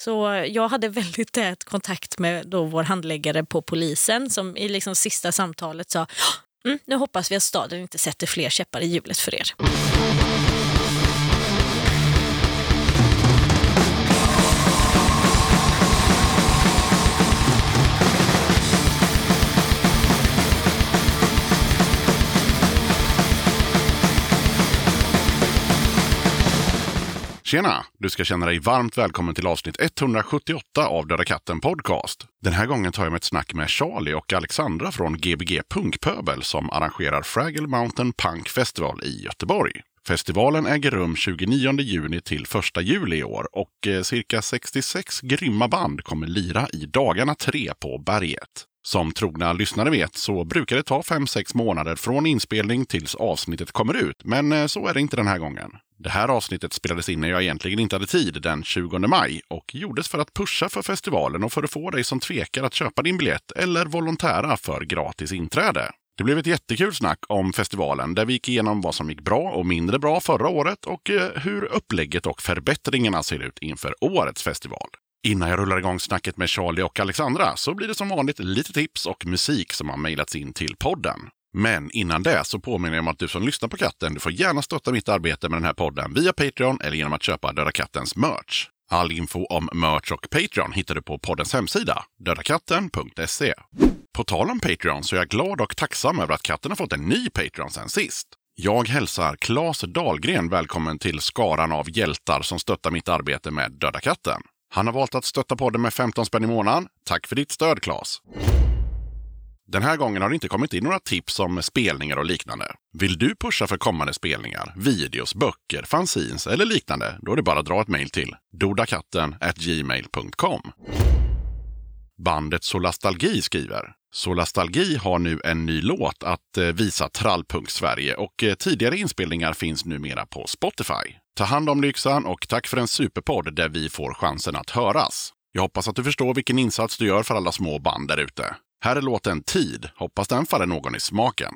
Så jag hade väldigt tät kontakt med då vår handläggare på polisen som i liksom sista samtalet sa mm, nu hoppas vi att staden inte sätter fler käppar i hjulet för er. Tjena! Du ska känna dig varmt välkommen till avsnitt 178 av Döda katten Podcast. Den här gången tar jag med ett snack med Charlie och Alexandra från Gbg Punkpöbel som arrangerar Fraggle Mountain Punk Festival i Göteborg. Festivalen äger rum 29 juni till 1 juli i år och eh, cirka 66 grymma band kommer lira i dagarna tre på berget. Som trogna lyssnare vet så brukar det ta 5-6 månader från inspelning tills avsnittet kommer ut, men eh, så är det inte den här gången. Det här avsnittet spelades in när jag egentligen inte hade tid den 20 maj och gjordes för att pusha för festivalen och för att få dig som tvekar att köpa din biljett eller volontära för gratis inträde. Det blev ett jättekul snack om festivalen där vi gick igenom vad som gick bra och mindre bra förra året och eh, hur upplägget och förbättringarna ser ut inför årets festival. Innan jag rullar igång snacket med Charlie och Alexandra så blir det som vanligt lite tips och musik som har mejlats in till podden. Men innan det så påminner jag om att du som lyssnar på katten, du får gärna stötta mitt arbete med den här podden via Patreon eller genom att köpa Döda Kattens merch. All info om merch och Patreon hittar du på poddens hemsida, dödakatten.se. På tal om Patreon så är jag glad och tacksam över att katten har fått en ny Patreon sen sist. Jag hälsar Claes Dahlgren välkommen till skaran av hjältar som stöttar mitt arbete med Döda katten. Han har valt att stötta podden med 15 spänn i månaden. Tack för ditt stöd, Claes! Den här gången har det inte kommit in några tips om spelningar och liknande. Vill du pusha för kommande spelningar, videos, böcker, fanzines eller liknande? Då är det bara att dra ett mejl till dodakatten gmail.com. Bandet Solastalgi skriver Solastalgi har nu en ny låt att eh, visa Trallpunk Sverige och eh, tidigare inspelningar finns numera på Spotify. Ta hand om lyxan och tack för en superpodd där vi får chansen att höras. Jag hoppas att du förstår vilken insats du gör för alla små band där ute. Här är låten Tid. Hoppas den faller någon i smaken.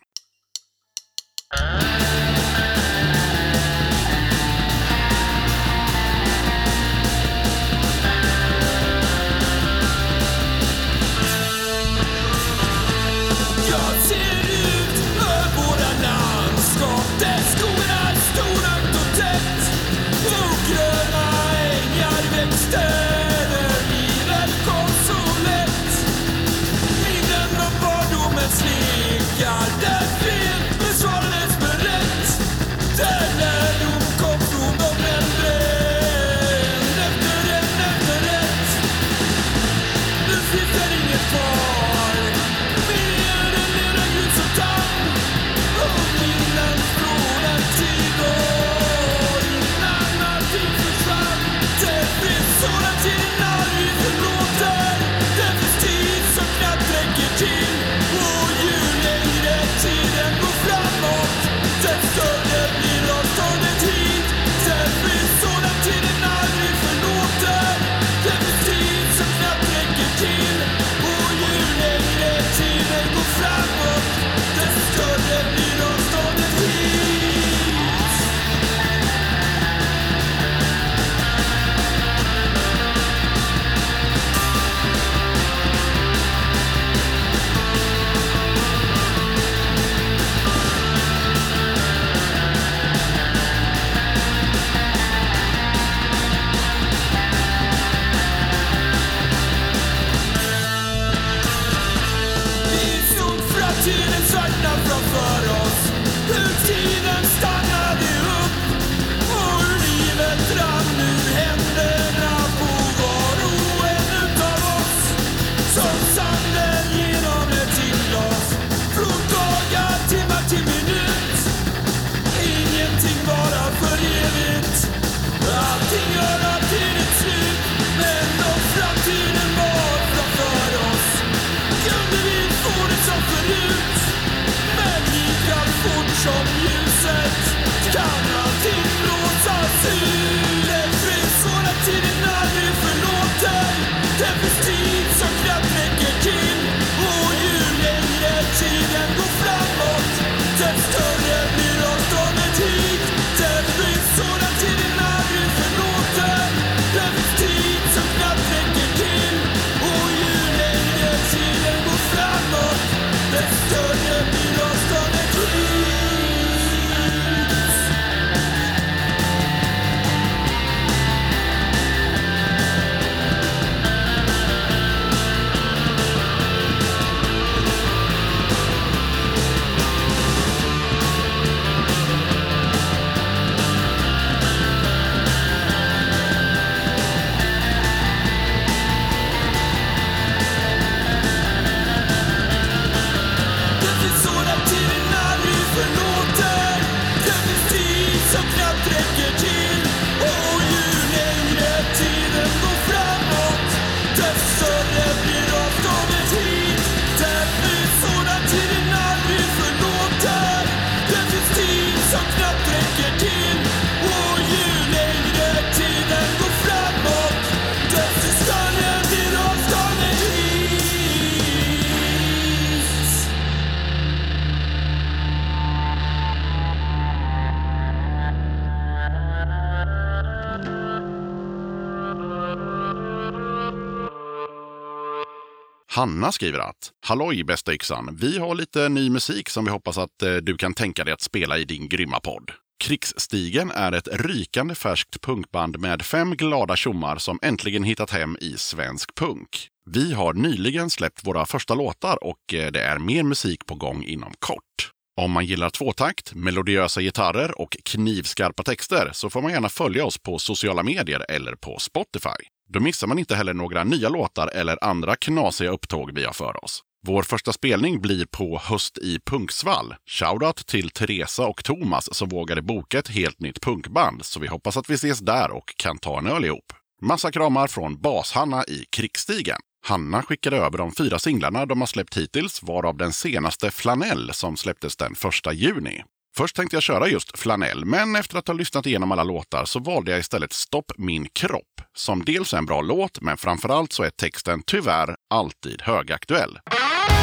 Hanna skriver att Halloj bästa yxan! Vi har lite ny musik som vi hoppas att eh, du kan tänka dig att spela i din grymma podd. Krigsstigen är ett rykande färskt punkband med fem glada tjommar som äntligen hittat hem i svensk punk. Vi har nyligen släppt våra första låtar och eh, det är mer musik på gång inom kort. Om man gillar tvåtakt, melodiösa gitarrer och knivskarpa texter så får man gärna följa oss på sociala medier eller på Spotify. Då missar man inte heller några nya låtar eller andra knasiga upptåg vi har för oss. Vår första spelning blir på Höst i Punksvall. Shoutout till Teresa och Thomas som vågade boka ett helt nytt punkband, så vi hoppas att vi ses där och kan ta en öl ihop. Massa kramar från Bas-Hanna i Krigsstigen. Hanna skickade över de fyra singlarna de har släppt hittills, varav den senaste Flanell som släpptes den 1 juni. Först tänkte jag köra just Flanell, men efter att ha lyssnat igenom alla låtar så valde jag istället Stopp min kropp, som dels är en bra låt, men framförallt så är texten tyvärr alltid högaktuell. Mm.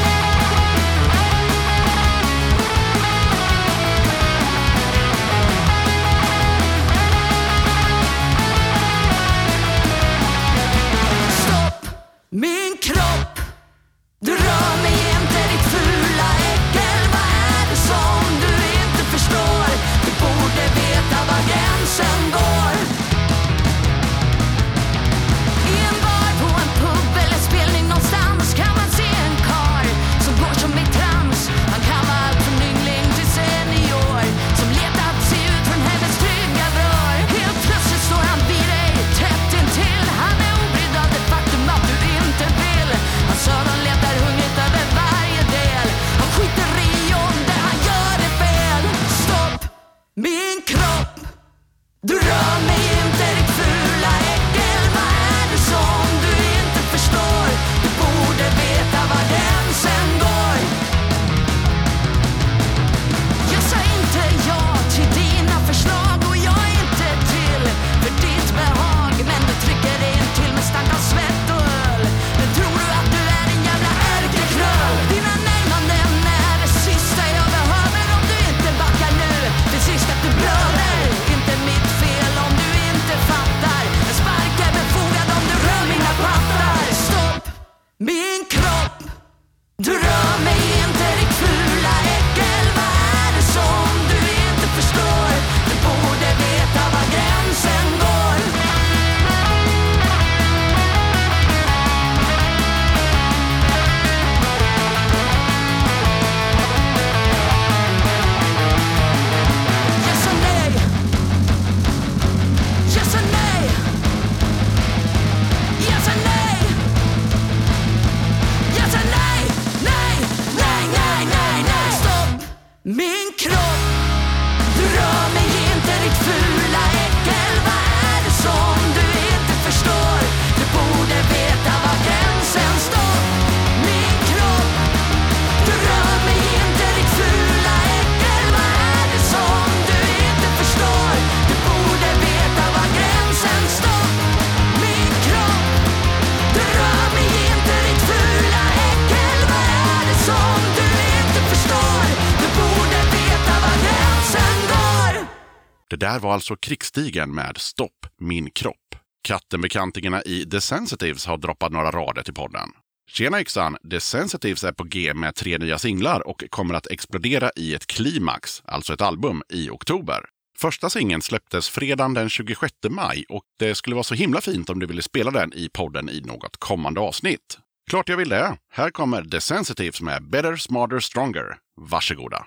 Där var alltså Krigsstigen med Stopp min kropp. Kattenbekantingarna i The Sensitives har droppat några rader till podden. Tjena yxan! The Sensitives är på G med tre nya singlar och kommer att explodera i ett klimax, alltså ett album, i oktober. Första singeln släpptes fredagen den 26 maj och det skulle vara så himla fint om du ville spela den i podden i något kommande avsnitt. Klart jag vill det! Här kommer The Sensitives med Better, Smarter, Stronger. Varsågoda!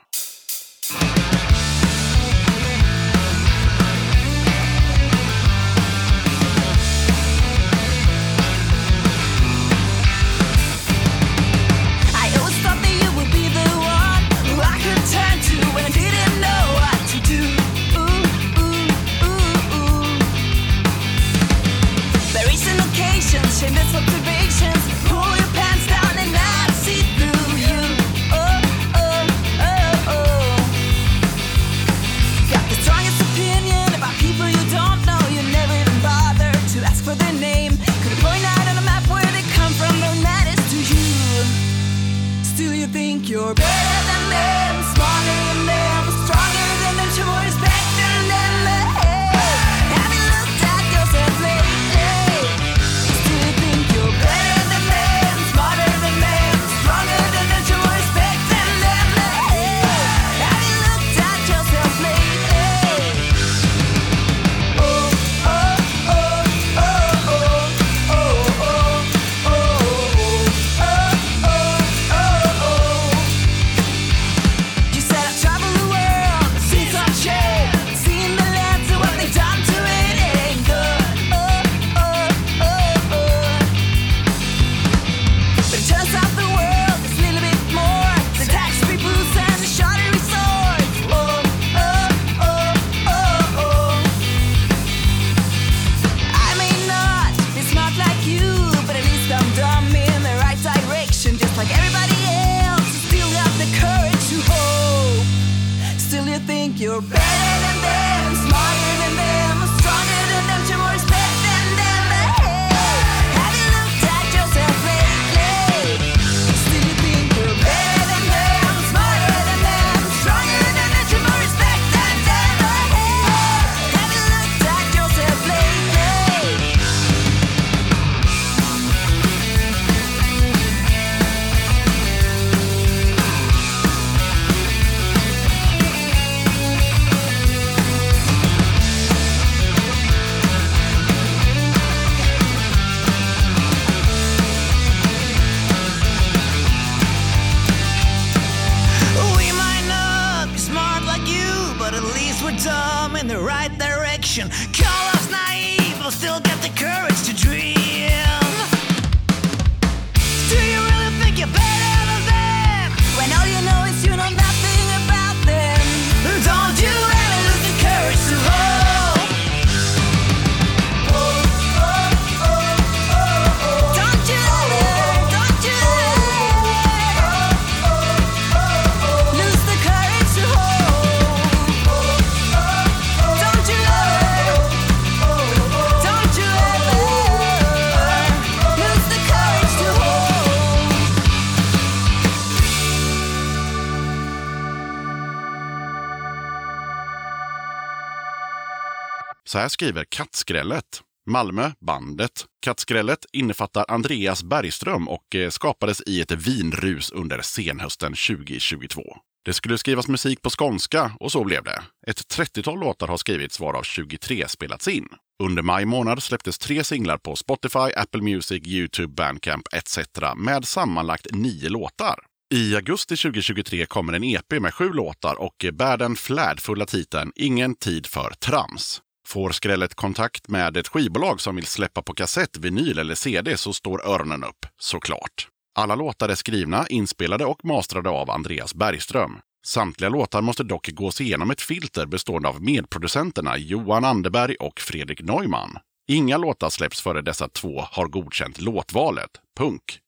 Här skriver Kattskrället. Malmö, bandet. Kattskrället innefattar Andreas Bergström och eh, skapades i ett vinrus under senhösten 2022. Det skulle skrivas musik på skånska och så blev det. Ett 30-tal låtar har skrivits varav 23 spelats in. Under maj månad släpptes tre singlar på Spotify, Apple Music, Youtube, Bandcamp etc. med sammanlagt nio låtar. I augusti 2023 kommer en EP med sju låtar och bär den flärdfulla titeln Ingen tid för trams. Får skrället kontakt med ett skivbolag som vill släppa på kassett, vinyl eller CD så står öronen upp, såklart. Alla låtar är skrivna, inspelade och mastrade av Andreas Bergström. Samtliga låtar måste dock gås igenom ett filter bestående av medproducenterna Johan Anderberg och Fredrik Neumann. Inga låtar släpps före dessa två har godkänt låtvalet. punk.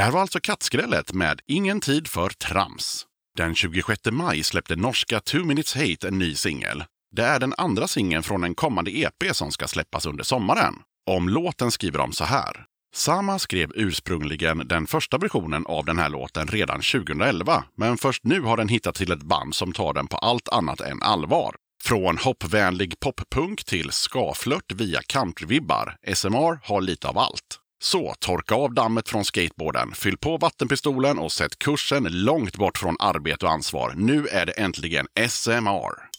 Det här var alltså Kattskrället med Ingen tid för trams. Den 26 maj släppte norska Two Minutes Hate en ny singel. Det är den andra singeln från en kommande EP som ska släppas under sommaren. Om låten skriver de så här. Sama skrev ursprungligen den första versionen av den här låten redan 2011, men först nu har den hittat till ett band som tar den på allt annat än allvar. Från hoppvänlig poppunk till skaflört via countryvibbar. SMR har lite av allt. Så torka av dammet från skateboarden, fyll på vattenpistolen och sätt kursen långt bort från arbete och ansvar. Nu är det äntligen SMR.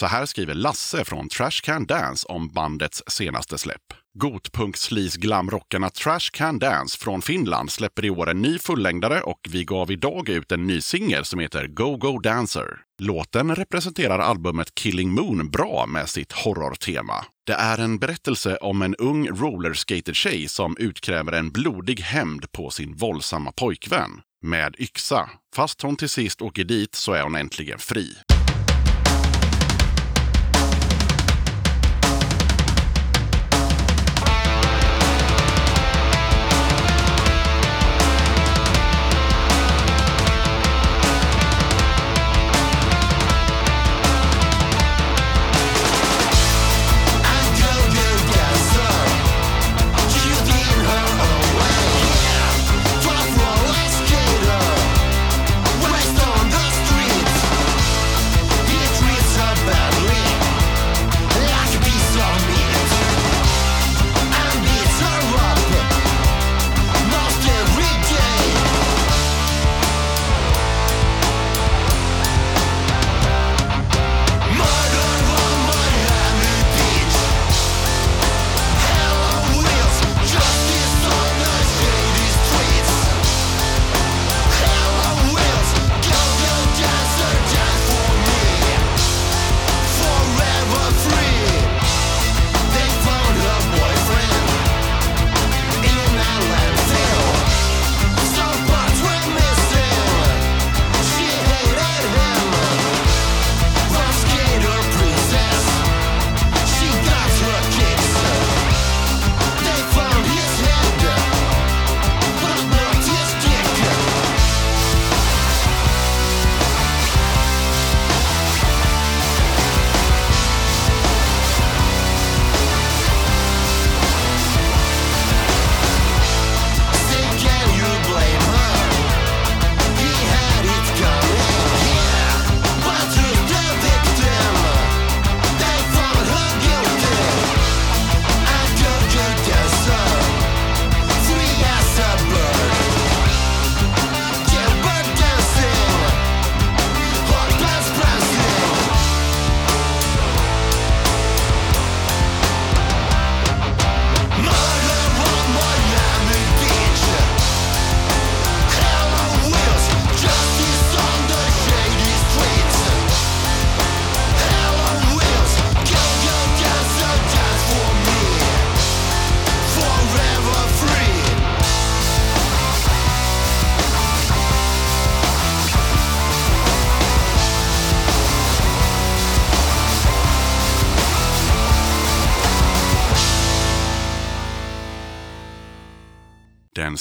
Så här skriver Lasse från Trash Can Dance om bandets senaste släpp. Gotpunk sleaze glamrockarna Trash Can Dance från Finland släpper i år en ny fullängdare och vi gav idag ut en ny singel som heter Go Go Dancer. Låten representerar albumet Killing Moon bra med sitt horrortema. Det är en berättelse om en ung rollerskater-tjej som utkräver en blodig hämnd på sin våldsamma pojkvän med yxa. Fast hon till sist åker dit så är hon äntligen fri.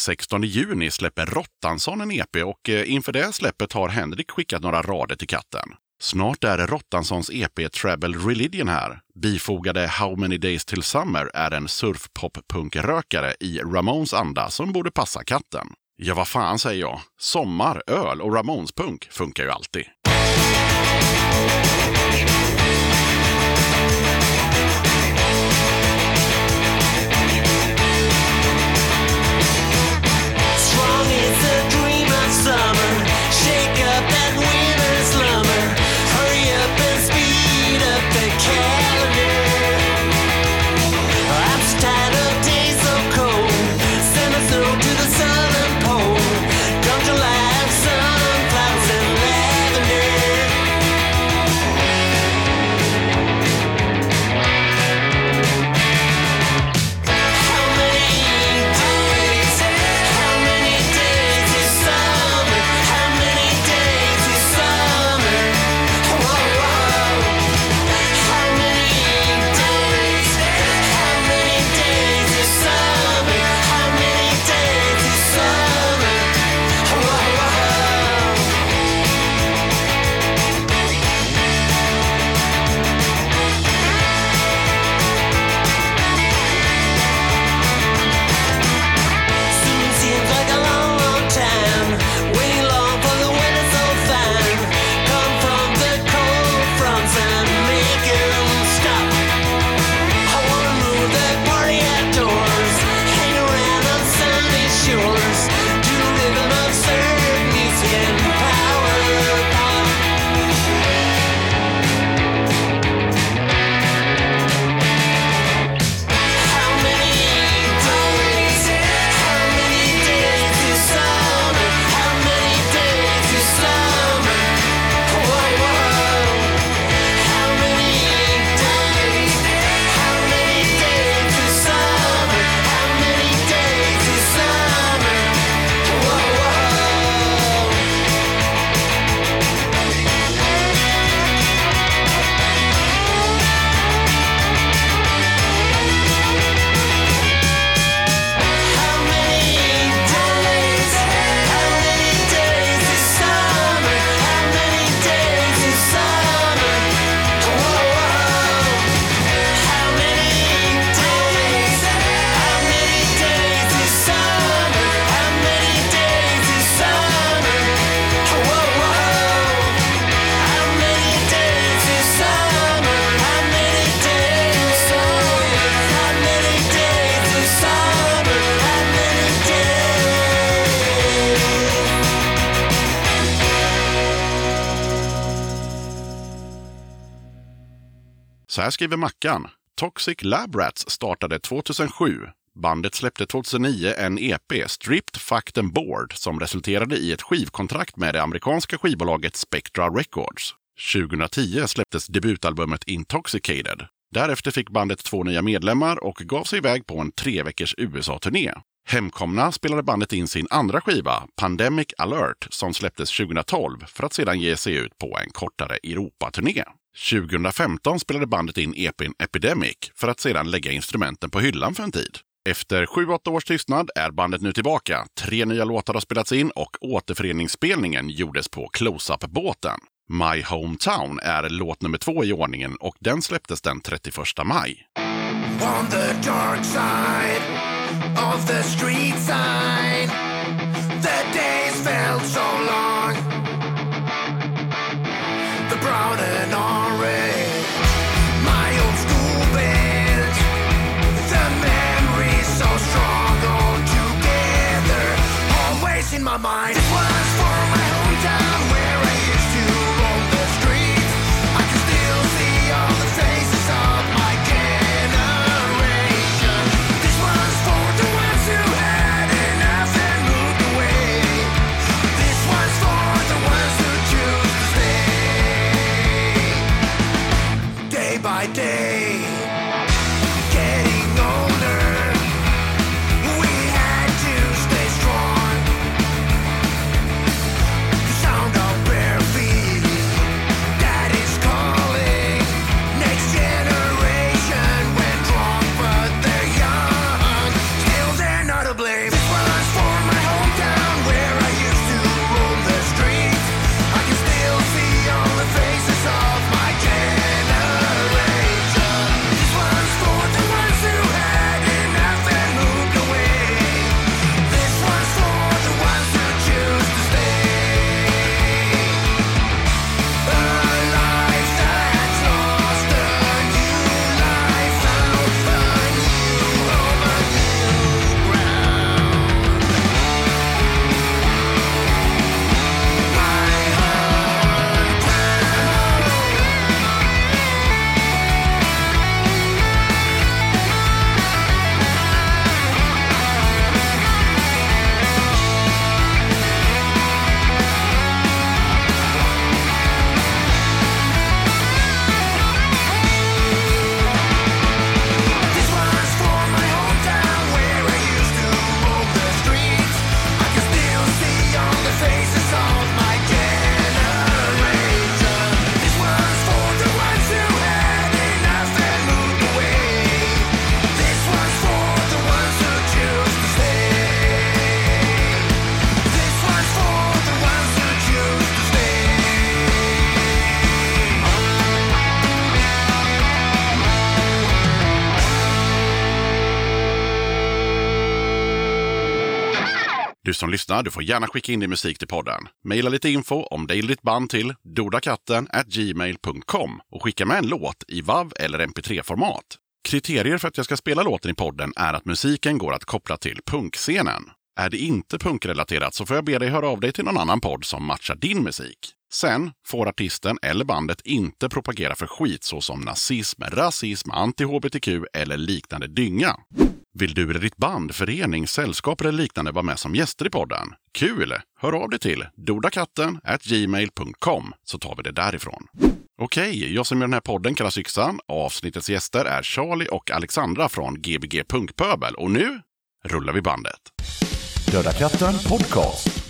16 juni släpper Rottansson en EP och eh, inför det släppet har Henrik skickat några rader till katten. Snart är Rottanssons EP Travel Religion här. Bifogade How Many Days Till Summer är en surfpop-punkrökare i Ramones anda som borde passa katten. Ja, vad fan säger jag? Sommar, öl och Ramones-punk funkar ju alltid. Så här skriver Mackan. Toxic Lab Rats startade 2007. Bandet släppte 2009 en EP, Stripped, Fucked and Bored, som resulterade i ett skivkontrakt med det amerikanska skivbolaget Spectra Records. 2010 släpptes debutalbumet Intoxicated. Därefter fick bandet två nya medlemmar och gav sig iväg på en tre veckors USA-turné. Hemkomna spelade bandet in sin andra skiva, Pandemic Alert, som släpptes 2012 för att sedan ge sig ut på en kortare Europaturné. 2015 spelade bandet in EPn Epidemic för att sedan lägga instrumenten på hyllan för en tid. Efter 7-8 års tystnad är bandet nu tillbaka. Tre nya låtar har spelats in och återföreningsspelningen gjordes på Close-Up-båten. My Hometown är låt nummer två i ordningen och den släpptes den 31 maj. On the dark side of the street sign, the days felt so my mind. Du som lyssnar, du får gärna skicka in din musik till podden. Maila lite info om dig eller ditt band till dodakatten gmail.com och skicka med en låt i WAV eller MP3-format. Kriterier för att jag ska spela låten i podden är att musiken går att koppla till punkscenen. Är det inte punkrelaterat så får jag be dig höra av dig till någon annan podd som matchar din musik. Sen får artisten eller bandet inte propagera för skit såsom nazism, rasism, anti-hbtq eller liknande dynga. Vill du eller ditt band, förening, sällskap eller liknande vara med som gäster i podden? Kul! Hör av dig till dodakatten gmail.com så tar vi det därifrån. Okej, jag som gör den här podden kallas Yxan. Avsnittets gäster är Charlie och Alexandra från Gbg Punkpöbel. Och nu rullar vi bandet. Döda katten podcast.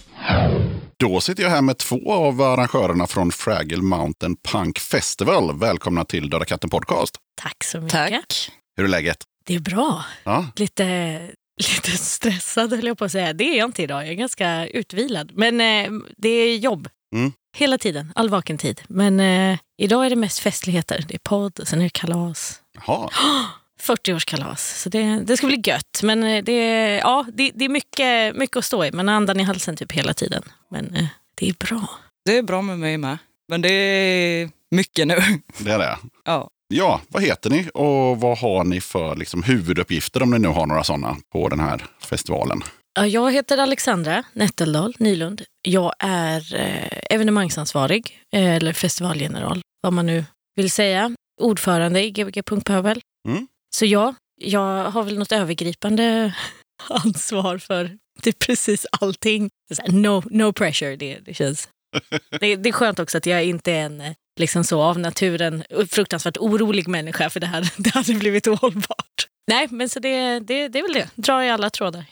Då sitter jag här med två av arrangörerna från Fraggle Mountain Punk Festival. Välkomna till Döda katten podcast. Tack så mycket. Tack. Hur är läget? Det är bra. Ja, Lite, lite stressad höll jag på att säga. Det är jag inte idag. Jag är ganska utvilad. Men eh, det är jobb. Mm. Hela tiden. All vaken tid. Men eh, idag är det mest festligheter. Det är podd och sen är det kalas. Jaha. 40-årskalas. Så det, det ska bli gött. Men eh, det, ja, det, det är mycket, mycket att stå i. Man har andan i halsen typ hela tiden. Men eh, det är bra. Det är bra med mig med. Men det är mycket nu. Det är det. Ja. Ja, vad heter ni och vad har ni för liksom, huvuduppgifter om ni nu har några sådana på den här festivalen? Ja, jag heter Alexandra Netteldal Nylund. Jag är eh, evenemangsansvarig, eh, eller festivalgeneral, vad man nu vill säga. ordförande i Gbg Punkpöbel. Mm. Så ja, jag har väl något övergripande ansvar för typ precis allting. No, no pressure, det, det känns... Det, det är skönt också att jag inte är en eh, liksom så av naturen fruktansvärt orolig människa för det, här, det hade blivit ohållbart. Nej, men så det, det, det är väl det. Dra i alla trådar.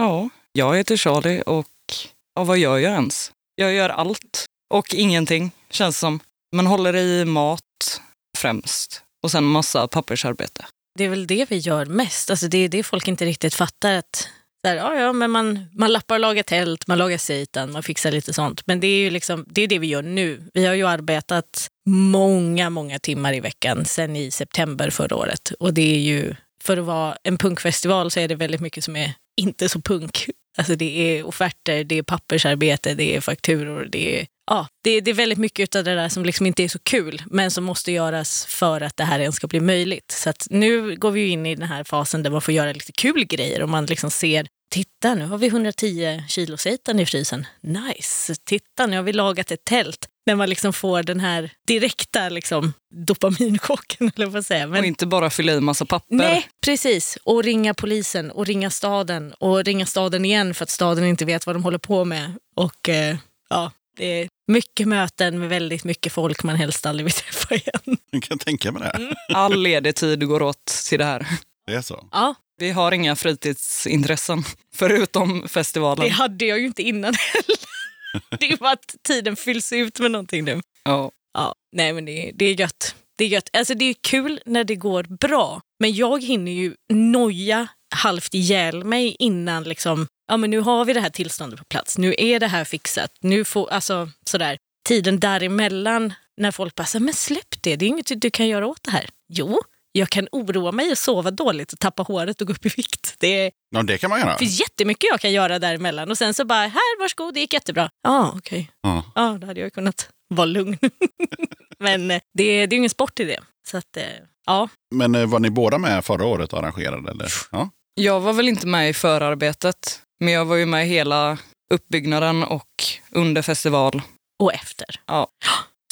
Ja, jag heter Charlie och ja, vad gör jag ens? Jag gör allt och ingenting, känns som. Man håller i mat främst och sen massa pappersarbete. Det är väl det vi gör mest. Alltså det är det folk inte riktigt fattar. att så här, ja, ja, men man, man lappar och lagar tält, man lagar seitan, man fixar lite sånt. Men det är ju liksom, det, är det vi gör nu. Vi har ju arbetat många, många timmar i veckan sen i september förra året. Och det är ju, för att vara en punkfestival så är det väldigt mycket som är inte så punk. Alltså det är offerter, det är pappersarbete, det är fakturor, det är Ja, det, det är väldigt mycket av det där som liksom inte är så kul, men som måste göras för att det här ens ska bli möjligt. Så nu går vi in i den här fasen där man får göra lite kul grejer och man liksom ser Titta, nu har vi 110 kilo seitan i frysen. Nice! Titta, nu har vi lagat ett tält. När man liksom får den här direkta liksom, dopaminchocken, eller vad säga. Och inte bara fylla i massa papper. Nej, precis. Och ringa polisen och ringa staden och ringa staden igen för att staden inte vet vad de håller på med. Och eh, ja, det mycket möten med väldigt mycket folk man helst aldrig vill träffa igen. Jag kan tänka mig det. Mm. All ledig tid går åt till det här. Det är så. Ja, Vi har inga fritidsintressen förutom festivalen. det hade jag ju inte innan heller. Det är bara att tiden fylls ut med någonting nu. Ja. Ja, nej men det, det är gött. Det är gött. Alltså det är kul när det går bra, men jag hinner ju noja halvt ihjäl mig innan liksom, ja men nu har vi det här tillståndet på plats, nu är det här fixat, nu får, alltså sådär, tiden däremellan när folk bara, men släpp det, det är inget du kan göra åt det här. Jo, jag kan oroa mig och sova dåligt och tappa håret och gå upp i vikt. Det är, Ja, det kan man göra. det finns jättemycket jag kan göra däremellan och sen så bara, här varsågod, det gick jättebra. Ja, okej. Ja. Ja, då hade jag kunnat vara lugn. Men eh, det, är- det är ju ingen sport i det. Så att, eh, ja. Men eh, var ni båda med förra året och arrangerade? Eller? Ja. Jag var väl inte med i förarbetet, men jag var ju med hela uppbyggnaden och under festival. Och efter.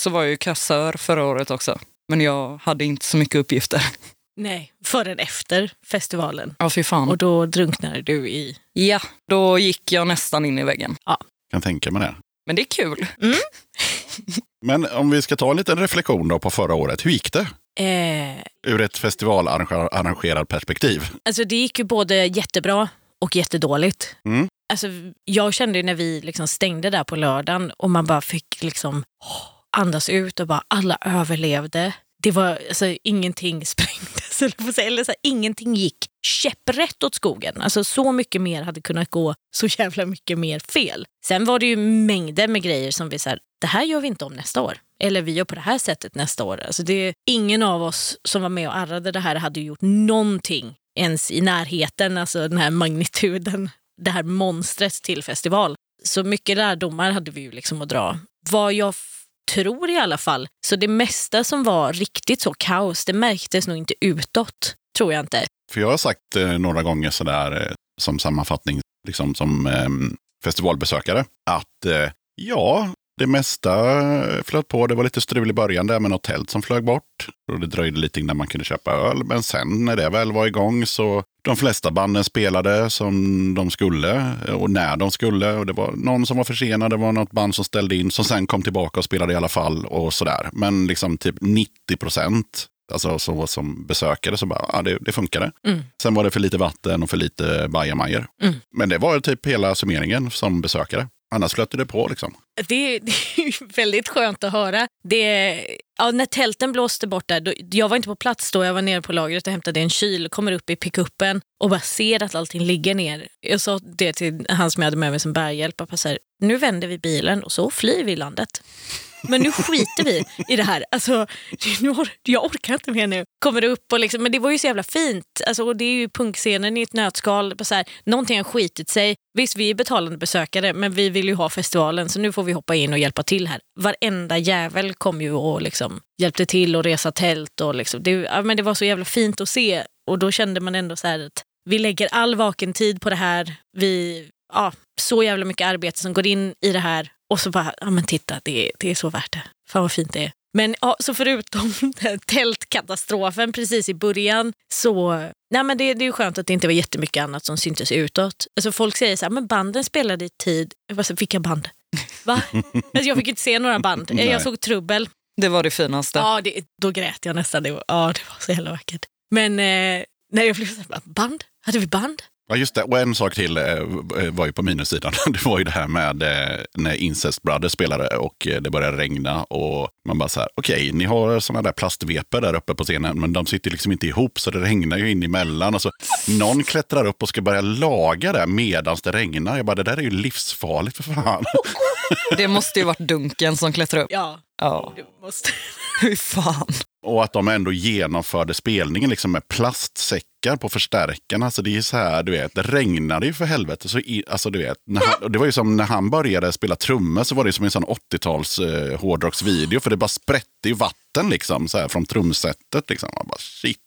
Så var jag ju kassör förra året också. Men jag hade inte så mycket uppgifter. Nej, förrän efter festivalen. Ja, fy fan. Och då drunknade du i... Ja, då gick jag nästan in i väggen. Kan tänka mig det. Men det är kul. Men om vi ska ta en liten reflektion då på förra året. Hur gick det? Eh, Ur ett festivalarrangerad perspektiv. alltså det gick ju både jättebra och jättedåligt. Mm. Alltså, jag kände när vi liksom stängde där på lördagen och man bara fick liksom andas ut och bara alla överlevde. Det var alltså, ingenting sprängdes, eller, eller så här, ingenting gick käpprätt åt skogen. Alltså så mycket mer hade kunnat gå så jävla mycket mer fel. Sen var det ju mängder med grejer som vi så här, det här gör vi inte om nästa år. Eller vi gör på det här sättet nästa år. Alltså det, ingen av oss som var med och arrade det här hade gjort någonting ens i närheten, alltså den här magnituden, det här monstret till festival. Så mycket lärdomar hade vi ju liksom att dra. Vad jag tror i alla fall, så det mesta som var riktigt så kaos, det märktes nog inte utåt. Tror jag inte. För jag har sagt eh, några gånger sådär eh, som sammanfattning, liksom som eh, festivalbesökare, att eh, ja, det mesta flöt på. Det var lite strul i början där med något tält som flög bort. Och det dröjde lite innan man kunde köpa öl. Men sen när det väl var igång så de flesta banden spelade som de skulle och när de skulle. Och det var någon som var försenad, det var något band som ställde in som sen kom tillbaka och spelade i alla fall och sådär. Men liksom typ 90 procent Alltså så som besökare så bara, ja det, det funkade. Mm. Sen var det för lite vatten och för lite bajamajor. Mm. Men det var typ hela summeringen som besökare. Annars flöt det på liksom. Det, det är väldigt skönt att höra. Det, ja, när tälten blåste bort där, då, jag var inte på plats då, jag var nere på lagret och hämtade en kyl, kommer upp i pickuppen och bara ser att allting ligger ner. Jag sa det till han som jag hade med mig som bärhjälp, bara så här, nu vänder vi bilen och så flyr vi landet. Men nu skiter vi i det här. Alltså, nu or jag orkar inte mer nu. Kommer upp och liksom, men det var ju så jävla fint. Alltså, och det är ju punkscenen i ett nötskal. Så här, någonting har skitit sig. Visst, vi är betalande besökare, men vi vill ju ha festivalen så nu får vi hoppa in och hjälpa till här. Varenda jävel kom ju och liksom hjälpte till och resa tält. Och liksom, det, ja, men det var så jävla fint att se. Och då kände man ändå så här att vi lägger all vaken tid på det här. Vi, ja, så jävla mycket arbete som går in i det här. Och så bara, ja men titta, det, är- det är så värt det. Fan vad fint det är. Men ja, så förutom tältkatastrofen precis i början så nej, men det, det är ju skönt att det inte var jättemycket annat som syntes utåt. Alltså folk säger så här, men banden spelade i tid. Jag bara, vilka band? Va? alltså jag fick inte se några band. Nej. Jag såg Trubbel. Det var det finaste. Ja, det, då grät jag nästan. Det var, ja, det var så jävla vackert. Men eh, när jag blev så här, band? Hade vi band? Ja, just det. Och en sak till eh, var ju på minussidan. Det var ju det här med eh, när Incest Brothers spelade och eh, det började regna. Och man bara så här, okej, ni har sådana där plastvepor där uppe på scenen, men de sitter liksom inte ihop så det regnar ju in emellan. Och så, någon klättrar upp och ska börja laga det medan det regnar. Jag bara, det där är ju livsfarligt för fan. Det måste ju varit Dunken som klättrade upp. Ja, Ja, du måste. hur fan. Och att de ändå genomförde spelningen liksom med plastsäckar på förstärkarna. Så det är så här, du vet, det regnade ju för helvete. Så i, alltså, du vet, när han, det var ju som när han började spela trummor så var det som en sån 80-tals eh, hårdrocksvideo. För det bara sprätte ju vatten liksom, så här, från trumsetet. Liksom. Man bara, shit.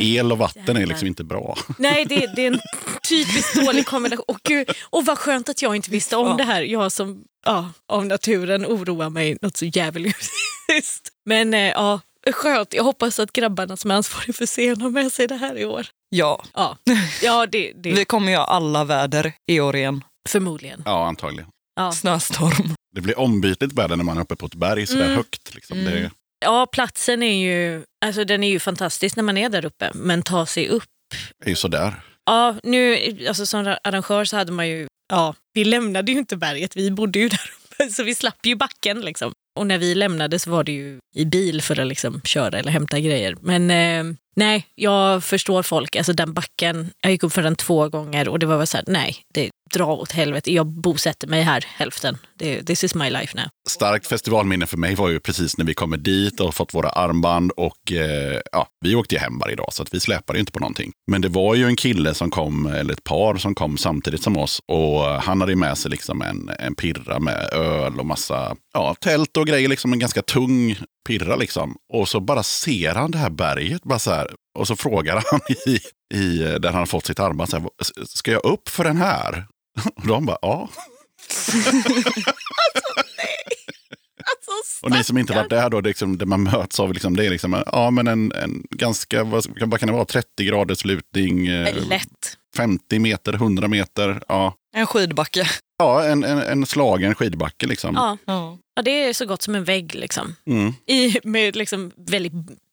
El och vatten är liksom inte bra. Nej, det, det är en typiskt dålig kombination. Och, gud, och vad skönt att jag inte visste om det här. Jag som ja, av naturen oroar mig något så jävligt. Men eh, ja, skönt. Jag hoppas att grabbarna som är ansvariga för scenen har med sig det här i år. Ja, Ja, ja det, det vi kommer ju ha alla väder i år igen. förmodligen. Ja, antagligen. Ja. Snöstorm. Det blir ombytligt väder när man är uppe på ett berg så där Mm. högt. Liksom. Det, ja, platsen är ju, alltså, den är ju fantastisk när man är där uppe, men ta sig upp är ju sådär. Ja, nu, alltså som arrangör så hade man ju, ja, vi lämnade ju inte berget, vi bodde ju där uppe, så vi slapp ju backen liksom. Och när vi lämnade så var det ju i bil för att liksom köra eller hämta grejer. Men eh, nej, jag förstår folk. Alltså den backen, jag gick upp för den två gånger och det var väl så här, nej, det dra åt helvete. Jag bosätter mig här hälften. This is my life now. Starkt festivalminne för mig var ju precis när vi kommer dit och fått våra armband. Och eh, ja, Vi åkte ju hem varje dag så att vi släpade inte på någonting. Men det var ju en kille som kom, eller ett par som kom samtidigt som oss. Och han hade med sig liksom en, en pirra med öl och massa ja, tält och grejer. Liksom en ganska tung pirra liksom. Och så bara ser han det här berget. Bara så här, och så frågar han i, i, där han har fått sitt armband. Så här, Ska jag upp för den här? Och de bara ja. Alltså, Och ni som inte varit där då, det, liksom, det man möts av, liksom, det är liksom, ja, men en, en ganska, vad, vad kan det vara, 30 graders lutning, eh, Lätt. 50 meter, 100 meter. Ja, En skidbacke. ja en, en, en slagen skidbacke liksom. Ja. Ja. ja, det är så gott som en vägg liksom. Mm. I, med liksom väldigt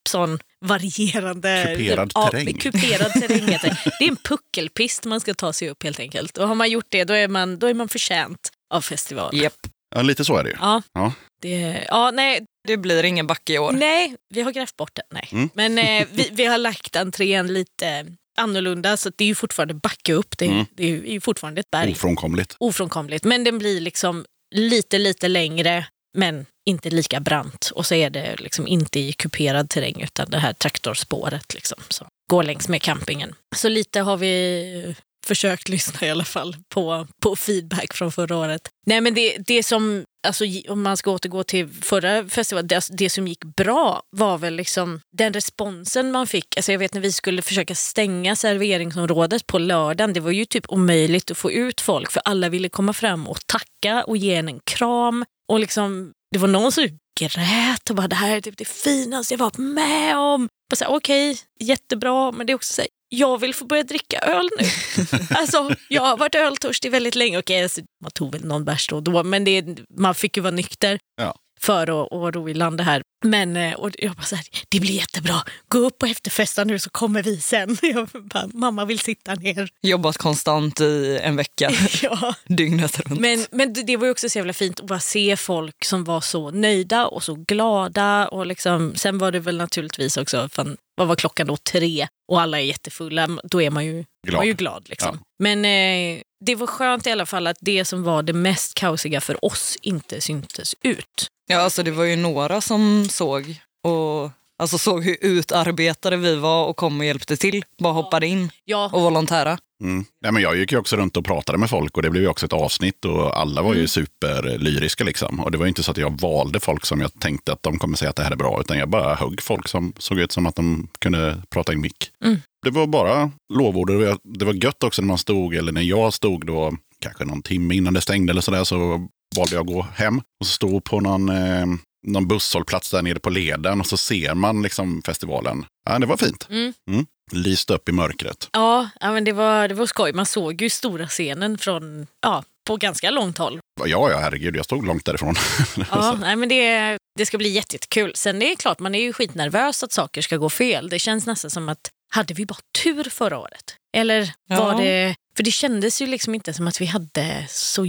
sån varierande... Kuperad ja, terräng. Kuperad terräng heter det. Är en puckelpist man ska ta sig upp helt enkelt. Och har man gjort det då är man, då är man förtjänt av festival. Japp. Ja, lite så är det ju. Ja, Ja. det, ja nej, Det blir ingen backe i år. nej, vi har grävt bort den. Nej. Mm. Men eh, vi, vi har lagt entrén lite annorlunda så det är ju fortfarande backa upp. Det, Mm. det är ju fortfarande ett berg. Ofrånkomligt. Ofrånkomligt. Men den blir liksom lite, lite längre men inte lika brant. Och så är det liksom inte i kuperad terräng utan det här traktorspåret liksom, som går längs med campingen. Så lite har vi eh, försökt lyssna i alla fall på, på feedback från förra året. Nej men det, det som, alltså, om man ska återgå till förra festivalen, det, alltså, det som gick bra var väl liksom den responsen man fick. Alltså jag vet när vi skulle försöka stänga serveringsområdet på lördagen, det var ju typ omöjligt att få ut folk för alla ville komma fram och tacka och ge en en kram. Och liksom, det var någon som grät och bara det här är typ det finaste jag varit med om. Okej, jättebra, men det är också så här, jag vill få börja dricka öl nu. alltså, jag har varit öltörstig väldigt länge. Okej, alltså, man tog väl någon bärs då och då, men det, man fick ju vara nykter Ja. för att, att ro i land det här. Men eh, och jag bara så här, det blir jättebra. Gå upp och efterfesta nu så kommer vi sen. Jag bara, mamma vill sitta ner. Jobbat konstant i en vecka, ja. dygnet runt. Men, men det var ju också så jävla fint att bara se folk som var så nöjda och så glada. Och liksom, sen var det väl naturligtvis också, fan, vad var klockan då? Tre och alla är jättefulla. Då är man ju Glad. Man ju glad. Liksom. Men eh, det var skönt i alla fall att det som var det mest kaosiga för oss inte syntes ut. Ja, alltså det var ju några som såg och alltså såg hur utarbetade vi var och kom och hjälpte till. Bara hoppade in Ja, och volontära. Mm. Nej, men jag gick ju också runt och pratade med folk och det blev ju också ett avsnitt och alla var ju superlyriska. Liksom. Och det var ju inte så att jag valde folk som jag tänkte att de kommer säga att det här är bra, utan jag bara högg folk som såg ut som att de kunde prata i en mick. Mm. Det var bara lovord. och Det var- det var gött också när man stod, eller när jag stod då, kanske någon timme innan det stängde eller sådär, så valde jag att gå hem och stå på någon, eh, någon busshållplats där nere på leden och så ser man liksom festivalen. Ja, det var fint. Mm. Mm. Lyste upp i mörkret. Ja, ja men det var, det var skoj. Man såg ju stora scenen från, ja, på ganska långt håll. Ja, ja, herregud, jag stod långt därifrån. Ja, nej, men det, det ska bli jätte- jättekul. Sen det är klart, man är ju skitnervös att saker ska gå fel. Det känns nästan som att, hade vi bara tur förra året? Eller var Ja. det... För det kändes ju liksom inte som att vi hade så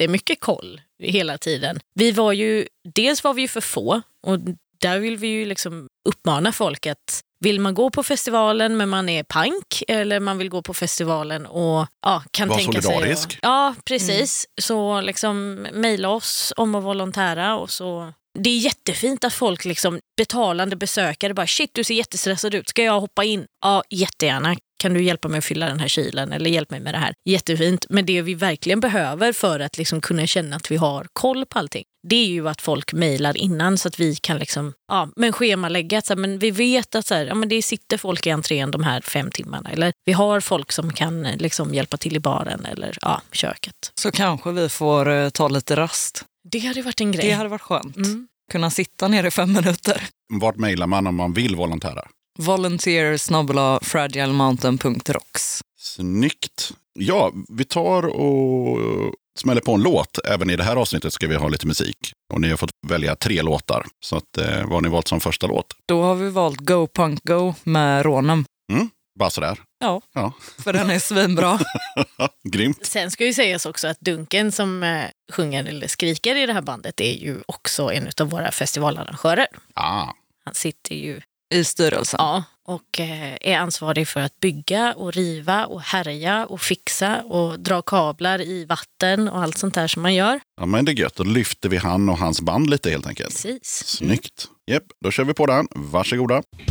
jättemycket koll hela tiden. Vi var ju, dels var vi ju för få och där vill vi ju liksom uppmana folk att vill man gå på festivalen men man är pank eller man vill gå på festivalen och ja, kan Var tänka sig... solidarisk. Att, ja, precis. Så liksom mejla oss om att volontära och så det är jättefint att folk, liksom, betalande besökare, bara shit du ser jättestressad ut, ska jag hoppa in? Ja, jättegärna. Kan du hjälpa mig att fylla den här kylen eller hjälp mig med det här? Jättefint. Men det vi verkligen behöver för att liksom kunna känna att vi har koll på allting, det är ju att folk mejlar innan så att vi kan liksom, ja, men schemalägga. att Så här, men vi vet att så här, ja, men det sitter folk i entrén de här fem timmarna. Eller vi har folk som kan eh, liksom, hjälpa till i baren eller ja, köket. Så kanske vi får eh, ta lite rast. Det hade varit en grej. Det hade varit skönt. Mm. Kunna sitta ner i fem minuter. Vart mejlar man om man vill volontära? Volunteer fragilemountain.rocks. Snyggt. Ja, vi tar och smäller på en låt. Även i det här avsnittet ska vi ha lite musik. Och ni har fått välja tre låtar. Så att, eh, vad har ni valt som första låt? Då har vi valt Go Punk Go med Rånem. Bara sådär. Ja, Ja, för den är svinbra. grymt. Sen ska ju sägas också att Dunken som eh, sjunger eller skriker i det här bandet är ju också en av våra festivalarrangörer. Ah, Han sitter ju I styrelsen. ja, och eh, är ansvarig för att bygga och riva och härja och fixa och dra kablar i vatten och allt sånt där som man gör. ja, men det är gött. Då lyfter vi han och hans band lite helt enkelt. Precis. Snyggt. Japp, då kör vi på den. Varsågoda. Ja,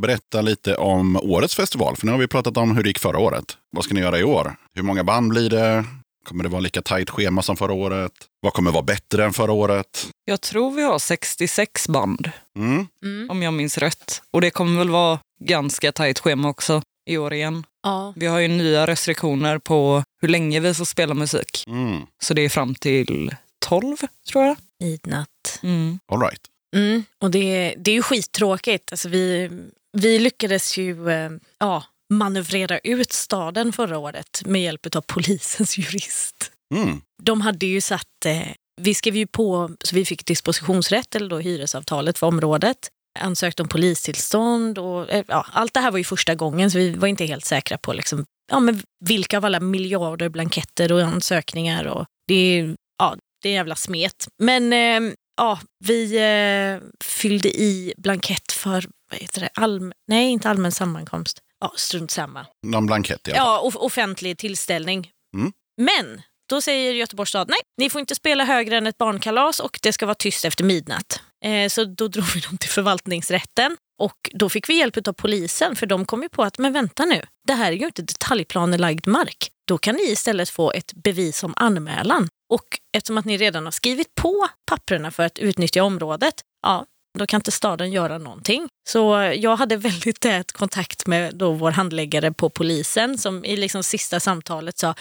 berätta lite om årets festival. För nu har vi pratat om hur det gick förra året. Vad ska ni göra i år? Hur många band blir det? Kommer det vara lika tajt schema som förra året? Vad kommer vara bättre än förra året? Jag tror vi har 66 band, Mm. Mm. om jag minns rätt. Och det kommer väl vara ganska tajt schema också i år igen. Ja. Vi har ju nya restriktioner på hur länge vi får spela musik. Mm. Så det är fram till 12, tror jag. Midnatt. Mm. All right. Mm. Och det, det är ju skittråkigt. Alltså vi, vi lyckades ju eh, ja, manövrera ut staden förra året med hjälp av polisens jurist. Mm. De hade ju satt, eh, vi skrev ju på, så vi fick dispositionsrätt eller då hyresavtalet för området. Ansökte om polistillstånd och eh, ja, allt det här var ju första gången så vi var inte helt säkra på liksom, ja, men vilka av alla miljarder blanketter och ansökningar. Och det, är, ja, det är en jävla smet. Men eh, ja, vi eh, fyllde i blankett för, vad heter det, allm, nej inte allmän sammankomst. Ja, strunt samma. Någon blankett i alla fall. Ja, off- offentlig tillställning. Mm. Men då säger Göteborgs stad nej, ni får inte spela högre än ett barnkalas och det ska vara tyst efter midnatt. Eh, så då drog vi dem till förvaltningsrätten och då fick vi hjälp av polisen för de kom ju på att men vänta nu, det här är ju inte detaljplanelagd mark. Då kan ni istället få ett bevis om anmälan. Och eftersom att ni redan har skrivit på papperna för att utnyttja området, ja, då kan inte staden göra någonting. Så jag hade väldigt tät kontakt med då vår handläggare på polisen som i liksom sista samtalet sa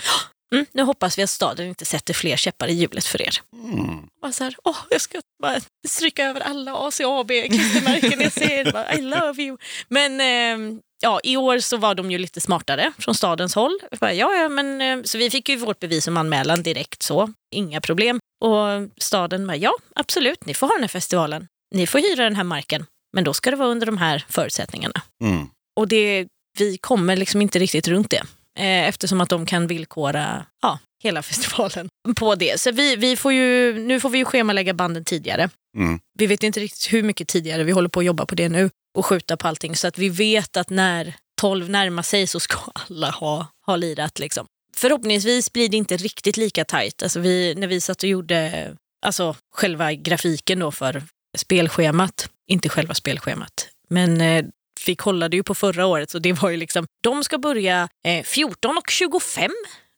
Mm, nu hoppas vi att staden inte sätter fler käppar i hjulet för er. Mm. Bara så här, Åh, jag ska bara stryka över alla ACAB klistermärken jag ser. Bara, I love you. Men eh, ja, i år så var de ju lite smartare från stadens håll. Bara, ja, ja, men, eh, så vi fick ju vårt bevis om anmälan direkt så, inga problem. Och staden bara, ja absolut, ni får ha den här festivalen. Ni får hyra den här marken, men då ska det vara under de här förutsättningarna. Mm. Och det, vi kommer liksom inte riktigt runt det. Eh, eftersom att de kan villkora ja, hela festivalen på det. Så vi, vi får ju, nu får vi ju schemalägga banden tidigare. Mm. Vi vet inte riktigt hur mycket tidigare, vi håller på att jobba på det nu och skjuta på allting. Så att vi vet att när 12 närmar sig så ska alla ha, ha lirat. Liksom. Förhoppningsvis blir det inte riktigt lika tajt. Alltså vi, när vi satt och gjorde alltså, själva grafiken då för spelschemat, inte själva spelschemat, men eh, vi kollade ju på förra året så det var ju liksom, de ska börja eh, 14 och 25.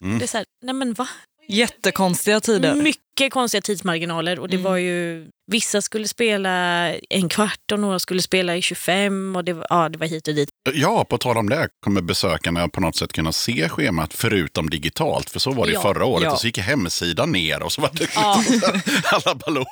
Mm. Det är så här, nej men va? Jättekonstiga tider. Mycket konstiga tidsmarginaler och det var ju, vissa skulle spela en kvart och några skulle spela i 25 och det var, ja, det var hit och dit. Ja, på tal om det, kommer besökarna på något sätt kunna se schemat förutom digitalt? För så var det Ja, förra året. ja. Och så gick hemsidan ner och så var det Ja. alla Baloo.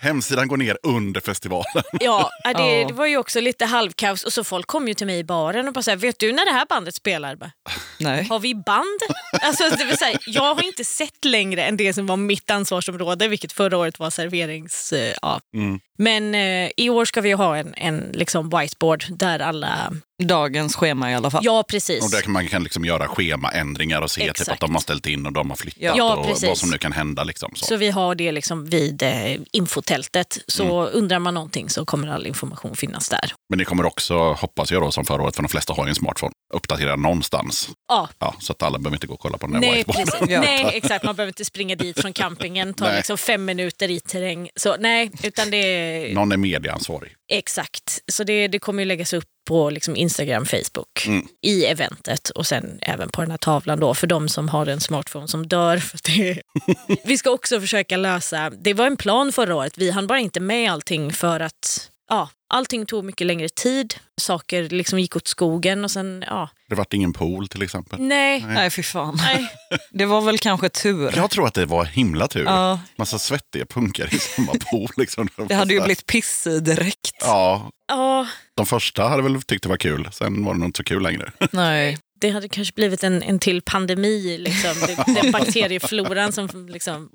Hemsidan går ner under festivalen. Ja, det, det var ju också lite halvkaos och så folk kom ju till mig i baren och bara så här, vet du när det här bandet spelar? Bara, Nej. Har vi band? Alltså, det vill säga, jag har inte sett längre än det som var mitt ansvarsområde, vilket förra året var serverings... Ja. Mm. Men eh, i år ska vi ha en, en liksom whiteboard där alla... Dagens schema i alla fall. Ja, precis. Och där kan man kan liksom göra schemaändringar och se typ att de har ställt in och de har flyttat Ja. Och precis. vad som nu kan hända. Liksom, så. Så vi har det liksom vid eh, infotältet. Så undrar man någonting så kommer all information finnas där. Men ni kommer också, hoppas jag då, som förra året, för de flesta har ju en smartphone, uppdatera någonstans. Ja, Ja, så att alla behöver inte gå och kolla på den här Nej, precis. Ja. nej, exakt. Man behöver inte springa dit från campingen, ta Nej. liksom fem minuter i terräng. Så nej, utan det är Någon är medieansvarig. exakt. Så det, det kommer ju läggas upp på liksom Instagram, Facebook Mm. i eventet och sen även på den här tavlan då för de som har en smartphone som dör. För det, vi ska också försöka lösa, det var en plan förra året, vi hann bara inte med allting för att ja, allting tog mycket längre tid. Saker liksom gick åt skogen och sen, ja, Det vart ingen pool till exempel. nej. Nej, fy fan. Nej, Det var väl kanske tur. Jag tror att det var himla tur. Ja. Massa svettiga punkare i samma pool. Liksom. Det hade ju blivit piss direkt. Ja, ja, de första hade väl tyckt det var kul. Sen var det nog inte så kul längre. Nej. det hade kanske blivit en, en till pandemi, liksom. Den- bakteriefloran som liksom...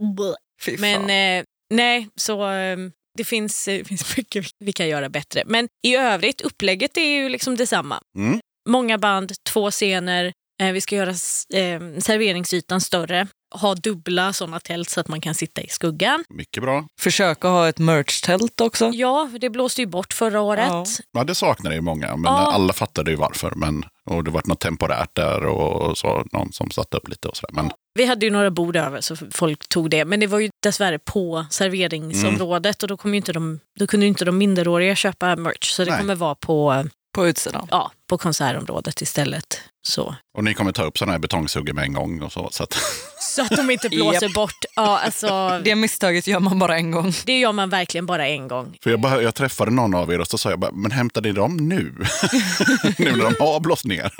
Men eh, nej, så eh, det finns, eh, finns mycket vi kan göra bättre. Men i övrigt, upplägget är ju liksom detsamma. Mm. Många band, två scener. Eh, vi ska göra s- eh, serveringsytan större. Ha dubbla sådana tält så att man kan sitta i skuggan. Mycket bra. Försöka ha ett merch-tält också. Ja, det blåste ju bort förra året. Ja. Ja, det saknade ju många, men Ja. alla fattade ju varför. Men, och det var något temporärt där och så, någon som satte upp lite och sådär. Men Vi hade ju några bord över så folk tog det. Men det var ju dessvärre på serveringsområdet och då, kom ju inte de, då kunde ju inte de minderåriga köpa merch. Så det Nej. kommer vara på, På utsidan. ja, på konsertområdet istället. Så. Och ni kommer ta upp sådana här betongsuggor med en gång. Och så, så att, så att de inte blåser bort. Ja, alltså, Det misstaget gör man bara en gång. det gör man verkligen bara en gång. för jag, bara, jag träffade någon av er och så sa jag bara, men hämtade ni dem nu? nu när de har blåst ner.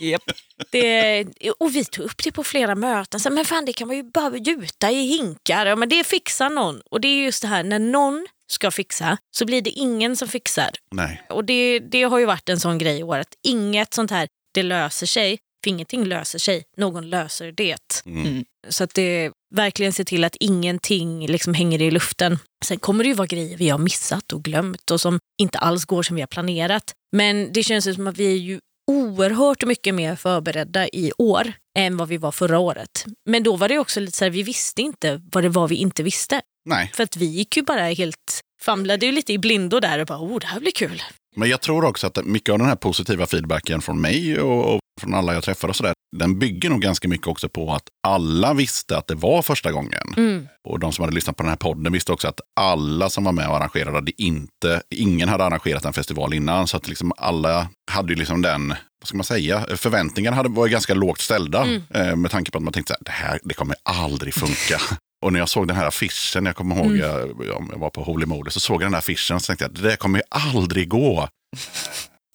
Yep. Det, och vi tog upp det på flera möten. Så, men fan, det kan man ju bara gjuta i hinkar. Ja, men det fixar någon. Och det är just det här, när någon ska fixa så blir det ingen som fixar. Nej. Och det, det har ju varit en sån grej i år att inget sånt här, det löser sig. För ingenting löser sig, någon löser det. Mm. Så att det verkligen ser till att ingenting liksom hänger i luften. Sen kommer det ju vara grejer vi har missat och glömt och som inte alls går som vi har planerat. Men det känns som att vi är ju oerhört mycket mer förberedda i år än vad vi var förra året. Men då var det också lite så här, vi visste inte vad det var vi inte visste. Nej. För att vi gick ju bara helt, famlade ju lite i blindo där och bara, oh det här blir kul. Men jag tror också att mycket av den här positiva feedbacken från mig och, och från alla jag träffar och sådär, den bygger nog ganska mycket också på att alla visste att det var första gången. Mm. Och de som hade lyssnat på den här podden visste också att alla som var med och arrangerade hade inte, ingen hade arrangerat en festival innan. Så att liksom alla hade ju liksom den, vad ska man säga, förväntningarna hade, var ganska lågt ställda. Eh, med tanke på att man tänkte så här, det här det kommer aldrig funka. Och när jag såg den här affischen, jag kommer ihåg, jag, jag var på Holy Moly, så såg jag den här affischen och så tänkte jag, det där kommer ju aldrig gå.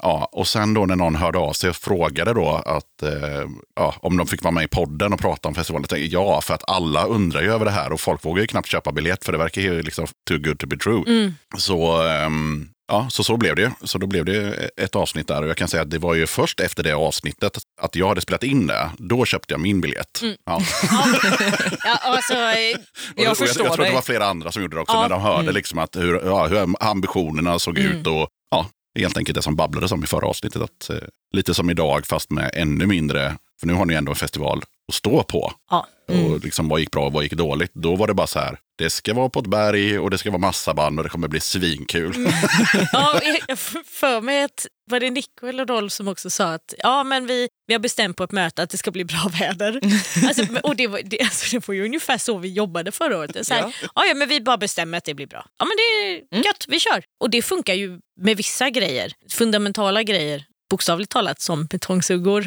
Ja, och sen då när någon hörde av sig och frågade då att, eh, ja, om de fick vara med i podden och prata om festivalen. Jag tänkte, ja, för att alla undrar ju över det här och folk vågar ju knappt köpa biljett för det verkar ju liksom too good to be true. Så, ehm, ja, så så blev det. Så då blev det ett avsnitt där och jag kan säga att det var ju först efter det avsnittet att jag hade spelat in det. Då köpte jag min biljett. Ja. Ja, alltså, eh, Jag jag, förstår jag tror dig. det var flera andra som gjorde det också, Ja. när de hörde liksom att hur, ja, hur ambitionerna såg ut. och ja, Helt enkelt det som babblades om i förra avsnittet. Att, eh, lite som idag, fast med ännu mindre. För nu har ni ändå en festival att stå på. ja. Och liksom, vad gick bra och vad gick dåligt? Då var det bara så här, det ska vara på ett berg och det ska vara massa band och det kommer bli svinkul. Ja, jag- för mig att var det Nico eller Rolf som också sa att ja, men vi, vi har bestämt på ett möte att det ska bli bra väder. Alltså, och det, var, det, alltså, det var ju ungefär så vi jobbade förra året. Så här, ja. Ja, men vi bara bestämmer att det blir bra. Ja, men det är gött, vi kör. Och det funkar ju med vissa grejer, fundamentala grejer, bokstavligt talat som betongsuggor.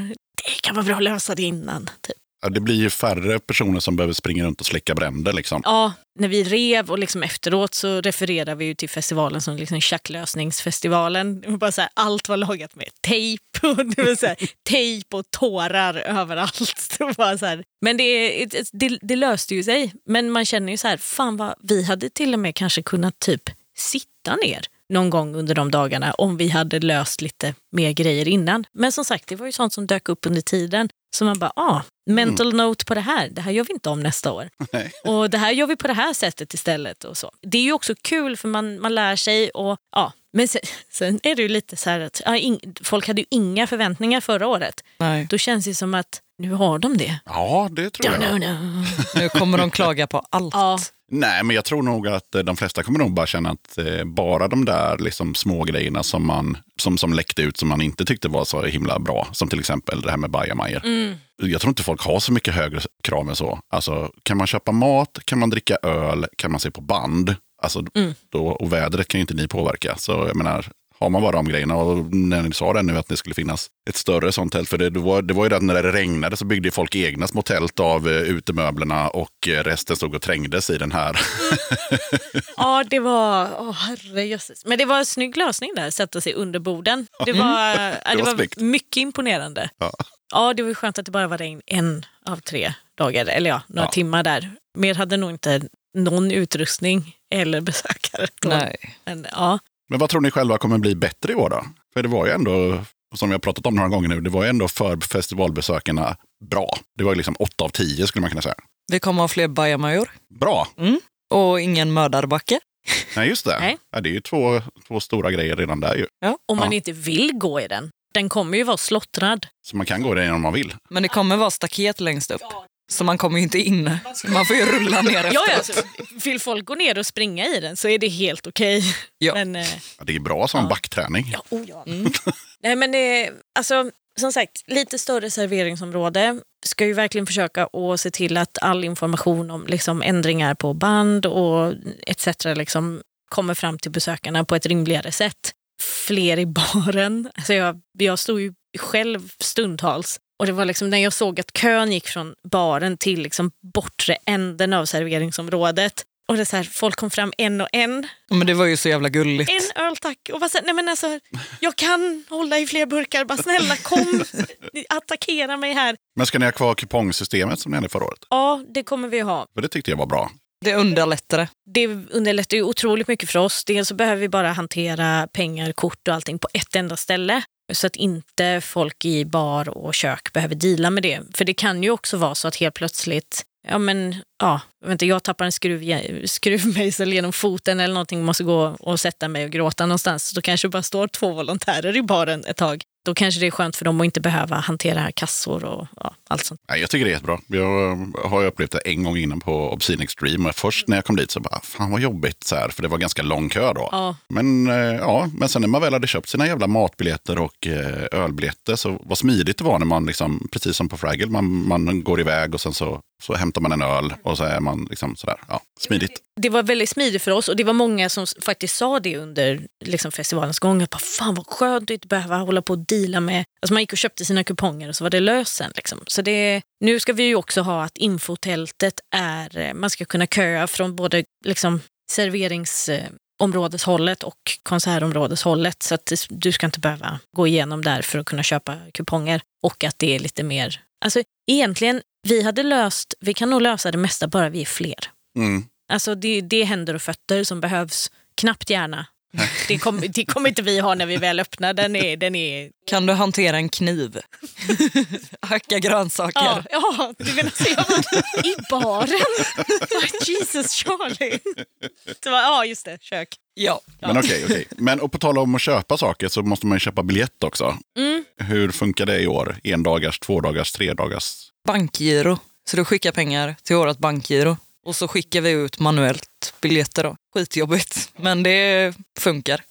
Det kan vara bra att lösa det innan. Typ. Ja, det blir ju färre personer som behöver springa runt och släcka bränder. Liksom. Ja, när vi rev och liksom efteråt så refererar vi ju till festivalen som liksom tjacklösningsfestivalen. Det var bara så här, allt var lagat med tejp och, det var så här, tejp och tårar överallt. Det var så här. Men det, det, det löste ju sig. Men man känner ju så här, fan vad, vi hade till och med kanske kunnat typ sitta ner någon gång under de dagarna om vi hade löst lite mer grejer innan. Men som sagt, det var ju sånt som dök upp under tiden. Så man bara, ah, mental note på det här, det här gör vi inte om nästa år. Nej. Och det här gör vi på det här sättet istället. Och så. Det är ju också kul för man, man lär sig. Och, ja. Men sen, sen är det ju lite så här att ja, ing, folk hade ju inga förväntningar förra året. Nej. Då känns det som att nu har de det. Ja, det tror No, jag. no, no. Nu kommer de klaga på allt. Ja, Nej, men jag tror nog att eh, de flesta kommer nog bara känna att eh, bara de där liksom, små grejerna som, man, som, som läckte ut som man inte tyckte var så himla bra, som till exempel det här med bajamajor. Jag tror inte folk har så mycket högre krav än så. Alltså, kan man köpa mat, kan man dricka öl, kan man se på band, alltså, då, och vädret kan ju inte ni påverka. Så jag menar, har man bara de grejerna och när ni sa det nu att det skulle finnas ett större sånt tält. För det, det, var, det var ju det att när det regnade så byggde folk egna små tält av eh, utemöblerna och eh, resten stod och trängdes i den här. ja det var... Åh, herrejösses. Men det var en snygg lösning där, sätta sig under borden. Det var, ja, det var var mycket imponerande. Ja. Ja, det var skönt att det bara var regn en av tre dagar, eller ja, några Ja. timmar där. Mer hade nog inte någon utrustning eller besökare. då. Nej. Men, ja. Men vad tror ni själva kommer bli bättre i år då? För det var ju ändå, som vi har pratat om några gånger nu, det var ju ändå för festivalbesökarna bra. Det var ju liksom 8 av 10 skulle man kunna säga. Vi kommer ha fler bajamajor Bra! och ingen mördarbacke. Nej, just det. Nej. Ja, det är ju två, två stora grejer redan där ju. Om man Ja. inte vill gå i den. Den kommer ju vara slottrad. Så man kan gå där om man vill. Men det kommer vara staket längst upp. Så man kommer ju inte in. Man får ju rulla ner Ja, efteråt. ja, alltså, vill folk gå ner och springa i den så är det helt okej. Ja. Men, eh, Ja, det är bra som backträning. ja, oh ja. Nej, men eh, alltså, som sagt, lite större serveringsområde. Ska ju verkligen försöka att se till att all information om liksom, ändringar på band och etc. Liksom, kommer fram till besökarna på ett rimligare sätt. Fler i baren. Alltså jag, jag stod ju själv stundtals och det var liksom när jag såg att kön gick från baren till liksom bortre änden av serveringsområdet. Och det är så här, folk kom fram en och en. Men det var ju så jävla gulligt. En öl tack. Och bara så här, nej men alltså, jag kan hålla i fler burkar. Bara snälla kom, attackera mig här. Men ska ni ha kvar kupongsystemet som ni hade förra året? Ja, det kommer vi ha. För det tyckte jag var bra. Det underlättar det. Det underlättar ju otroligt mycket för oss. Dels så behöver vi bara hantera pengar, kort och allting på ett enda ställe. Så att inte folk i bar och kök behöver deala med det. För det kan ju också vara så att helt plötsligt, ja men, ja, jag, jag tappar en skruv, skruvmejsel genom foten eller någonting, måste gå och sätta mig och gråta någonstans. Då kanske det bara står två volontärer i baren ett tag. Då kanske det är skönt för dem att inte behöva hantera kassor och ja, allt sånt. Nej, jag tycker det är jättebra. Jag har ju upplevt det en gång innan på Obscene Extreme. Först när jag kom dit så bara, fan vad jobbigt, så här, för det var ganska lång kö då. Ja. Men, eh, ja, men sen när man väl hade köpt sina jävla matbiljetter och eh, ölbiljetter så vad smidigt det var när man, liksom, precis som på Fraggle, man, man går iväg och sen så, så hämtar man en öl och så är man liksom sådär, ja, smidigt. det var väldigt smidigt för oss och det var många som faktiskt sa det under liksom, festivalens gång. Att bara, Fan vad skönt att inte behöva hålla på och deala med... Alltså man gick och köpte sina kuponger och så var det löst sen. Liksom. Så det, nu ska vi ju också ha att infotältet är... Eh, man ska kunna köa från både liksom, serveringsområdeshållet och konsertområdeshållet. Så att du ska inte behöva gå igenom där för att kunna köpa kuponger. Och att det är lite mer... Alltså egentligen, vi hade löst... Vi kan nog lösa det mesta bara vi är fler. Mm. Alltså det, det är händer och fötter som behövs. Knappt hjärna. Det kommer det kommer inte vi ha när vi väl öppnar. Den är, den är, Kan du hantera en kniv? Hacka grönsaker? ja, ja, du menar så jag var i baren? Jesus Charlie. Det var, ja, just det. Kök. Ja. Men okej, okej. Men och på tal om att köpa saker så måste man ju köpa biljett också. Mm. Hur funkar det i år? En dagars, två dagars, tre dagars? Bankgiro. Så du skickar pengar till vårt bankgiro. Och så skickar vi ut manuellt biljetter då. Skitjobbigt, men det funkar.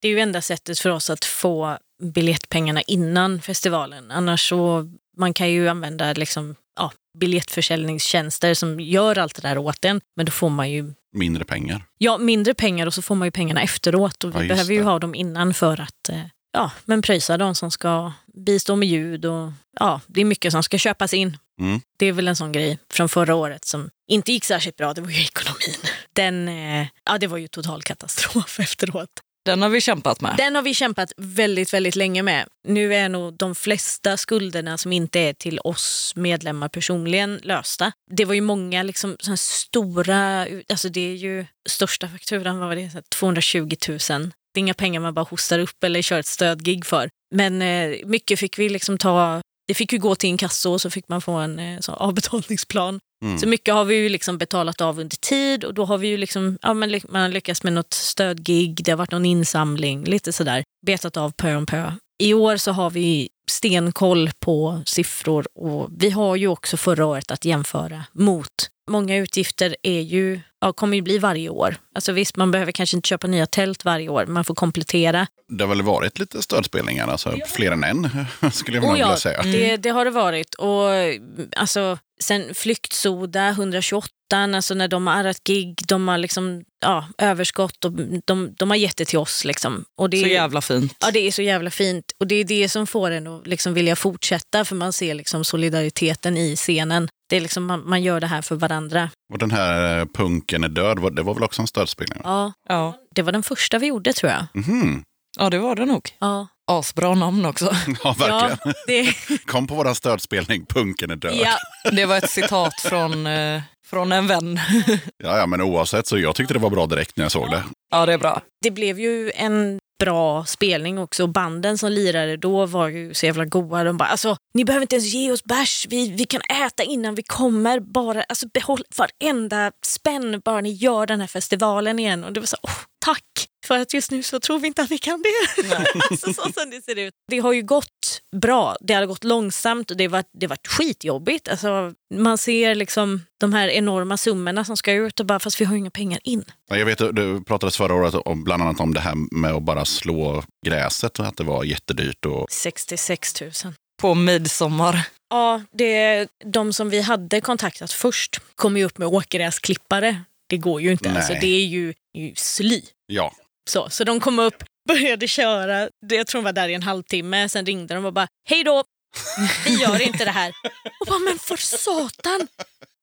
Det är ju enda sättet för oss att få biljettpengarna innan festivalen. Annars så man kan ju använda liksom, ja, biljettförsäljningstjänster som gör allt det där åt en. Men då får man ju Mindre pengar. Ja, mindre pengar och så får man ju pengarna efteråt. Och vi Ja, just behöver ju det. ha dem innan för att eh, ja, men pröjsa de som ska bistå med ljud. Och, ja, det är mycket som ska köpas in. Mm. Det är väl en sån grej från förra året som inte gick särskilt bra. Det var ju ekonomin. Den, eh, ja, det var ju total katastrof efteråt. Den har vi kämpat med. Den har vi kämpat väldigt, väldigt länge med. Nu är nog de flesta skulderna som inte är till oss medlemmar personligen lösta. Det var ju många liksom, såna stora, alltså det är ju största fakturan, vad var det, Så här 220 000. Det är inga pengar man bara hostar upp eller kör ett stödgig för. Men eh, mycket fick vi liksom ta, det fick ju gå till en kassa och så fick man få en eh, sån avbetalningsplan. Mm. Så mycket har vi ju liksom betalat av under tid och då har vi ju liksom, ja, men man har lyckats med något stödgig, det har varit någon insamling, lite sådär, betat av pö om pö. I år så har vi stenkoll på siffror och vi har ju också förra året att jämföra mot. Många utgifter är ju, ja, kommer ju bli varje år. Alltså visst, man behöver kanske inte köpa nya tält varje år, man får komplettera. Det har väl varit lite stödspelningar, alltså fler än en skulle jag Oh ja, vilja säga. det, det har det varit. Och alltså, sen Flyktsoda, 128, alltså när de har arrat gig, de har liksom, ja, överskott och de, de har gett det till oss. Liksom. Och det, Så jävla fint. Ja, det är så jävla fint. Och det är det som får en att liksom vilja fortsätta, för man ser liksom solidariteten i scenen. Det är liksom, man, man gör det här för varandra. Och den här eh, Punken är död, det var väl också en stödspelning? Ja, Ja. det var den första vi gjorde tror jag. Mhm. ja, det var det nog. Ja, Asbra namn också. Ja, verkligen. ja, det, Kom på våran stödspelning, Punken är död. ja, Det var ett citat från, eh, från en vän. Ja, ja, men oavsett så jag tyckte det var bra direkt när jag såg det. Ja, det är bra. det blev ju en bra spelning också. Banden som lirade då var ju så jävla goa. De bara, alltså, ni behöver inte ens ge oss bärs. Vi, vi kan äta innan vi kommer. Bara, alltså, behåll varenda spänn bara ni gör den här festivalen igen. Och det var så, åh, tack! För att just nu så tror vi inte att vi kan det. alltså, så som det ser ut. Det har ju gått bra. Det har gått långsamt och det har varit, det har varit skitjobbigt. Alltså, man ser liksom de här enorma summorna som ska ut och bara, fast vi har ju inga pengar in. Ja, Jag vet, det pratades förra året om, bland annat om det här med att bara slå gräset och att det var jättedyrt. Och, 66 000. På midsommar. Ja, det, de som vi hade kontaktat först kom ju upp med åkgräsklippare. Det går ju inte. Nej. Alltså, det är ju, ju sly. ja, Så, så de kom upp, började köra. Det- Jag tror de var där i en halvtimme. Sen ringde de och bara, hej då, vi gör inte det här. Och bara, men för satan!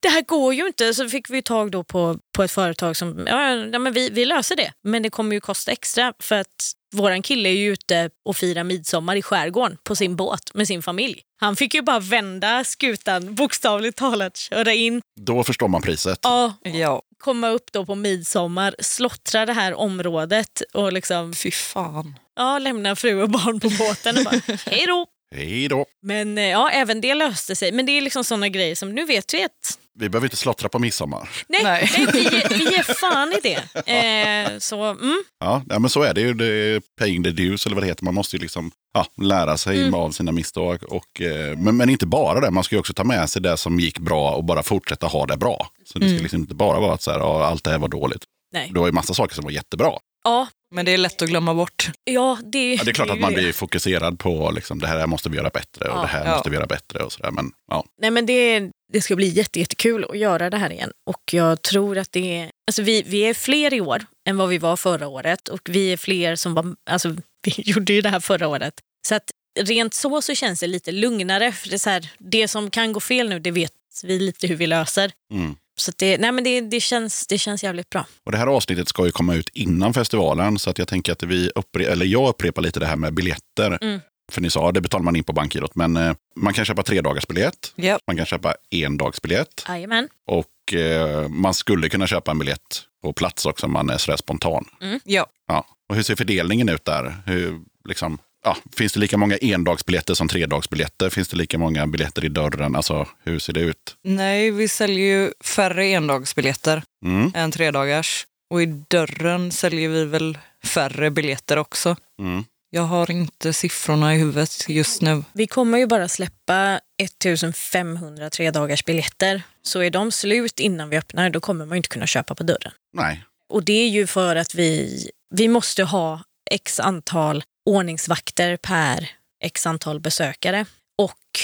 Det här går ju inte. Så fick vi tag då på, på ett företag som, ja, ja men vi, vi löser det. Men det kommer ju kosta extra för att våran kille är ju ute och firar midsommar i skärgården på sin båt med sin familj. Han fick ju bara vända skutan, bokstavligt talat, köra in. då förstår man priset. Ja, Ja. Komma upp då på midsommar, slottra det här området och liksom, Fy fan. ja, lämna fru och barn på båten och bara hej då. Hej då. Men eh, ja, även det löste sig. Men det är liksom såna grejer som nu vet vi att Vi behöver inte slottra på midsommar. nej, Nej. nej. vi, vi ger fan i det. Eh, så mm, Ja, men så är det ju. Det är paying the dues, eller vad det heter. Man måste ju liksom ja, lära sig Mm. av sina misstag. Och, eh, men, men inte bara det, man ska ju också ta med sig det som gick bra och bara fortsätta ha det bra. Så det ska liksom inte bara vara att så här, allt det här var dåligt. nej. Det var ju massa saker som var jättebra. Ja, Men det är lätt att glömma bort. ja, det, Ja, det är klart ju att man det. blir fokuserad på liksom, det här måste vi göra bättre och Ja. det här Ja. måste vi göra bättre och sådär. Men ja, Nej, men det, det ska bli jätte, jättekul att göra det här igen. Och jag tror att det är... Alltså vi, vi är fler i år än vad vi var förra året. Och vi är fler som var... Alltså vi gjorde ju det här förra året. Så att rent så så känns det lite lugnare. För det, är så här, det som kan gå fel nu, det vet vi lite hur vi löser. mm. Så att det, nej, men det, det, känns, det känns jävligt bra. Och det här avsnittet ska ju komma ut innan festivalen så att jag tänker att vi uppre- eller jag upprepar lite det här med biljetter. Mm. För ni sa, det betalar man in på bankgirot, men eh, man kan köpa tre dagars biljett. Ja. Man kan köpa en dags biljett Jajamän. och eh, man skulle kunna köpa en biljett på plats också om man är sådär spontan. Ja. Ja. Och hur ser fördelningen ut där? Hur, liksom, ja, finns det lika många endagsbiljetter som tredagsbiljetter? Finns det lika många biljetter i dörren? Alltså, hur ser det ut? Nej, vi säljer ju färre endagsbiljetter Mm. än tredagars. Och i dörren säljer vi väl färre biljetter också. Mm. Jag har inte siffrorna i huvudet just nu. Vi kommer ju bara släppa 1500 tredagars biljetter. Så är de slut innan vi öppnar, då kommer man ju inte kunna köpa på dörren. Nej. Och det är ju för att vi, vi måste ha x antal ordningsvakter per x antal besökare. Och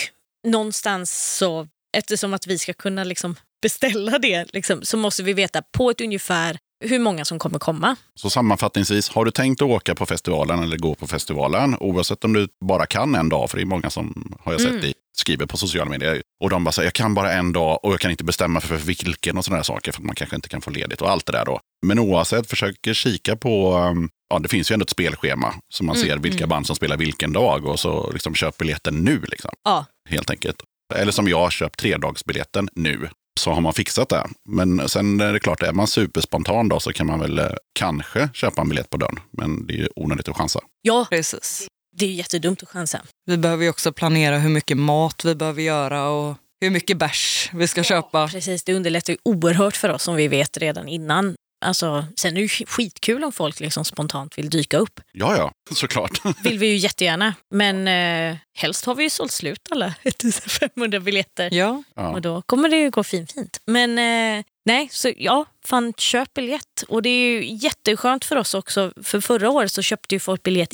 någonstans så, eftersom att vi ska kunna liksom beställa det, liksom, så måste vi veta på ett ungefär hur många som kommer komma. Så sammanfattningsvis, har du tänkt att åka på festivalen eller gå på festivalen, oavsett om du bara kan en dag, för det är många som har jag sett Mm. i, skriver på sociala medier, och de bara säger jag kan bara en dag och jag kan inte bestämma för vilken och sådana där saker, för att man kanske inte kan få ledigt och allt det där då. Men oavsett, försök kika på, um, ja det finns ju ändå ett spelschema, så man ser vilka band som spelar vilken dag och så liksom köp biljetten nu, liksom, Ja, helt enkelt. Eller som jag, köp tredagsbiljetten nu. Så har man fixat det. Men sen är det klart, är man superspontan då så kan man väl eh, kanske köpa en biljett på dörren. Men det är ju onödigt att chansa. ja Precis. Det är ju jättedumt att chansa. Vi behöver ju också planera hur mycket mat vi behöver göra och hur mycket bärs vi ska köpa. Precis, det underlättar ju oerhört för oss om vi vet redan innan. Alltså, sen är det ju skitkul om folk liksom spontant vill dyka upp. Ja, ja, såklart. vill vi ju jättegärna. Men eh, helst har vi ju sålt slut alla 1500 biljetter. Ja, Ja. Och då kommer det ju gå fin, fint. Men eh, nej, så ja, fan köp biljett. Och det är ju jätteskönt för oss också. För förra året så köpte ju folk biljett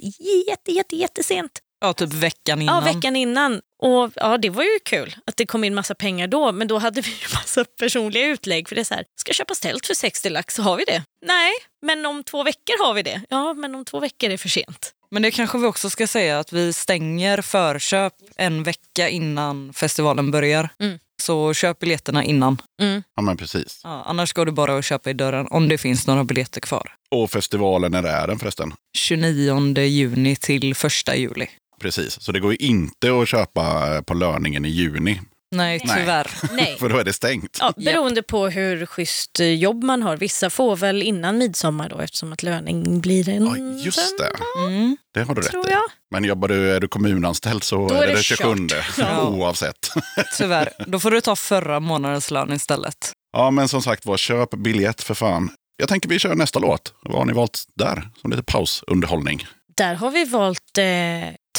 jätte, jätte, jättesent. Ja typ veckan innan. Ja, veckan innan. Och ja, det var ju kul att det kom in massa pengar då. Men då hade vi ju massa personliga utlägg. För det är så här, ska jag köpa tält för 60 lax så har vi det. Nej, men om två veckor har vi det. Ja, men om två veckor är det för sent. Men det kanske vi också ska säga att vi stänger förköp en vecka innan festivalen börjar. Mm. Så köp biljetterna innan. Mm. ja, men precis. Ja, annars går det bara att köpa i dörren om det finns några biljetter kvar. Och festivalen, när är den förresten? 29 juni till 1 juli. Precis, så det går ju inte att köpa eh, på löningen i juni. Nej, tyvärr. Nej. För då är det stängt. Ja, beroende på hur schysst eh, jobb man har. Vissa får väl innan midsommar då eftersom att löning blir en Ja, just det. Mm. Det har du rätt tror i. jag. Men jobbar du, är du kommunanställd så Då är det det den 27. Ja. Oavsett. Tyvärr. Då får du ta förra månadens lön istället. Ja, men som sagt var, köp biljett för fan. Jag tänker vi kör nästa låt. Vad har ni valt där? Som lite pausunderhållning. Där har vi valt eh,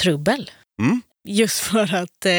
Trubbel. Mm. Just för att eh,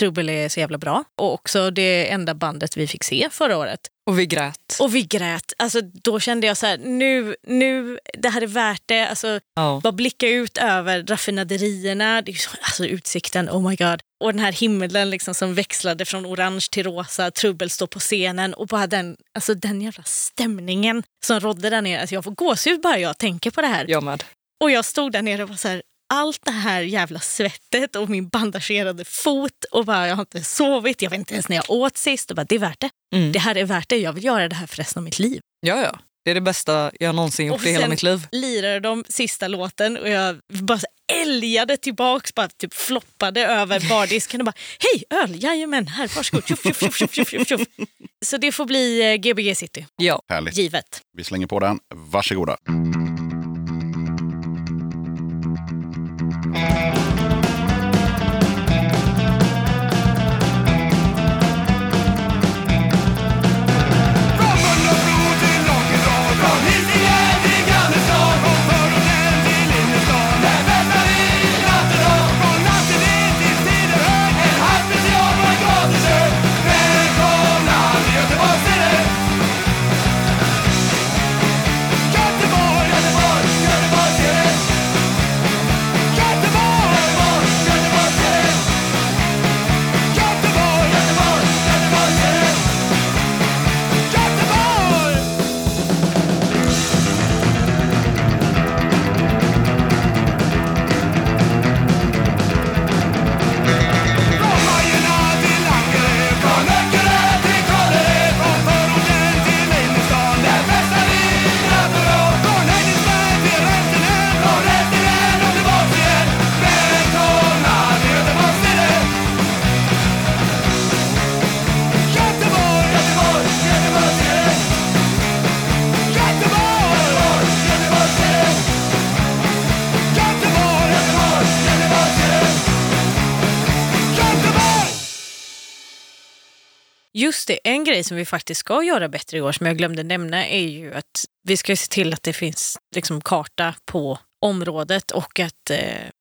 Trubbel är så jävla bra. Och också det enda bandet vi fick se förra året. Och vi grät. Och vi grät. Alltså, då kände jag så här, nu, nu, det här är värt det. Alltså, Ja. bara blicka ut över raffinaderierna, det är så, alltså utsikten, oh my god. Och den här himlen liksom som växlade från orange till rosa, Trubbel står på scenen och bara den, alltså den jävla stämningen som rådde där nere. Alltså jag får gåshud bara jag tänker på det här. Jag med. Och jag stod där nere och var så här, allt det här jävla svettet och min bandagerade fot och bara jag har inte sovit, jag vet inte ens när jag åt sist. Och bara, det är värt det. Mm. Det här är värt det, jag vill göra det här för resten av mitt liv. Ja, ja. Det är det bästa jag någonsin gjort Och i hela sen- mitt liv. lirade de sista låten och jag bara älgade tillbaks, bara typ floppade över bardisken och bara hej öl, jajamän, här, varsågod. Tjuff, tjuff, tjuff, tjuff, tjuff, tjuff. Så det får bli eh, Gbg City, Ja. Härligt. givet. Vi slänger på den. Varsågoda. Bye. Just det, en grej som vi faktiskt ska göra bättre i år som jag glömde nämna är ju att vi ska se till att det finns liksom karta på området och att eh,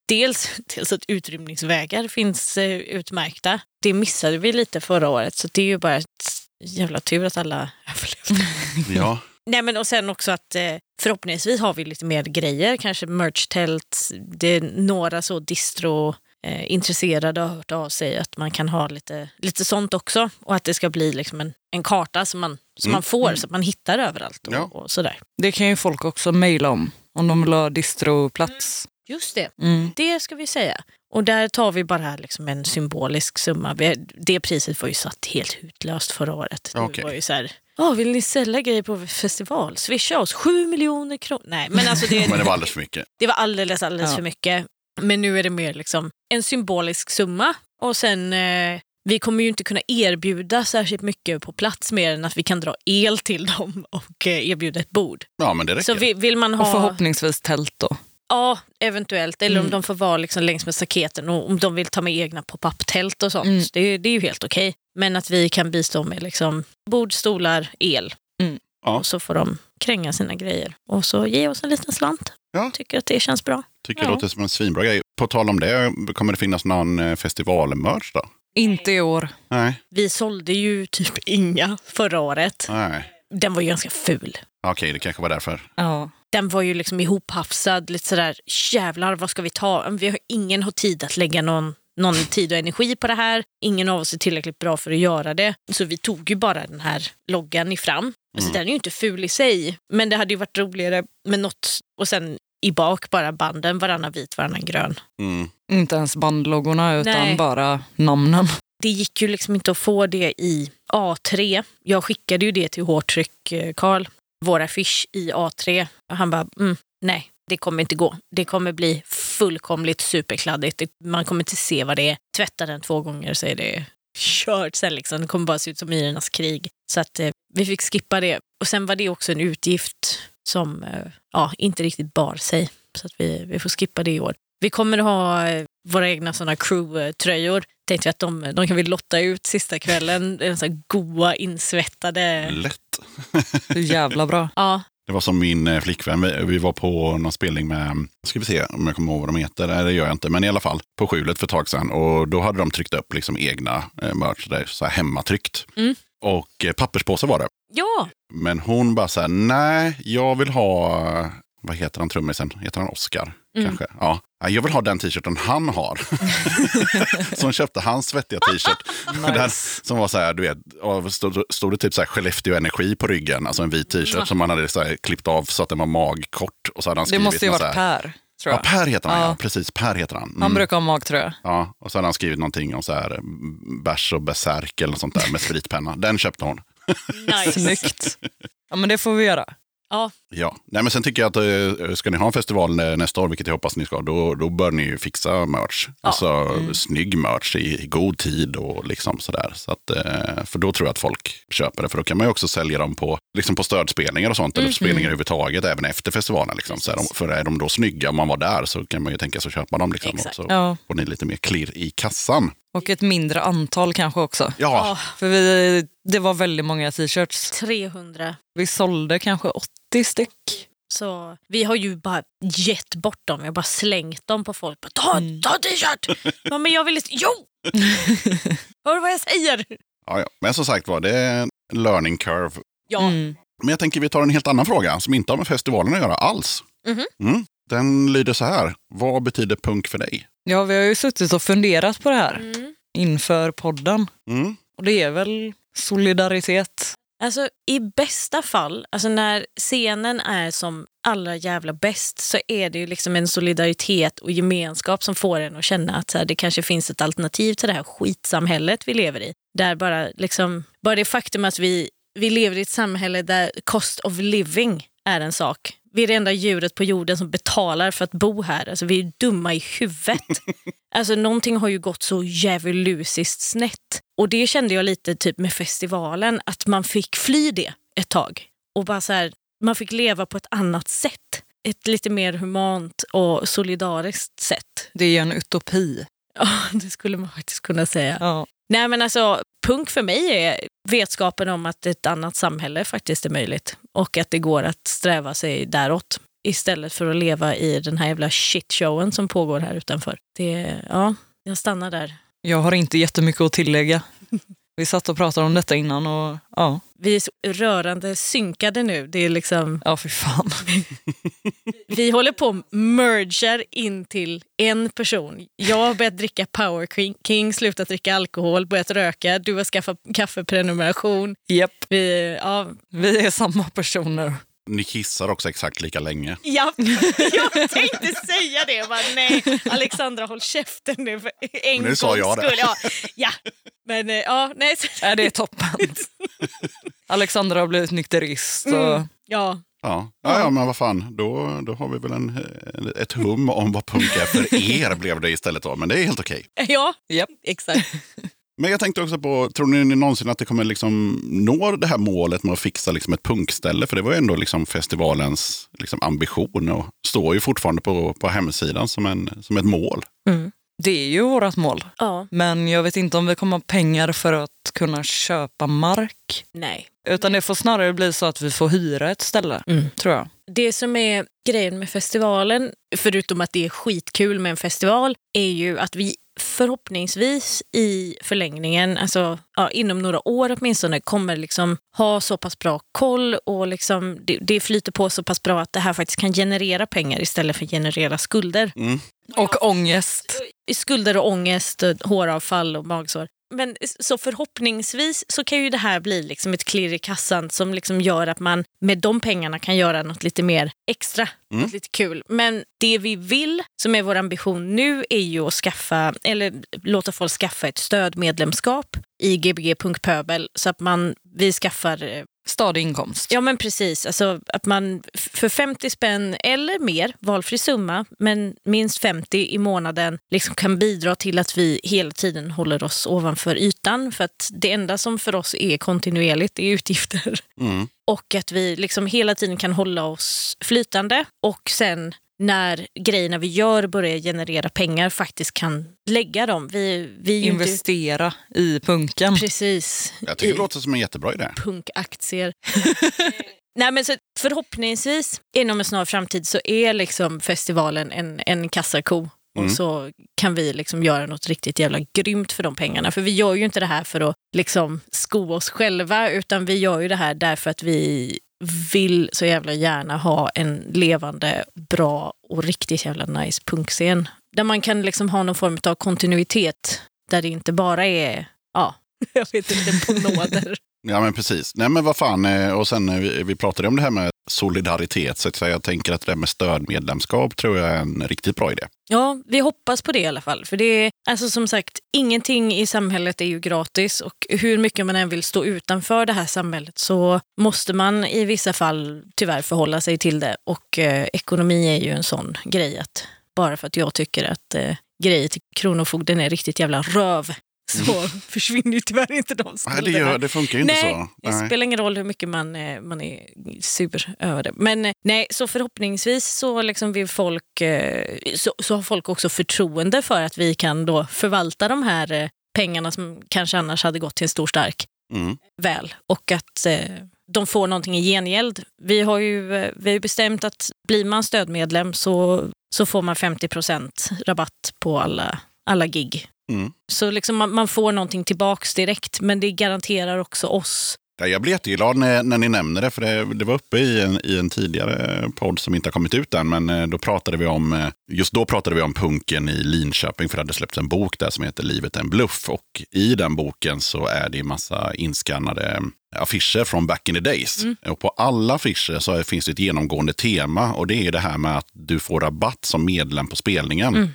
dels, dels att utrymningsvägar finns eh, utmärkta. Det missade vi lite förra året så det är ju bara ett jävla tur att alla överlevde. Ja, Nej, men och sen också att eh, förhoppningsvis har vi lite mer grejer, kanske merch-tält. Det är några så distro eh, intresserade har hört av sig att man kan ha lite, lite sånt också och att det ska bli liksom en, en karta som man, som Mm. man får så att man hittar överallt och, Ja. och sådär. Det kan ju folk också mejla om. Om de vill ha distroplats. Just det, Mm. det ska vi säga. Och där tar vi bara liksom en symbolisk summa. Det priset var ju satt helt hutlöst förra året. Det Okej. var ju så här, "Åh, vill ni sälja grejer på festival? Swisha oss 7 miljoner kronor. Nej, men alltså det, men det var alldeles för mycket. Det var alldeles, alldeles Ja. för mycket. Men nu är det mer liksom en symbolisk summa. Och sen, eh, vi kommer ju inte kunna erbjuda särskilt mycket på plats mer än att vi kan dra el till dem och eh, erbjuda ett bord. Ja, men det räcker. Så vi, vill man Och ha... förhoppningsvis tält då. Ja, eventuellt. Eller om Mm. de får vara liksom längs med staketen och om de vill ta med egna pop-up-tält och sånt. Mm. Det, det är ju helt okej. Men att vi kan bistå med liksom bord, stolar, el. Mm. Ja. Och så får de kränga sina grejer. Och så ge oss en liten slant. Ja. Tycker att det känns bra. Tycker det Ja. låter som en svinbra grej. På tal om det, kommer det finnas någon eh, festivalmerch då? Inte i år. Nej. Vi sålde ju typ inga förra året. Nej. Den var ju ganska ful. Okej, det kanske var därför. Ja. Den var ju liksom ihophafsad, lite sådär, jävlar vad ska vi ta? Vi har, ingen har tid att lägga någon, någon tid och energi på det här. Ingen av oss är tillräckligt bra för att göra det. Så vi tog ju bara den här loggan i fram. Alltså, Mm. Den är ju inte ful i sig, men det hade ju varit roligare med något. Och sen i bak bara banden, varannan vit, varannan grön. Mm. Inte ens bandloggorna utan Nej. bara namnen. Det gick ju liksom inte att få det i A3. Jag skickade ju det till hårtryck, eh, Karl, vår affisch i A3. Och han bara, mm, nej, det kommer inte gå. Det kommer bli fullkomligt superkladdigt. Man kommer inte se vad det är. Tvätta den två gånger så är det kört sen. Liksom. Det kommer bara se ut som Myrornas krig. Så att eh, vi fick skippa det. Och sen var det också en utgift som eh, ja, inte riktigt bar sig. Så att vi, vi får skippa det i år. Vi kommer att ha eh, våra egna såna crew-tröjor. Tänkte vi att de, de kan vi lotta ut sista kvällen. Det är så här goa, insvettade... Lätt. Jävla bra. Ja, Det var som min eh, flickvän. Vi, vi var på någon spelning med, ska vi se om jag kommer ihåg vad de heter. Nej, det gör jag inte. Men i alla fall på skjulet för ett tag sedan. Och då hade de tryckt upp liksom egna eh, merch, där, så här hemmatryckt. Mm. Och eh, papperspåse var det. ja Men hon bara så här, nej, jag vill ha, vad heter han trummisen? Heter han Oscar? Mm. Kanske? Ja. Jag vill ha den t-shirten han har. hon köpte hans svettiga t-shirt. Den, som var så här, du vet, stod, stod det typ så här Skellefteå Energi på ryggen. Alltså en vit t-shirt som man hade så här klippt av så att den var magkort. Och så hade han Det skrivit måste ju något varit Per. Tror Ja, jag. Per heter han, ja. Ja. Precis, Per heter han. Mm. Han brukar ha magtröja. Ja, och så hade han skrivit någonting om så här mm, bärs och besärk eller något sånt där med spritpenna. Den köpte hon. nice. Snyggt. Ja men det får vi göra. Ja, Ja, nej men sen tycker jag att eh, ska ni ha en festival nästa år, vilket jag hoppas ni ska, då, då bör ni ju fixa merch. Alltså snygg merch i, i god tid och liksom sådär. Så att, eh, för då tror jag att folk köper det. För då kan man ju också sälja dem på, liksom på stödspelningar och sånt, eller spelningar överhuvudtaget, även efter festivalen. Liksom. Så är de, för är de då snygga, om man var där, så kan man ju tänka sig att köpa dem. Liksom, och så Ja. får ni lite mer klirr i kassan. Och ett mindre antal kanske också. Ja, För vi, det var väldigt många t-shirts. 300. Vi sålde kanske 80 styck. Så vi har ju bara gett bort dem. Vi har bara slängt dem på folk. Bara, ta, ta en t-shirt! ja, men jag vill inte... Jo! Hör du vad jag säger? ja, ja. Men som sagt var, det är en learning curve. Ja. Mm. Men jag tänker vi tar en helt annan fråga som inte har med festivalen att göra alls. Mhm. Mm. Den lyder så här. Vad betyder punk för dig? Ja, vi har ju suttit och funderat på det här Mm. inför podden. Mm. Och det är väl solidaritet. Alltså i bästa fall, alltså när scenen är som allra jävla bäst så är det ju liksom en solidaritet och gemenskap som får en att känna att så här, det kanske finns ett alternativ till det här skitsamhället vi lever i. Där bara, liksom, bara det faktum att vi, vi lever i ett samhälle där cost of living är en sak. Vi är det enda djuret på jorden som betalar för att bo här. Alltså, vi är dumma i huvudet. Alltså, någonting har ju gått så djävulusiskt snett. Och det kände jag lite typ med festivalen, att man fick fly det ett tag. Och bara så här, man fick leva på ett annat sätt. Ett lite mer humant och solidariskt sätt. Det är ju en utopi. Ja, det skulle man faktiskt kunna säga. Ja. Nej men alltså, punk för mig är vetskapen om att ett annat samhälle faktiskt är möjligt. Och att det går att sträva sig däråt. Istället för att leva i den här jävla shitshowen som pågår här utanför. Det, ja, jag stannar där. Jag har inte jättemycket att tillägga. Vi satt och pratade om detta innan och ja, Vi är så rörande synkade nu. Det är liksom, ja fy fan. vi håller på och mergar in till en person. Jag har börjat dricka Power King, slutat dricka alkohol, börjat röka. Du har skaffat kaffeprenumeration. Japp, Vi, ja, vi är samma personer. Ni kissar också exakt lika länge. Ja, jag tänkte säga det. Jag Bara, nej, Alexandra håll käften nu för en Nu sa gångs jag det. skull. Ja, ja. Men eh, ja, nej. Är det är toppen. Alexandra har blivit nykterist. Och, Mm. Ja, Ja, ja, ja men vad fan, då, då har vi väl en, ett hum om vad punk är för er blev det istället då. Men det är helt okej. ja Japp. exakt. Men jag tänkte också på, tror ni någonsin att det kommer liksom nå det här målet med att fixa liksom ett punkställe? För det var ju ändå liksom festivalens liksom ambition och står ju fortfarande på, på hemsidan som, en, som ett mål. Det är ju vårt mål. Ja, Men jag vet inte om vi kommer ha pengar för att kunna köpa mark. nej. Utan det får snarare bli så att vi får hyra ett ställe, Mm. tror jag. Det som är grejen med festivalen, förutom att det är skitkul med en festival, är ju att vi förhoppningsvis i förlängningen, alltså ja, inom några år åtminstone, kommer liksom ha så pass bra koll och liksom det, det flyter på så pass bra att det här faktiskt kan generera pengar istället för generera skulder. Och ångest. Skulder och ångest, och håravfall och magsår. Men så förhoppningsvis så kan ju det här bli liksom ett klirr i kassan som liksom gör att man med de pengarna kan göra något lite mer extra, något lite kul. Men det vi vill, som är vår ambition nu, är ju att skaffa, eller låta folk skaffa ett stödmedlemskap i gbg.pöbel så att man, vi skaffar eh, Stadig inkomst. Ja men precis, alltså att man för 50 spänn eller mer, valfri summa, men minst 50 i månaden liksom kan bidra till att vi hela tiden håller oss ovanför ytan. För att det enda som för oss är kontinuerligt är utgifter. Mm. Och att vi liksom hela tiden kan hålla oss flytande och sen när grejerna vi gör börjar generera pengar faktiskt kan lägga dem. Vi, vi ju inte... Investera i punken. Precis. Jag tycker i- det låter som en jättebra idé. punkaktier. Nej, men så förhoppningsvis inom en snar framtid så är liksom festivalen en, en kassako. Och så kan vi liksom göra något riktigt jävla grymt för de pengarna. För vi gör ju inte det här för att liksom sko oss själva utan vi gör ju det här därför att vi vill så jävla gärna ha en levande, bra och riktigt jävla nice punkscen. Där man kan liksom ha någon form av kontinuitet. Där det inte bara är, ja, jag vet inte, på nåder. Ja men precis. Nej men vad fan, eh, och sen eh, vi, vi pratade om det här med solidaritet, så jag tänker att det där med stödmedlemskap tror jag är en riktigt bra idé. Ja, vi hoppas på det i alla fall. För det är, alltså som sagt, ingenting i samhället är ju gratis och hur mycket man än vill stå utanför det här samhället så måste man i vissa fall tyvärr förhålla sig till det. Och eh, ekonomi är ju en sån grej att bara för att jag tycker att eh, grejer till Kronofogden är riktigt jävla röv så försvinner ju tyvärr inte de Nej, skulderna. det, gör, det funkar ju inte nej, så. det spelar ingen roll hur mycket man, eh, man är sur över det. Men eh, nej, så förhoppningsvis så, liksom vill folk, eh, så, så har folk också förtroende för att vi kan då förvalta de här pengarna som kanske annars hade gått till en stor stark Mm. väl. Och att de får någonting i gengäld. Vi har ju vi har ju bestämt att blir man stödmedlem så, så får man 50% rabatt på alla, alla gig. Mm. Så liksom man, man får någonting tillbaks direkt, men det garanterar också oss. Ja, jag blir jätteglad när, när ni nämner det, för det, det var uppe i en, i en tidigare podd som inte har kommit ut än. Men eh, då pratade vi om, eh, just då pratade vi om punken i Linköping, för det hade släppts en bok där som heter Livet är en bluff. Och i den boken så är det en massa inskannade affischer från back in the days. Och på alla affischer så finns det ett genomgående tema och det är det här med att du får rabatt som medlem på spelningen.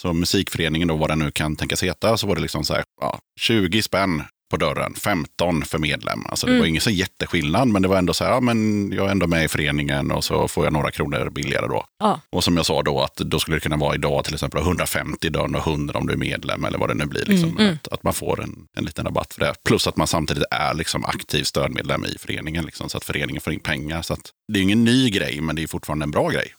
Så musikföreningen, då, vad den nu kan tänkas heta, så var det liksom så här, ja, 20 spänn på dörren, 15 för medlem. Alltså det var ingen så jätteskillnad, men det var ändå så här, ja, men jag är ändå med i föreningen och så får jag några kronor billigare då. Ja. Och som jag sa då, att då skulle det kunna vara idag till exempel 150 dörren och 100 om du är medlem eller vad det nu blir. Liksom, Att, att man får en, en liten rabatt för det. Plus att man samtidigt är liksom aktiv stödmedlem i föreningen, liksom, så att föreningen får in pengar. Så att, det är ingen ny grej, men det är fortfarande en bra grej.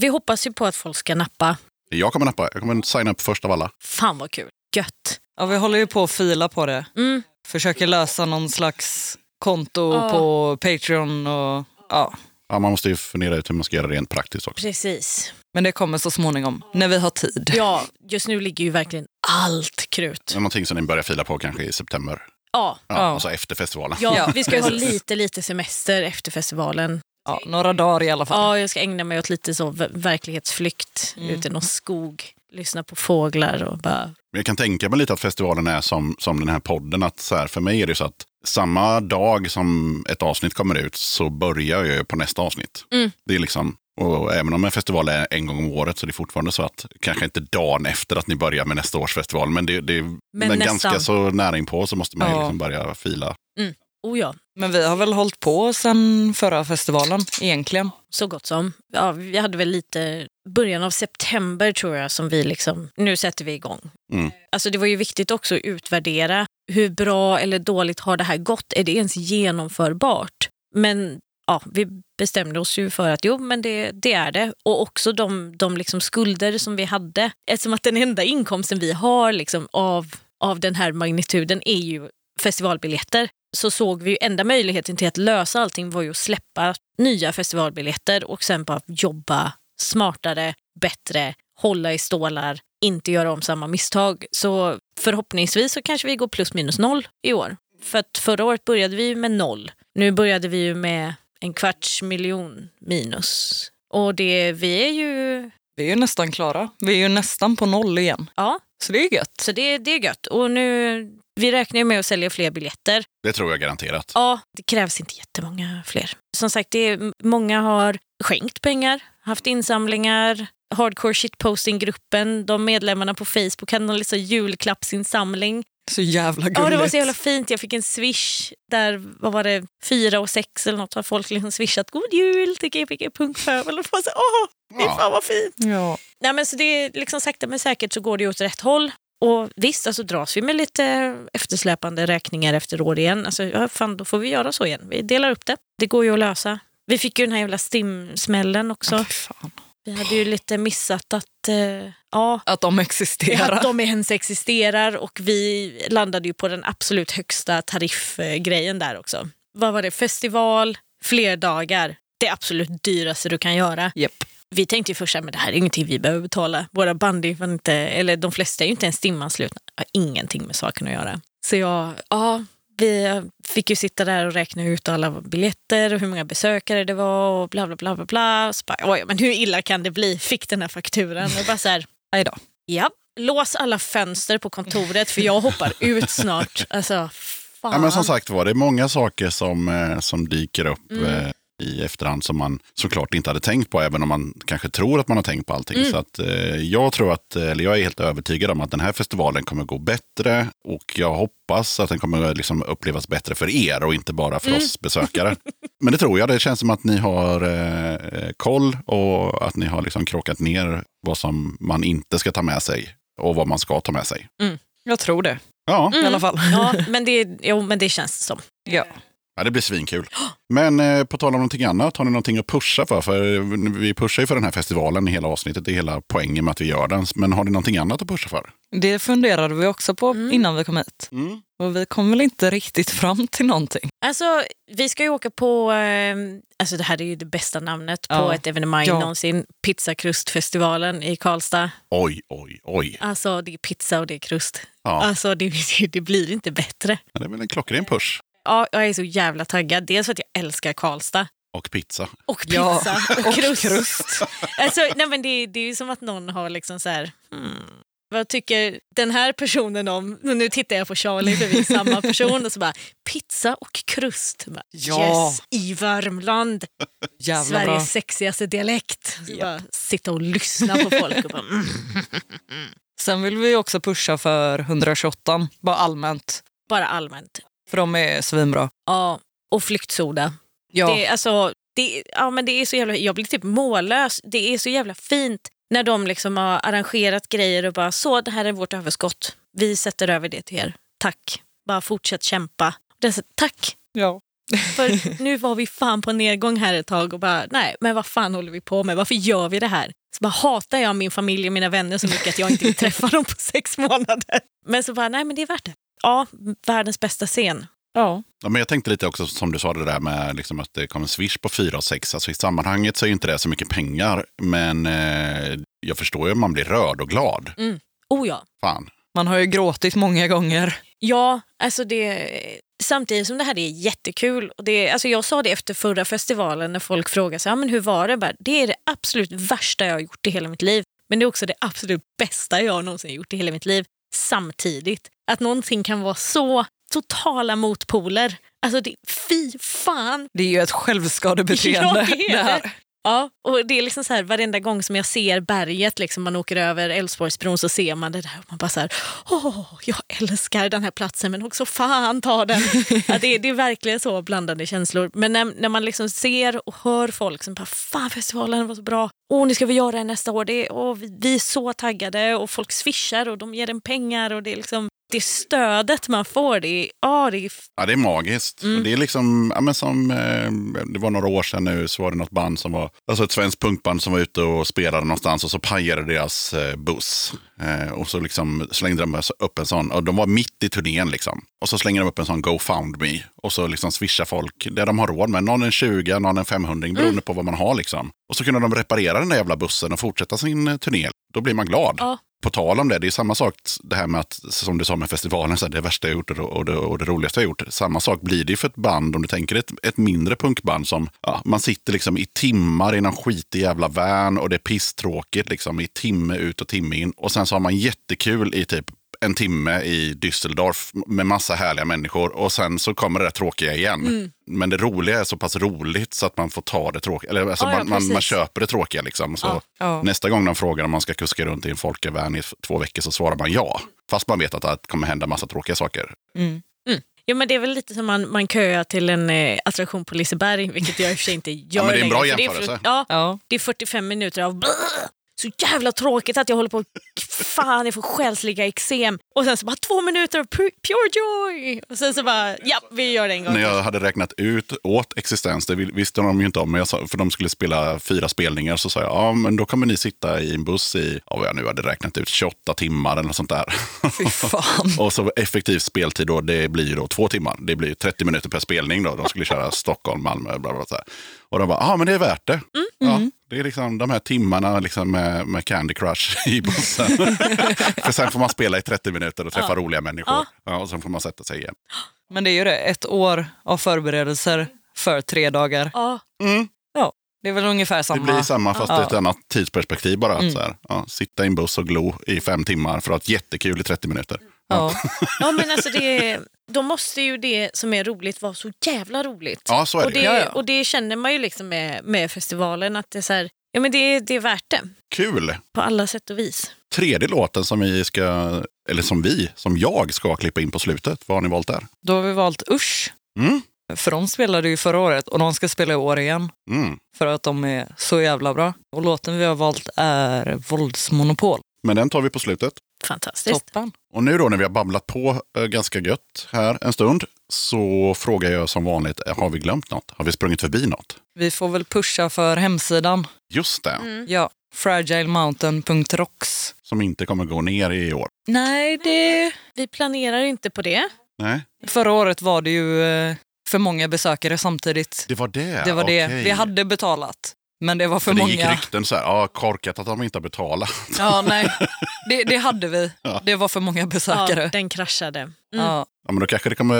Vi hoppas ju på att folk ska nappa. Jag kommer nappa, jag kommer signa upp först av alla. Fan vad kul. Gött. Ja, vi håller ju på att fila på det. Mm. Försöker lösa någon slags konto Ja. på Patreon. Och, ja. Ja, man måste ju fundera ut hur man ska göra det rent praktiskt också. Precis. Men det kommer så småningom, när vi har tid. Ja, just nu ligger ju verkligen allt krut. Det är någonting som ni börjar fila på kanske i september. Ja, Ja, Ja. Alltså efter festivalen. ja, vi ska ha lite, lite semester efter festivalen. Ja, några dagar i alla fall. Ja, jag ska ägna mig åt lite så ver- verklighetsflykt ute i någon skog. Lyssna på fåglar och bara... Men jag kan tänka mig lite att festivalen är som, som den här podden. Att så här, för mig är det så att samma dag som ett avsnitt kommer ut så börjar jag på nästa avsnitt. Mm. Det är liksom, och även om en festival är en gång om året så är det fortfarande så att kanske inte dagen efter att ni börjar med nästa års festival. Men det, det men nästan. ganska så nära inpå så måste man Ja. liksom börja fila. Oh ja, Men vi har väl hållit på sen förra festivalen egentligen. så gott som. Ja, vi hade väl lite början av september tror jag som vi liksom, nu sätter vi igång. Mm. Alltså det var ju viktigt också att utvärdera hur bra eller dåligt har det här gått? Är det ens genomförbart? Men ja, vi bestämde oss ju för att jo, men det, det är det. Och också de, de liksom skulder som vi hade. Eftersom att den enda inkomsten vi har liksom av, av den här magnituden är ju festivalbiljetter så såg vi ju enda möjligheten till att lösa allting var ju att släppa nya festivalbiljetter och sen bara jobba smartare, bättre, hålla i stålar, inte göra om samma misstag. Så förhoppningsvis så kanske vi går plus minus noll i år. För att förra året började vi ju med noll. Nu började vi ju med en kvarts miljon minus. Och det, vi är ju, Vi är ju nästan klara. Vi är ju nästan på noll igen. ja, Så det är gött. så det, det är gött. Och nu, vi räknar ju med att sälja fler biljetter. Det tror jag garanterat. Ja, det krävs inte jättemånga fler. Som sagt, det är, många har skänkt pengar, haft insamlingar. Hardcore shitposting-gruppen, de medlemmarna på Facebook hade någon liksom julklappsinsamling. Så jävla gulligt. Ja, det var så jävla fint. Jag fick en swish där, vad var det, fyra och sex eller något har folk liksom swishat God jul till Gbg Punkpöbel. Och var så, åh, fy Ja. fan vad fint. Ja. Nej, men så det är liksom sakta men säkert så går det åt rätt håll. Och visst, alltså dras vi med lite eftersläpande räkningar efter år igen, alltså, ja, fan, då får vi göra så igen. Vi delar upp det. Det går ju att lösa. Vi fick ju den här jävla stimsmällen också. Fan. Vi hade ju lite missat att, eh, ja, Att de existerar. att de ens existerar och vi landade ju på den absolut högsta tariffgrejen där också. Vad var det? Festival, fler dagar. Det absolut dyraste du kan göra. Japp. Vi tänkte ju först att det här är ingenting vi behöver betala. Våra bandy, var inte, eller de flesta är ju inte ens timanslutna. Har ingenting med saken att göra. Så jag, ja, vi fick ju sitta där och räkna ut alla biljetter och hur många besökare det var och bla bla bla bla bla. Så bara, oj, men hur illa kan det bli? Fick den här fakturan och bara så här, då. ja, lås alla fönster på kontoret för jag hoppar ut snart. Alltså, fan. Ja, men som sagt var, det är många saker som, eh, som dyker upp Mm. I efterhand som man såklart inte hade tänkt på, även om man kanske tror att man har tänkt på allting. Mm. Så att, eh, jag tror att, eller jag är helt övertygad om att den här festivalen kommer gå bättre och jag hoppas att den kommer liksom upplevas bättre för er och inte bara för Mm. oss besökare. Men det tror jag. Det känns som att ni har eh, koll och att ni har liksom krockat ner vad som man inte ska ta med sig och vad man ska ta med sig. Jag tror det Ja, i alla fall. Mm. Ja, men det, jo, men det känns som. Ja. Ja, det blir svinkul. Men eh, på tal om någonting annat, har ni någonting att pusha för? För vi pushar ju för den här festivalen i hela avsnittet. Det är hela poängen med att vi gör den. Men har ni någonting annat att pusha för? Det funderade vi också på innan vi kom hit. Mm. Och vi kom väl inte riktigt fram till någonting. Alltså, vi ska ju åka på, eh, alltså det här är ju det bästa namnet på Ja. ett evenemang Ja. någonsin, Pizzakrustfestivalen i Karlstad. Oj, oj, oj. Alltså det är pizza och det är krust. Ja, Alltså det, det blir inte bättre. det är väl en klockren push. Ja, jag är så jävla taggad. Dels för att jag älskar Karlstad. Och pizza. Och Ja, pizza och, och krust. krust. Alltså, nej, men det, det är ju som att någon har liksom så här... Hmm, vad tycker den här personen om... och Nu tittar jag på Charlie för vi är samma person och så bara pizza och krust. Bara, Ja. Yes, i Värmland. Jävla Sveriges bra. sexigaste dialekt. Så bara sitta och lyssna på folk och bara... Mm. Sen vill vi också pusha för 128, bara allmänt. Bara allmänt. För de är svinbra. Ja, och flyktsoda. Ja, Det, alltså, det, ja, men det är så jävla, jag blir typ mållös. Det är så jävla fint när de liksom har arrangerat grejer och bara så, det här är vårt överskott. Vi sätter över det till er. Tack. Bara fortsätt kämpa. Är så, tack. ja. För nu var vi fan på nedgång här ett tag och bara, nej, men vad fan håller vi på med? Varför gör vi det här? Så bara hatar jag min familj och mina vänner så mycket att jag inte vill träffa dem på sex månader. Men så bara, nej men det är värt det. Ja, världens bästa scen. ja. Ja, men jag tänkte lite också som du sa det där med liksom att det kom en swish på 4 och 6. Alltså, I sammanhanget så är ju inte det så mycket pengar. Men eh, jag förstår ju att man blir rörd och glad. Oh ja. Fan. Man har ju gråtit många gånger. Ja, alltså det, samtidigt som det här är jättekul. Och det, alltså jag sa det efter förra festivalen när folk frågade så, ja, men hur var det? Bara, det är det absolut värsta jag har gjort i hela mitt liv. Men det är också det absolut bästa jag någonsin gjort i hela mitt liv. Samtidigt. Att någonting kan vara så totala motpoler. Alltså det, fy fan Det är ju ett självskadebeteende. Ja, det är det här. Ja, och det är liksom så här, varenda gång som jag ser berget, liksom, man åker över Älvsborgsbron så ser man det där och man bara så här, åh, jag älskar den här platsen men också fan ta den. ja, det, är- det är verkligen så blandade känslor. Men när, när man liksom ser och hör folk som bara, fan festivalen var så bra, åh nu ska vi göra det nästa år, det är, åh, vi, vi är så taggade och folk swishar och de ger en pengar och det är liksom det stödet man får, det är, ja, det är Ja, det är magiskt. Mm. Det är liksom, ja, men som, eh, det var några år sedan nu så var det något band som var, alltså ett svenskt punkband som var ute och spelade någonstans och så pajade deras eh, buss. Eh, och så liksom slängde de upp en sån, och de var mitt i turnén liksom. Och så slänger de upp en sån Go Found Me. Och så liksom swishar folk det de har råd med. Någon en 20, någon en 500 beroende Mm. på vad man har liksom. Och så kunde de reparera den där jävla bussen och fortsätta sin eh, turné. Då blir man glad. Ja. På tal om det, det är samma sak det här med att, som du sa med festivalen, så här, det värsta jag gjort och det, och, det, roligaste jag gjort. Samma sak blir det ju för ett band, om du tänker ett, ett mindre punkband som, ja, man sitter liksom i timmar i någon skitig jävla van och det är pisstråkigt liksom i timme ut och timme in. Och sen så har man jättekul i typ en timme i Düsseldorf med massa härliga människor och sen så kommer det där tråkiga igen. Mm. Men det roliga är så pass roligt så att man får ta det tråkiga. Eller alltså Ja, ja, man, man, man precis. köper det tråkiga liksom. Så Ja. Ja. Nästa gång de frågar om man ska kuska runt i en folkavan i två veckor så svarar man ja. Fast man vet att det kommer hända massa tråkiga saker. Mm. Ja, men det är väl lite som man, man köar till en eh, attraktion på Liseberg, vilket jag i och för sig inte gör men det är en bra längre, för jämförelse. Det är, för, ja, Ja. det är 45 minuter av så jävla tråkigt att jag håller på fan jag får själsliga eksem. Och sen så bara två minuter av pu- pure joy. Och sen så bara, ja vi gör det en gång När jag hade räknat ut åt existens, det visste de ju inte om, men jag sa, för de skulle spela fyra spelningar, så sa jag, ja men då kommer ni sitta i en buss i, ja, vad jag nu hade räknat ut, 28 timmar eller något sånt där. Fy fan. Och så effektiv speltid då, det blir ju då två timmar. Det blir 30 minuter per spelning då. De skulle köra Stockholm, Malmö, bla bla. Så här. Och de bara, ja men det är värt det. Ja, det är liksom de här timmarna liksom med, med Candy Crush i bussen. För sen får man spela i 30 minuter och träffa roliga människor. Ja. Ja. och sen får man sätta sig igen. Men det är ju det, ett år av förberedelser för tre dagar. Ja, Ja, det är väl ungefär Det samma. blir samma fast Ja. ett annat tidsperspektiv bara. Att Mm. så här, ja, sitta i en buss och glo i fem timmar för att ha ett jättekul i 30 minuter. Ja. Ja, men alltså det, då måste ju det som är roligt vara så jävla roligt. Ja, så är och, det. det Ja, ja. och det känner man ju liksom med, med festivalen, att det är, så här, ja, men det, det är värt det Kul! på alla sätt och vis. Tredje låten som vi ska, eller som vi, som jag ska klippa in på slutet. Vad har ni valt där? Då har vi valt Usch. Mm. För de spelade ju förra året och de ska spela i år igen. Mm. För att de är så jävla bra. Och låten vi har valt är Våldsmonopol. Men den tar vi på slutet. Fantastiskt. Toppen. Och nu då när vi har babblat på eh, ganska gött här en stund så frågar jag som vanligt, har vi glömt något? Har vi sprungit förbi något? Vi får väl pusha för hemsidan. Just det, Mm. Ja, fragilemountain.rocks. som inte kommer gå ner i år. Nej, det... Vi planerar inte på det. Nej, Förra året var det ju eh, för många besökare samtidigt. det var det. Det var det. Okej. Vi hade betalat. Men det var för För det gick många. rykten så här, ja, korkat att de inte har betalat. Ja, nej. Det, det hade vi. Ja. Det var för många besökare. Ja, den kraschade. Mm. Ja. Ja, men då kanske det kommer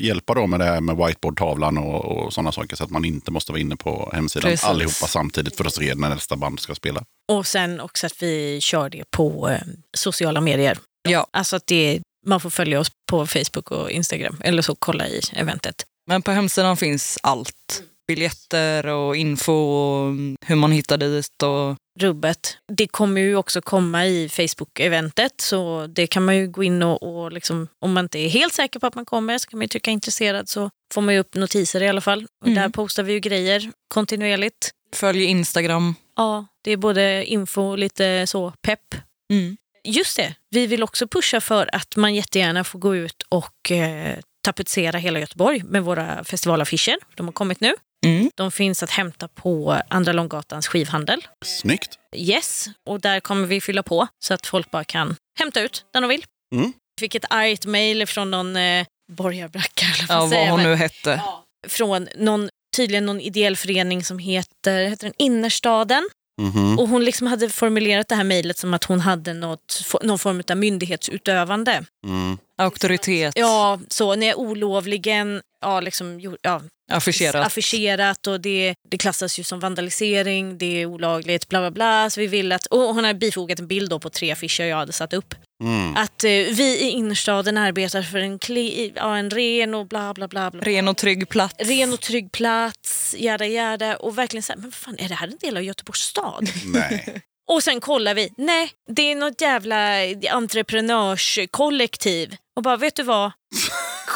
hjälpa då med det här med whiteboardtavlan och, och sådana saker så att man inte måste vara inne på hemsidan Precis. allihopa samtidigt för att se när nästa band ska spela. Och sen också att vi kör det på eh, sociala medier. Ja. Alltså att det, man får följa oss på Facebook och Instagram eller så kolla i eventet. Men på hemsidan finns allt. Biljetter och info och hur man hittar dit. Och... Rubbet. Det kommer ju också komma i Facebook-eventet så det kan man ju gå in och, och liksom, om man inte är helt säker på att man kommer så kan man ju trycka intresserad så får man ju upp notiser i alla fall. Mm. Där postar vi ju grejer kontinuerligt. Följ Instagram. Ja, det är både info och lite så pepp. Mm. Just det, vi vill också pusha för att man jättegärna får gå ut och eh, tapetsera hela Göteborg med våra festivalaffischer. De har kommit nu. Mm. De finns att hämta på Andra Långgatans skivhandel. Snyggt! Yes, och där kommer vi fylla på så att folk bara kan hämta ut den de vill. Mm. Fick ett argt mejl från någon eh, borgarbracka, eller Ja, vad hon nu hette. Från någon, tydligen någon ideell förening som heter, heter den Innerstaden. Mhm. Och hon liksom hade formulerat det här mejlet som att hon hade något, någon form av myndighetsutövande. Mm. Auktoritet. Ja, så när olovligen ja, liksom, ja, Affischerat. affischerat och det, det klassas ju som vandalisering, det är olagligt, bla bla bla. Så vi vill att, och hon har bifogat en bild då på tre affischer jag hade satt upp. Mm. Att eh, vi i innerstaden arbetar för en, kli, ja, en ren och bla bla bla. bla. Ren och trygg plats. Ren och trygg plats, jada jada. Och verkligen så här, men fan är det här en del av Göteborgs stad? Nej. Och sen kollar vi, nej det är något jävla entreprenörskollektiv. Och bara, vet du vad?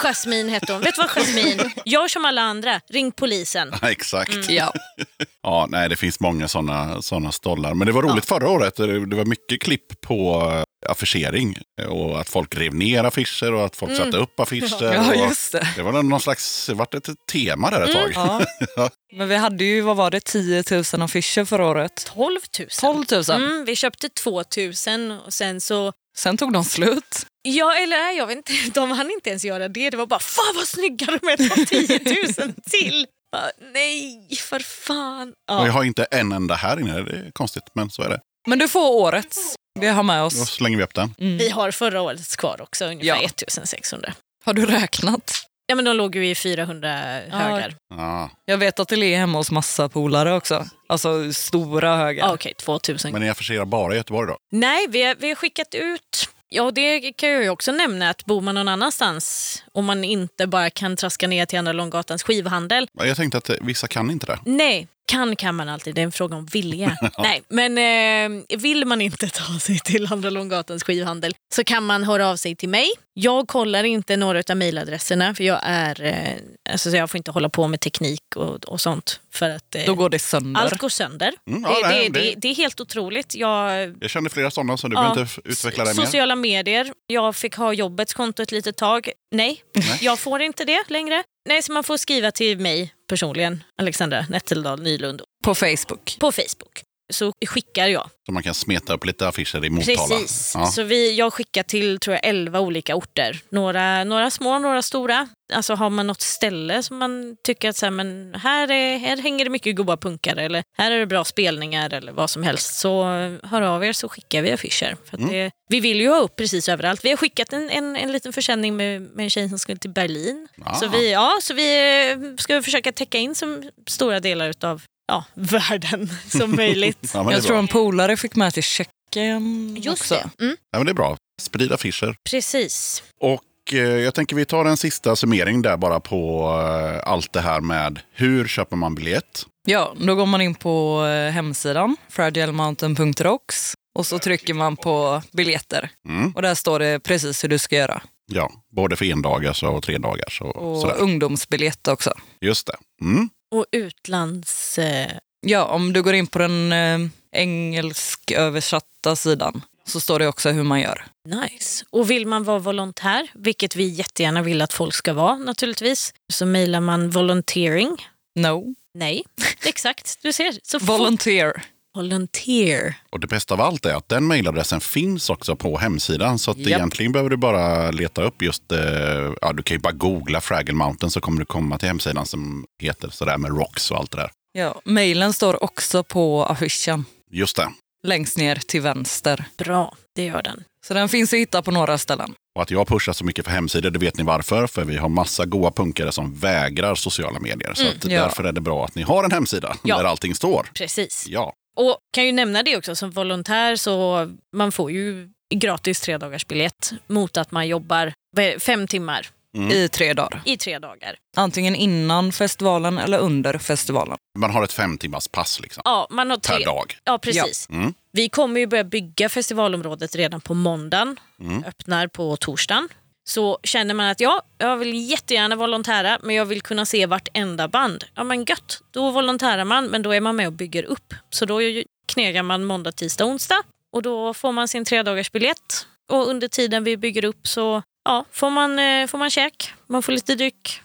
Jasmin hette hon. Vet du vad Jasmin? Gör som alla andra, ring polisen. Ja, Exakt. Mm. Ja. Ja, nej, det finns många sådana såna stollar. Men det var roligt förra året. Det var mycket klipp på eh, affischering. Och att folk rev ner affischer och att folk Mm. satte upp affischer. ja, just det. det var någon slags, det vart ett tema där ett tag. Ja. Men vi hade ju, vad var det, 10 000 affischer förra året. 12 000. 12 000. Mm, vi köpte 2 000 och sen så... Sen tog de slut. Ja, eller nej, jag vet inte. De hann inte ens göra det. Det var bara, fan vad snygga de är, ta 10 000 till. Bara, nej, för fan. Och Ja. jag har inte en enda här inne. Det är konstigt, men så är det. Men du får årets. Vi har med Då oss. slänger vi upp den. Vi har förra årets kvar också, ungefär Ja. 1600. Har du räknat? Ja, men de låg ju i 400 högar. Ja. Jag vet att det ligger hemma hos massa polare också. Alltså stora högar. Ja, Okej, 2000. Men ni affischerar bara i Göteborg då? Nej, vi har, vi har skickat ut... Ja, det kan jag ju också nämna att bor man någon annanstans om man inte bara kan traska ner till Andra Långgatans skivhandel. Ja, Jag tänkte att vissa kan inte det. Nej, kan kan man alltid. Det är en fråga om vilja. Nej, men eh, vill man inte ta sig till Andra Långgatans skivhandel så kan man höra av sig till mig. Jag kollar inte några av mejladresserna för jag är... Eh, alltså, så jag får inte hålla på med teknik och, och sånt. För att, eh, Då går det sönder. allt går sönder. Mm, ja, det, nej, det, det- det, det är helt otroligt. Jag, Jag känner flera sådana, så du Ja. behöver inte utveckla det mer. Sociala medier. Jag fick ha jobbets konto ett litet tag. Nej, jag får inte det längre. Nej, så man får skriva till mig personligen, Alexandra Netteldal Nylund, På Facebook. på Facebook. Så skickar jag. Så man kan smeta upp lite affischer i Motala. Precis. Ja. Så vi, jag skickar till tror jag, 11 olika orter. Några, några små, några stora. Alltså har man något ställe som man tycker att så här, men här, är, här hänger det mycket goa punkare eller här är det bra spelningar eller vad som helst. Så hör av er så skickar vi affischer. För Mm. det, vi vill ju ha upp precis överallt. Vi har skickat en, en, en liten försäljning med, med en tjej som skulle till Berlin. Ah. Så vi, ja, så vi ska försöka täcka in så stora delar av ja, världen som möjligt. Ja, Jag tror bra. en polare fick med till Tjeckien Just också. det. Mm. Ja, men det är bra. Sprid affischer. Precis. Och eh, jag tänker vi tar en sista summering där bara på eh, allt det här med hur köper man biljett? Ja, då går man in på eh, hemsidan, fragilemountain.rocks och så trycker man på biljetter. Mm. Och där står det precis hur du ska göra. Ja, både för endagars och tre dagars och, Och sådär. ungdomsbiljett också. Just det. Mm. Och utlands... Eh, Ja, om du går in på den eh, engelsköversatta sidan så står det också hur man gör. nice. Och vill man vara volontär, vilket vi jättegärna vill att folk ska vara naturligtvis, så mejlar man volunteering. No. Nej, exakt. Du ser. Så Volunteer. Volunteer. Och det bästa av allt är att den mejladressen finns också på hemsidan. Så att Japp. egentligen behöver du bara leta upp just, eh, ja du kan ju bara googla Fraggle Mountain så kommer du komma till hemsidan som heter sådär med rocks och allt det där. Ja, mailen står också på affischen. Just det. Längst ner till vänster. Bra, det gör den. Så den finns att hitta på några ställen. Och att jag pushar så mycket för hemsidor, det vet ni varför. För vi har massa goa punkare som vägrar sociala medier. Så att ja. därför är det bra att ni har en hemsida Ja. där allting står. Precis. Ja, Och kan ju nämna det också, som volontär så man får ju gratis tre dagars biljett mot att man jobbar fem timmar I tre dagar. i tre dagar. Antingen innan festivalen eller under festivalen. man har ett fem timmars pass liksom, Ja, man har tre. per dag. Ja, precis. Mm. Vi kommer ju börja bygga festivalområdet redan på måndagen. Mm. Öppnar på torsdagen. Så känner man att ja, jag vill jättegärna volontära men jag vill kunna se vartenda band. Ja men gött, då volontärar man men då är man med och bygger upp. Så då knegar man måndag, tisdag, onsdag och då får man sin tredagars biljett. Och under tiden vi bygger upp så ja, får, man, eh, får man käk, man får lite dryck,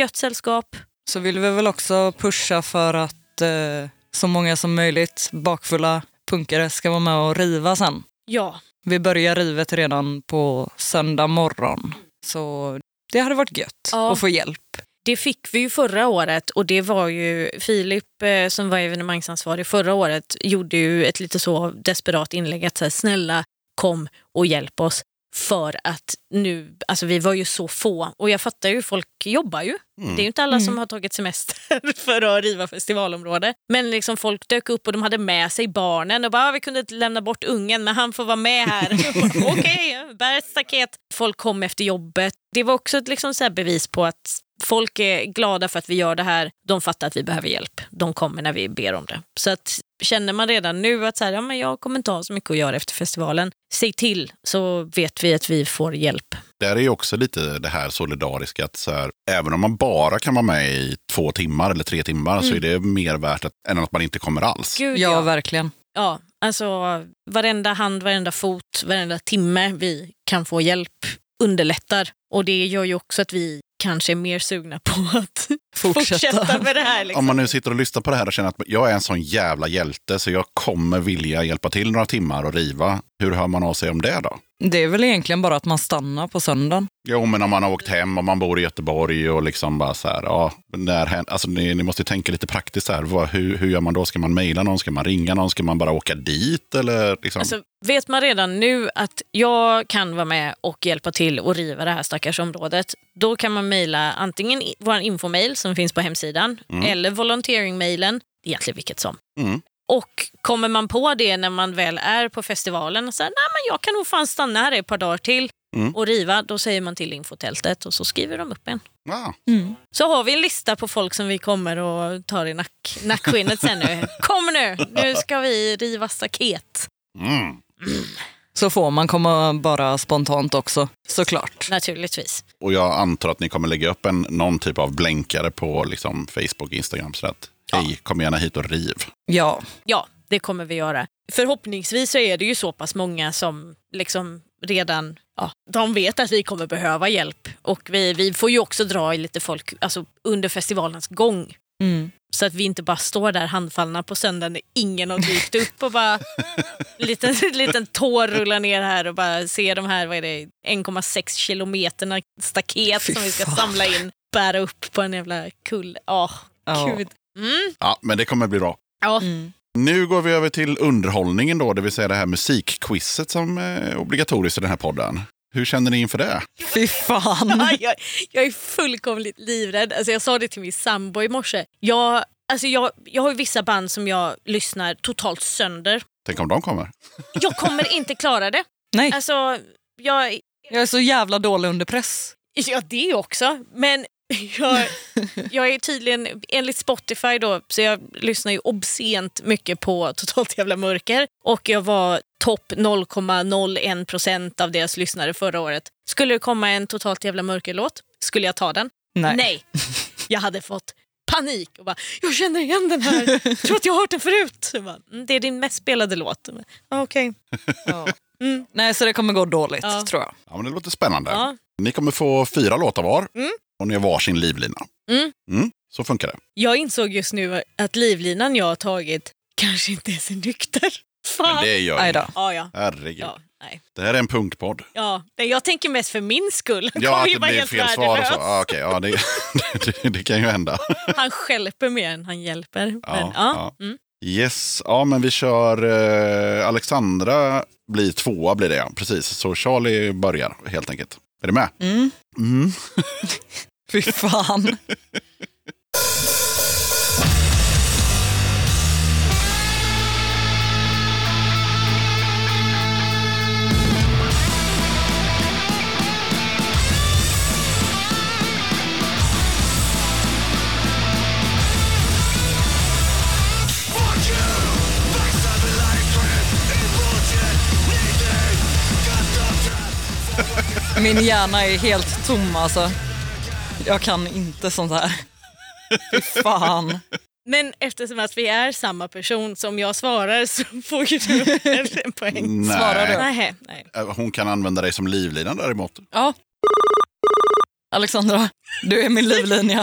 gött sällskap. Så vill vi väl också pusha för att eh, så många som möjligt bakfulla punkare ska vara med och riva sen. Ja, Vi börjar rivet redan på söndag morgon. Så det hade varit gött Ja. att få hjälp. Det fick vi ju förra året och det var ju Filip eh, som var evenemangsansvarig förra året gjorde ju ett lite så desperat inlägg att så här, snälla kom och hjälp oss för att nu, alltså vi var ju så få och jag fattar ju, folk jobbar ju. Det är ju inte alla som har tagit semester för att riva festivalområde. Men liksom folk dök upp och de hade med sig barnen och bara, "Ah, vi kunde inte lämna bort ungen men han får vara med här. Okej, bär ett staket. Folk kom efter jobbet. Det var också ett liksom så här bevis på att folk är glada för att vi gör det här. De fattar att vi behöver hjälp. De kommer när vi ber om det. Så att känner man redan nu att så här, ja, men jag kommer inte ha så mycket att göra efter festivalen, säg till så vet vi att vi får hjälp. Där är ju också lite det här solidariska att så här, även om man bara kan vara med i två timmar eller tre timmar så är det mer värt att, än att man inte kommer alls. Gud, Ja, verkligen. Ja, alltså varenda hand, varenda fot, varenda timme vi kan få hjälp underlättar. Och det gör ju också att vi kanske är mer sugna på att Fortsätta. fortsätta med det här. Liksom. Om man nu sitter och lyssnar på det här och känner att jag är en sån jävla hjälte så jag kommer vilja hjälpa till några timmar och riva. Hur hör man av sig om det då? Det är väl egentligen bara att man stannar på söndagen. Jo, men om man har åkt hem och man bor i Göteborg och liksom bara så här, ja, när, alltså ni, ni måste ju tänka lite praktiskt här. Vad, hur, hur gör man då? Ska man mejla någon? Ska man ringa någon? Ska man bara åka dit? Eller liksom? Alltså, vet man redan nu att jag kan vara med och hjälpa till och riva det här stackars området, då kan man mejla antingen vår infomail som finns på hemsidan eller volunteering-mailen, egentligen vilket som. Mm. Och kommer man på det när man väl är på festivalen, och säger nej men jag kan nog fan stanna här ett par dagar till Mm. och riva, då säger man till infotältet och så skriver de upp en. Ja. Så har vi en lista på folk som vi kommer och tar i nack, nackskinnet sen nu. Kom nu, nu ska vi riva staket. Mm. Så får man komma bara spontant också, såklart. Naturligtvis. Och jag antar att ni kommer lägga upp en, någon typ av blänkare på liksom, Facebook, Instagram. Så att, hej, kom gärna hit och riv. Ja, Ja, det kommer vi göra. Förhoppningsvis så är det ju så pass många som liksom redan ja, de vet att vi kommer behöva hjälp. Och vi, vi får ju också dra i lite folk alltså, under festivalens gång. mm. Så att vi inte bara står där handfallna på söndagen när ingen har dykt upp och bara en liten, liten tår rullar ner här och bara ser de här vad är det, 1,6 kilometerna staket Fy som vi ska fan. samla in, bära upp på en jävla kulle. Åh, Ja. gud. Mm. Ja, men det kommer bli bra. Ja, Nu går vi över till underhållningen då, det vill säga det här musikquizet som är obligatoriskt i den här podden. Hur känner ni inför det? Fy fan. Ja, jag, jag är fullkomligt livrädd. Alltså jag sa det till min sambo i morse. Jag, alltså jag, jag har ju vissa band som jag lyssnar totalt sönder. Tänk om de kommer? Jag kommer inte klara det. Nej, Alltså, jag, jag är så jävla dålig under press. Ja, det också. Men jag, jag är tydligen, enligt Spotify då, så jag lyssnar ju obscent mycket på Totalt jävla mörker. Och jag var topp 0,01 procent av deras lyssnare förra året. Skulle det komma en Totalt jävla mörker-låt, skulle jag ta den? Nej. Jag hade fått panik och bara, jag känner igen den här. Jag tror att jag har hört den förut. Bara, "Mm, det är din mest spelade låt. "Ah, Okej. Ja. Nej, så det kommer gå dåligt Ja. tror jag. Ja, men det låter spännande. Ja. Ni kommer få fyra låtar var Mm. Och ni har varsin livlina. Mm. Mm, så funkar det. Jag insåg just nu att livlinan jag har tagit kanske inte är så nykter. Fan. Men det gör då. Ja, ja. Herregud. ja nej. Det här är en punktpodd. Ja, nej, jag tänker mest för min skull. Han Ja, att det blir fel svar och så. Ja, okej, ja, det, det, det kan ju hända. Han stjälper mer än han hjälper. Men, Ja, ja, ja. Mm. Yes, ja men vi kör eh, Alexandra blir tvåa blir det ja. Precis, så Charlie börjar helt enkelt. Är du med? Mm. Mm. Fy fan. Min hjärna är helt tom alltså. Jag kan inte sånt här. Fy fan. Men eftersom att vi är samma person som jag svarar så får ju du en poäng. Svarar du? Nej, nej. Eh, Hon kan använda dig som livlina däremot. Ja. Alexandra, du är min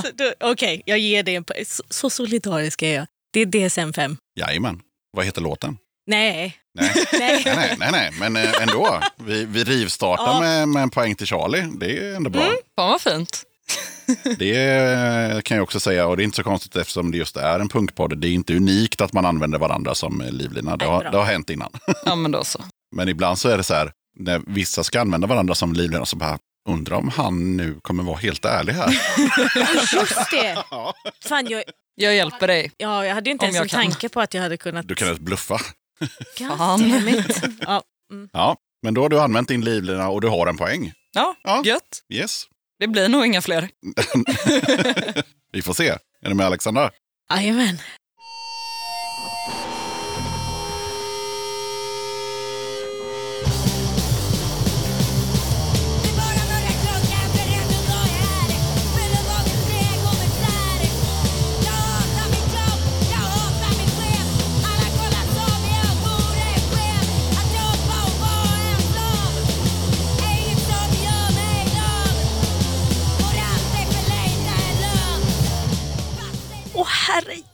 då- Okej, jag ger dig en poäng. Så, så solidarisk är jag. Det är DSM-5. Jajamän. Vad heter låten? Nej. Nej, nej. nej, nej, nej, men eh, ändå. Vi, vi rivstartar Ja. med, med en poäng till Charlie. Det är ändå bra. Fan vad fint. Det kan jag också säga och det är inte så konstigt eftersom det just är en punktpodd. Det är inte unikt att man använder varandra som eh, livlina. Det har, det har hänt innan. Ja men då så. Men ibland så är det så här, när vissa ska använda varandra som livlina så bara, undrar om han nu kommer vara helt ärlig här. Just det. Fan, jag, Jag hjälper dig. ja, jag hade inte Om ens en kan. tanke på att jag hade kunnat... Du kan ens bluffa. Fan. Ja. Ja, men då har du använt din livlina och du har en poäng. Ja, Ja. gött. Yes, Det blir nog inga fler. vi får se. Är du med Alexandra? Jajamän.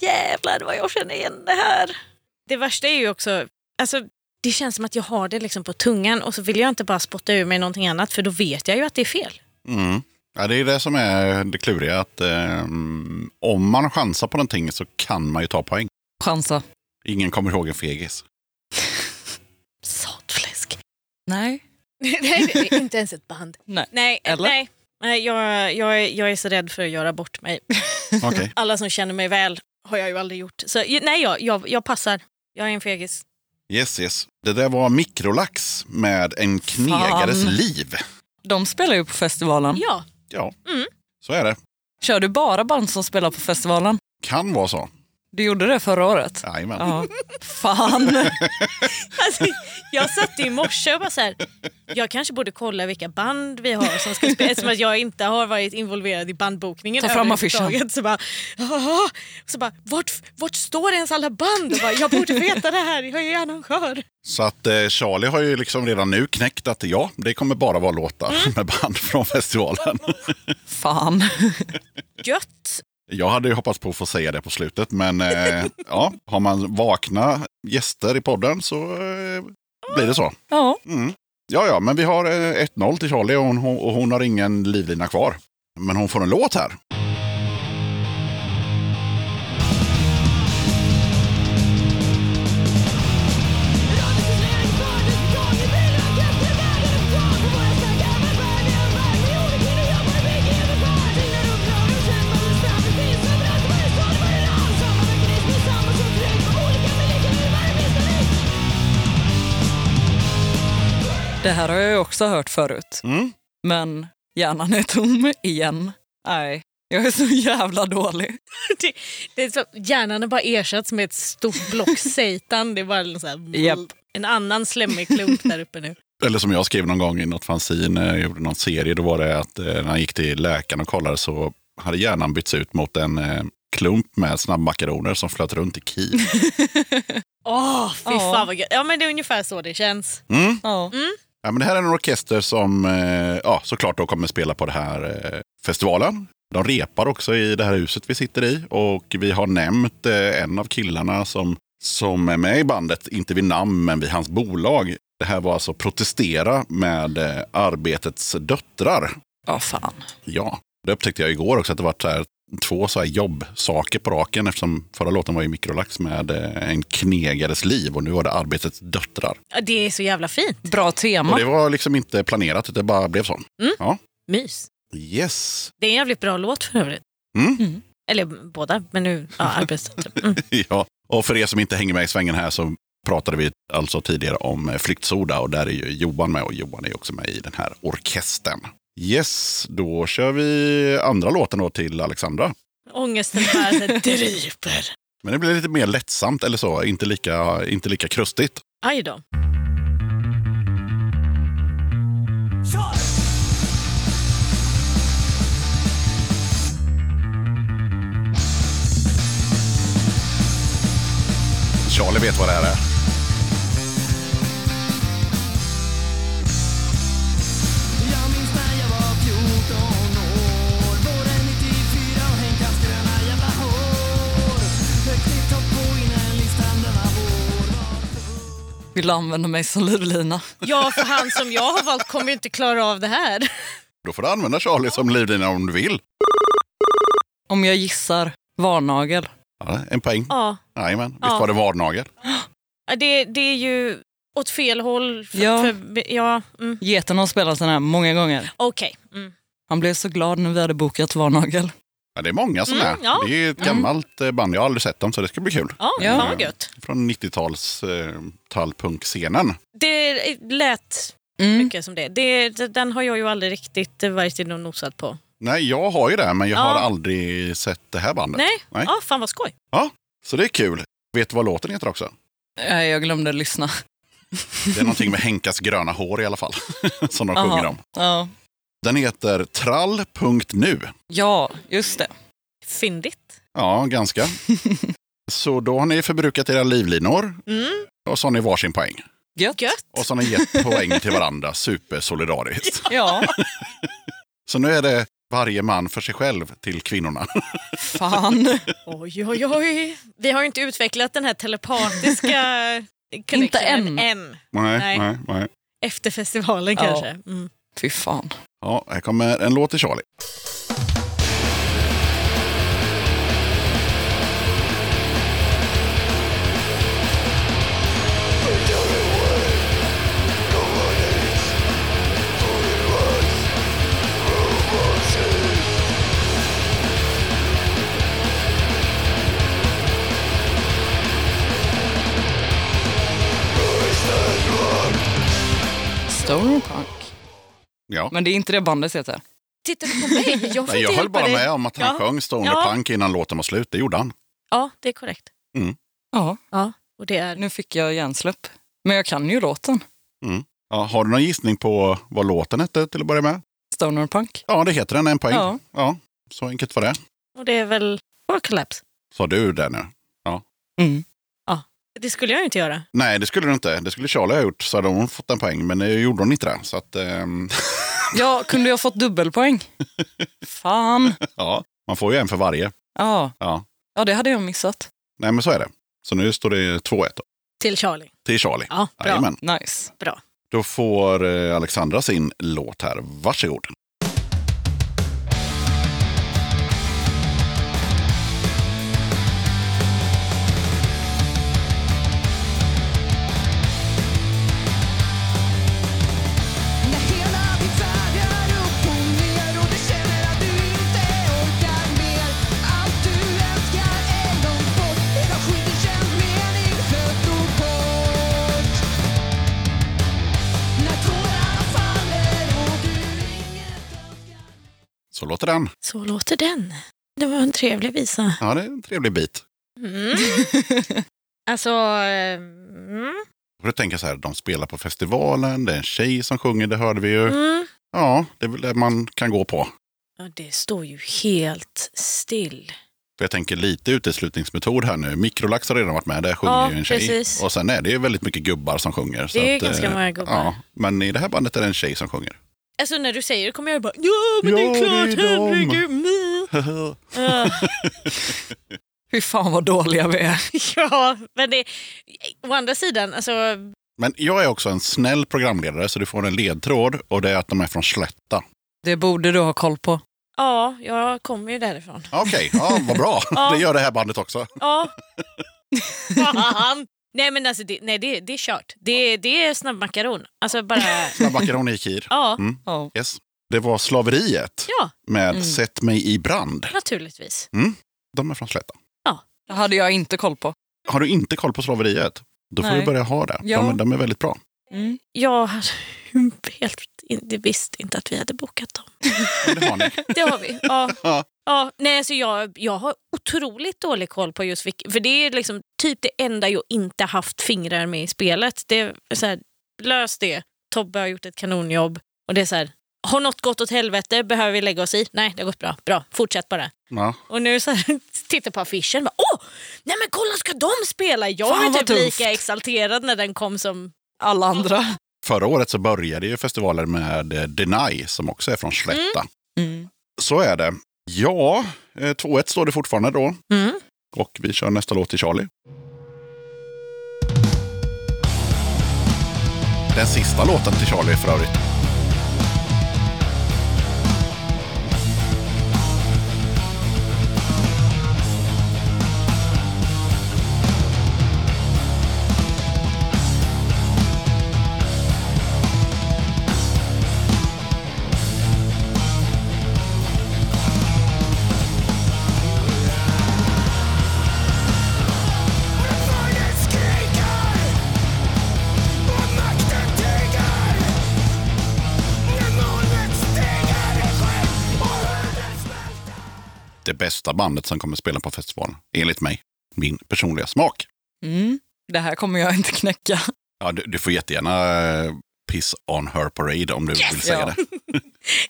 Jävlar vad jag känner igen det här. Det värsta är ju också, alltså det känns som att jag har det liksom på tungan och så vill jag inte bara spotta ur mig någonting annat för då vet jag ju att det är fel. Mm. Ja, det är det som är det kluriga. Att, eh, om man chansar på någonting så kan man ju ta poäng. Chansa. Ingen kommer ihåg en fegis. Satfläsk. Nej. nej, inte ens ett band. Nej. Nej, Eller? nej. nej jag, jag, är, jag är så rädd för att göra bort mig. Okej. Alla som känner mig väl har jag ju aldrig gjort. Så nej, jag, jag, jag passar. Jag är en fegis. Yes, yes. Det där var Mikrolax med En knegares Fan. liv. De spelar ju på festivalen. Ja, Ja, Mm. så är det. Kör du bara band som spelar på festivalen? Kan vara så. Du gjorde det förra året? Jajamän. Ja. Fan. Alltså, jag satt i morse och bara så här, jag kanske borde kolla vilka band vi har som ska spela eftersom att jag inte har varit involverad i bandbokningen. Ta fram överhuvudtaget. Så bara, så bara vart, vart står ens alla band? Och bara, jag borde veta det här, jag är arrangör. Så att eh, Charlie har ju liksom redan nu knäckt att ja, det kommer bara vara låtar Mm. med band från festivalen. Fan. Gött. Jag hade ju hoppats på att få säga det på slutet, men eh, ja, har man vakna gäster i podden så eh, blir det så. Ja. Mm. Ja, ja, men vi har eh, 1-0 till Charlie och hon, hon- och hon har ingen livlina kvar. Men hon får en låt här. Det här har jag ju också hört förut. Mm. Men hjärnan är tom igen. Nej, jag är så jävla dålig. Det, det är så, hjärnan har bara ersatts med ett stort block seitan. Det är bara en, så här, Japp. en annan slemmig klump där uppe nu. Eller som jag skrev någon gång i något fanzine, jag gjorde någon serie, då var det att eh, när han gick till läkaren och kollade så hade hjärnan bytts ut mot en eh, klump med snabbmakaroner som flöt runt i Kiev. Åh, fy Ja. fan vad gött. Ja, men det är ungefär så det känns. Mm. Ja. Ja, men det här är en orkester som eh, ja, såklart då kommer spela på den här eh, festivalen. De repar också i det här huset vi sitter i och vi har nämnt eh, en av killarna som, som är med i bandet, inte vid namn men vid hans bolag. Det här var alltså Protestera med Arbetets döttrar. Ja, fan. Ja, det upptäckte jag igår också att det var så här, två så här jobbsaker på raken eftersom förra låten var ju Mikrolax med eh, en knegares liv och nu var det Arbetets döttrar. Det är så jävla fint. Bra Och tema. det var liksom inte planerat, det bara blev så. Ja. Mys. Yes. Det är en jävligt bra låt för övrigt. Mm. Eller båda, men nu ja, arbetssättet. Mm. ja. Och för er som inte hänger med i svängen här så pratade vi alltså tidigare om eh, Flyktsoda och där är ju Johan med och Johan är också med i den här orkestern. Yes, då kör vi andra låten då till Alexandra. Ångesten här dryper. Men det blir lite mer lättsamt eller så, inte lika, inte lika krustigt. Aj då. Charlie vet vad det här är. Var Vill du använda mig som livlina? Ja, för han som jag har valt kommer ju inte klara av det här. Då får du använda Charlie som livlina om du vill. Om jag gissar varnagel. Ja, en poäng. Ja, Jajamän, visst Ja. var det varnagel? Det, det är ju åt fel håll. För, Ja. För, ja mm. Geten har spelat den här många gånger. Okej. Mm. Han blev så glad när vi hade bokat varnagel. Ja, det är många som Mm, är. ja. Det är ett gammalt eh, band, jag har aldrig sett dem så det ska bli kul. Ja, Ja. fan vad gött. Från 90-tals eh, tallpunkscenen. Det lät Mm. mycket som det. det. Den har jag ju aldrig riktigt varit inne och nosat på. Nej, jag har ju det, men jag Ja. har aldrig sett det här bandet. Nej, Nej. Ja, fan vad skoj. Ja, så det är kul. Vet du vad låten heter också? Nej, jag glömde lyssna. Det är någonting med Henkas gröna hår i alla fall, som de Aha. sjunger om. Ja. Den heter trall.nu. ja, just det. Fyndigt. Ja, ganska. Så då har ni förbrukat era livlinor Mm. och så har ni varsin poäng. Gött. Gött. Och så har ni gett poäng till varandra supersolidariskt. Ja, Så nu är det varje man för sig själv till kvinnorna. fan. Oj, oj, oj. Vi har ju inte utvecklat den här telepatiska connectionen än. än. nej, Nej. nej, nej. Efter festivalen Ja. kanske. Mm. Fy fan. Ja, här kommer en låt till Charlie. Stoner Punk. Ja. Men det är inte det bandet heter. Tittar du på mig? Jag Nej, jag höll bara dig. med om att han Ja. sjöng Stoner Ja. Punk innan låten var slut. Det gjorde han. Ja, det är korrekt. Ja, Ja, och det är... nu fick jag hjärnsläpp. Men jag kan ju låten. Ja, har du någon gissning på vad låten hette till att börja med? Stoner Punk. Ja, det heter den. En poäng. Ja. Ja, så enkelt var det. Och det är väl Collapse. Sa du det nu? Mm. Det skulle jag inte göra. Nej, det skulle du inte. Det skulle Charlie ha gjort, så hade hon fått en poäng. Men det gjorde hon inte det. Så att, ehm, Ja, kunde jag fått dubbelpoäng? Fan. ja, man får ju en för varje. Ja. Ja. ja, det hade jag missat. Nej, men så är det. Så nu står det 2-1 då, Till Charlie. till Charlie. Ja, bra. Jajamän. Nice. bra. Då får eh, Alexandra sin låt här. Varsågod. Låter den. Så låter den. Det var en trevlig visa. Ja, det är en trevlig bit. Mm. alltså, mm, Och du tänker så här, de spelar på festivalen, det är en tjej som sjunger, det hörde vi ju. mm. Ja, det är väl det man kan gå på. Ja, det står ju helt still. För jag tänker lite uteslutningsmetod här nu. Mikrolax har redan varit med, där sjunger Ja, ju en tjej. precis. Och sen är det ju väldigt mycket gubbar som sjunger. så Det är att, ganska eh, många gubbar. Ja, men i det här bandet är det en tjej som sjunger. Alltså när du säger det kommer jag bara ja men det Ja, är klart, det är de." herregud. mm." Fy fan vad dåliga vi är. ja, men det, å andra sidan, alltså, Men jag är också en snäll programledare så du får en ledtråd och det är att de är från Slätta. Det borde du ha koll på. ja, jag kommer ju därifrån. Okej, ja, vad bra. Ja. Det gör det här bandet också. Ja. Fan. Nej men alltså, det, nej, det, det är kört. Det, det är snabbmakaron. Alltså bara, Snabbmakaron i Kir. ja, Mm. Ja. Yes. Det var Slaveriet ja, med Mm. Sätt mig i brand. naturligtvis. De är från Slätta. Det hade jag inte koll på. Har du inte koll på Slaveriet? Då får Nej. du börja ha det. Ja. De, de är väldigt bra. Mm. Jag helt in, visste inte att vi hade bokat dem. Men det har ni. Det har vi. Ja. Ja. Ja, nej, alltså jag, jag har otroligt dålig koll på just vilka, för det är liksom typ det enda jag inte haft fingrar med i spelet. Det är så här, lös det. Tobbe har gjort ett kanonjobb. Och det är så här, har något gått åt helvete? Behöver vi lägga oss i? Nej, det har gått bra. Bra, fortsätt bara. Ja. Och nu så här, tittar på affischen bara, åh, nej men kolla ska de spela? Jag vad typ tufft. lika exalterad när den kom som... Alla andra. Förra året så började ju festivaler med eh, Deny som också är från Slätta. Mm. Så är det. Ja, eh, 2-1 står det fortfarande då. Mm. Och vi kör nästa låt till Charlie. Den sista låten till Charlie för övrigt. Det bästa bandet som kommer spela på festivalen, enligt mig. Min personliga smak. Mm. Det här kommer jag inte knäcka. Ja, du, du får jättegärna eh, piss on her parade om du vill säga Ja. det.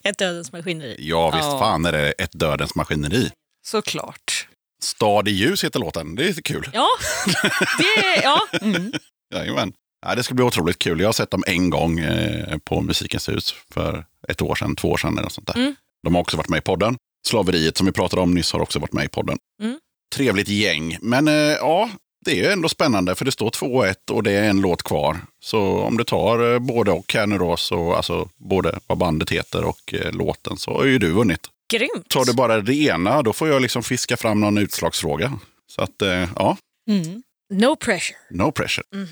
Ett dödens maskineri. Ja, visst Ja. fan är det ett dödens maskineri. Såklart. Stad i ljus heter låten. Det är lite kul. Ja, det, ja. Mm. Jajamän. Ja, det ska bli otroligt kul. Jag har sett dem en gång eh, på Musikens hus för ett år sedan, två år sedan eller något sånt där. Mm. De har också varit med i podden. Slaveriet som vi pratade om nyss har också varit med i podden. Mm. Trevligt gäng. Men eh, ja, det är ju ändå spännande för det står 2-1 och det är en låt kvar. Så om du tar eh, både och här nu då, så, alltså både vad bandet heter och eh, låten, så har ju du vunnit. Grymt. Tar du bara det ena, då får jag liksom fiska fram någon utslagsfråga. Så att, ja, Mm. No pressure. no pressure. Nej,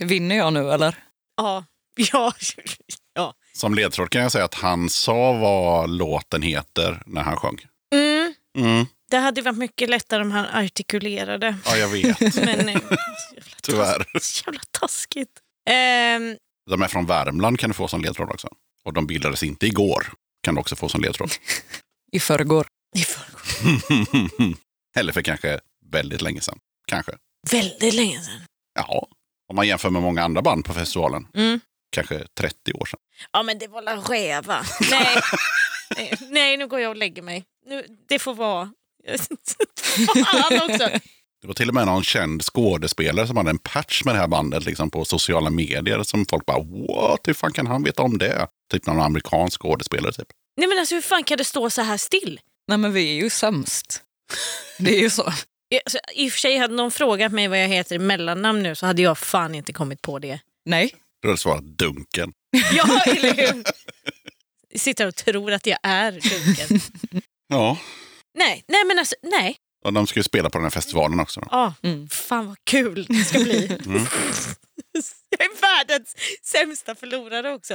Vinner jag nu eller? ja, ja, ja. Som ledtråd kan jag säga att han sa vad låten heter när han sjöng. Mm. Mm. Det hade varit mycket lättare om han artikulerade. Ja, jag vet. Men eh, Tyvärr. taskigt. Så jävla taskigt. Ehm, De är från Värmland kan du få som ledtråd också. Och de bildades inte igår. Kan du också få som ledtråd. I förrgår. I förrgår. Eller för kanske väldigt länge sedan. Kanske. Väldigt länge sedan. Ja, om man jämför med många andra band på festivalen. Mm. Kanske 30 år sedan. Ja, men det var la räva. Nej. Nej, Nej, nu går jag och lägger mig. Nu, det får vara. Fan också. Det var till och med någon känd skådespelare som hade en patch med det här bandet liksom, på sociala medier. Som folk bara, what? Hur fan kan han veta om det? Typ någon amerikansk skådespelare typ. Nej, men alltså, hur fan kan det stå så här still? Nej men vi är ju sämst. Det är ju så. Ja, Alltså, I och för sig hade någon frågat mig vad jag heter i mellannamn nu så hade jag fan inte kommit på det. Nej. Då hade svarat Dunken. Ja, eller hur? Sitter och tror att jag är dunken. Ja, Nej, nej men alltså, nej. och de ska ju spela på den här festivalen också. Ja, Mm. fan vad kul det ska bli. Mm. Jag är världens sämsta förlorare också.